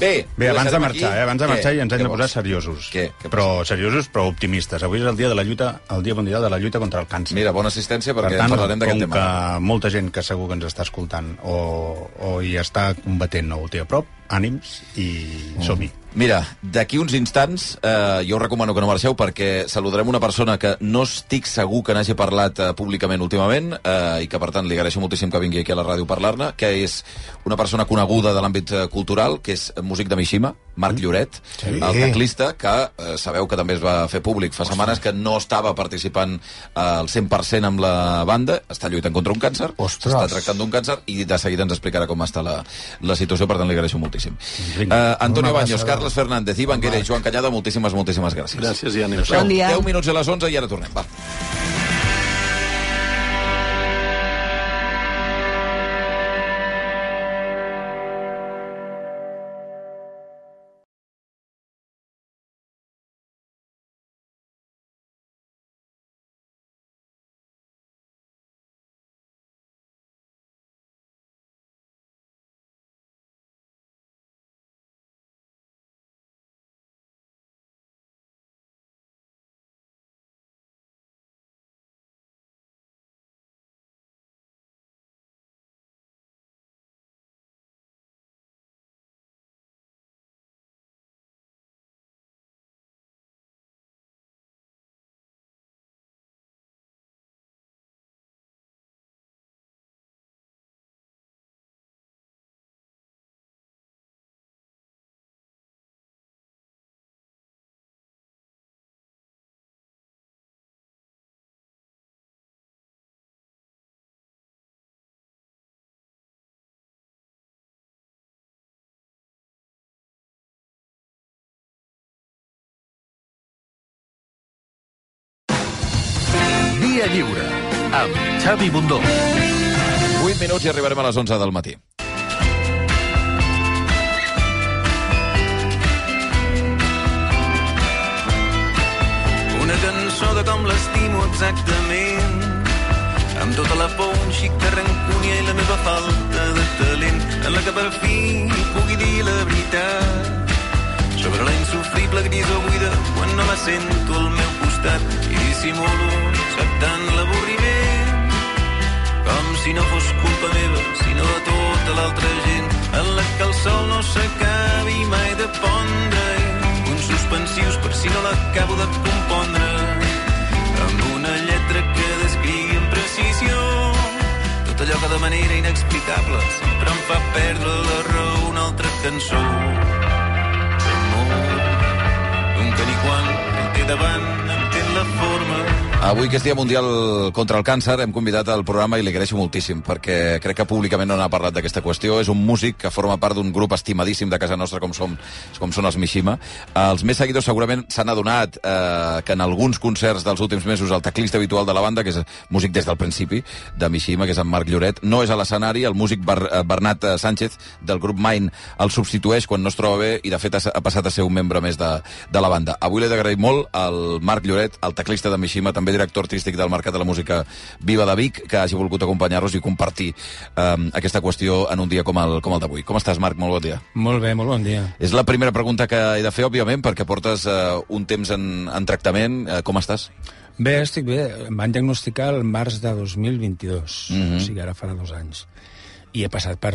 Bé, Bé, abans de marxar, aquí. eh? abans de Què? marxar i ens hem Què de posar vols? seriosos. Què? Però seriosos, però optimistes. Avui és el dia de la lluita, el dia mundial de la lluita contra el càncer. Mira, bona assistència perquè per tant, parlarem d'aquest tema. que molta gent que segur que ens està escoltant o, o hi està combatent o ho té a prop, ànims i Mm. Mira, d'aquí uns instants, eh, jo us recomano que no marxeu perquè saludarem una persona que no estic segur que n'hagi parlat eh, públicament últimament eh, i que, per tant, li agraeixo moltíssim que vingui aquí a la ràdio a parlar-ne, que és una persona coneguda de l'àmbit eh, cultural, que és músic de Mishima, Marc Lloret, Sí. el teclista, que eh, sabeu que també es va fer públic fa setmanes que no estava participant eh, al 100% amb la banda, està lluitant contra un càncer, està tractant d'un càncer i de seguida ens explicarà com està la, la situació, per tant li agraeixo moltíssim. Uh, Antonio Baños. Carles Fernández, Ivan Guerra i Joan Callada, moltíssimes, moltíssimes gràcies. Gràcies i ànims. Bon dia. 10 minuts a les 11 i ara tornem. Va. Via Lliure, amb Xavi Bundó. 8 minuts i arribarem a les 11 del matí. Una cançó de com l'estimo exactament amb tota la por, un xic de rancúnia i la meva falta de talent en la que per fi pugui dir la veritat sobre la insufrible grisó buida quan no la sento al meu costat i dissimulo acceptant l'avorriment. Com si no fos culpa meva sinó de tota l'altra gent en la que el sol no s'acabi mai de pondre. Uns suspensius per si no l'acabo de compondre. Amb una lletra que descrigui amb precisió tot allò que de manera inexplicable sempre em fa perdre la raó una altra cançó. D'amor d'un que ni quan el té davant entén la forma Avui, que és Dia Mundial contra el Càncer, hem convidat al programa i li agraeixo moltíssim, perquè crec que públicament no n'ha parlat d'aquesta qüestió. És un músic que forma part d'un grup estimadíssim de casa nostra, com, som, com són els Mishima. Els més seguidors segurament s'han adonat eh, que en alguns concerts dels últims mesos el teclista habitual de la banda, que és músic des del principi, de Mishima, que és en Marc Lloret, no és a l'escenari, el músic Ber eh, Bernat eh, Sánchez, del grup Mine, el substitueix quan no es troba bé i, de fet, ha, passat a ser un membre més de, de la banda. Avui l'he d'agrair molt al Marc Lloret, el teclista de Mishima, també director artístic del Mercat de la Música Viva de Vic, que hagi volgut acompanyar-nos i compartir um, aquesta qüestió en un dia com el, com el d'avui. Com estàs, Marc? Molt bon dia. Molt bé, molt bon dia. És la primera pregunta que he de fer, òbviament, perquè portes uh, un temps en, en tractament. Uh, com estàs? Bé, estic bé. Em van diagnosticar el març de 2022, mm -hmm. o sigui, ara farà dos anys. I he passat per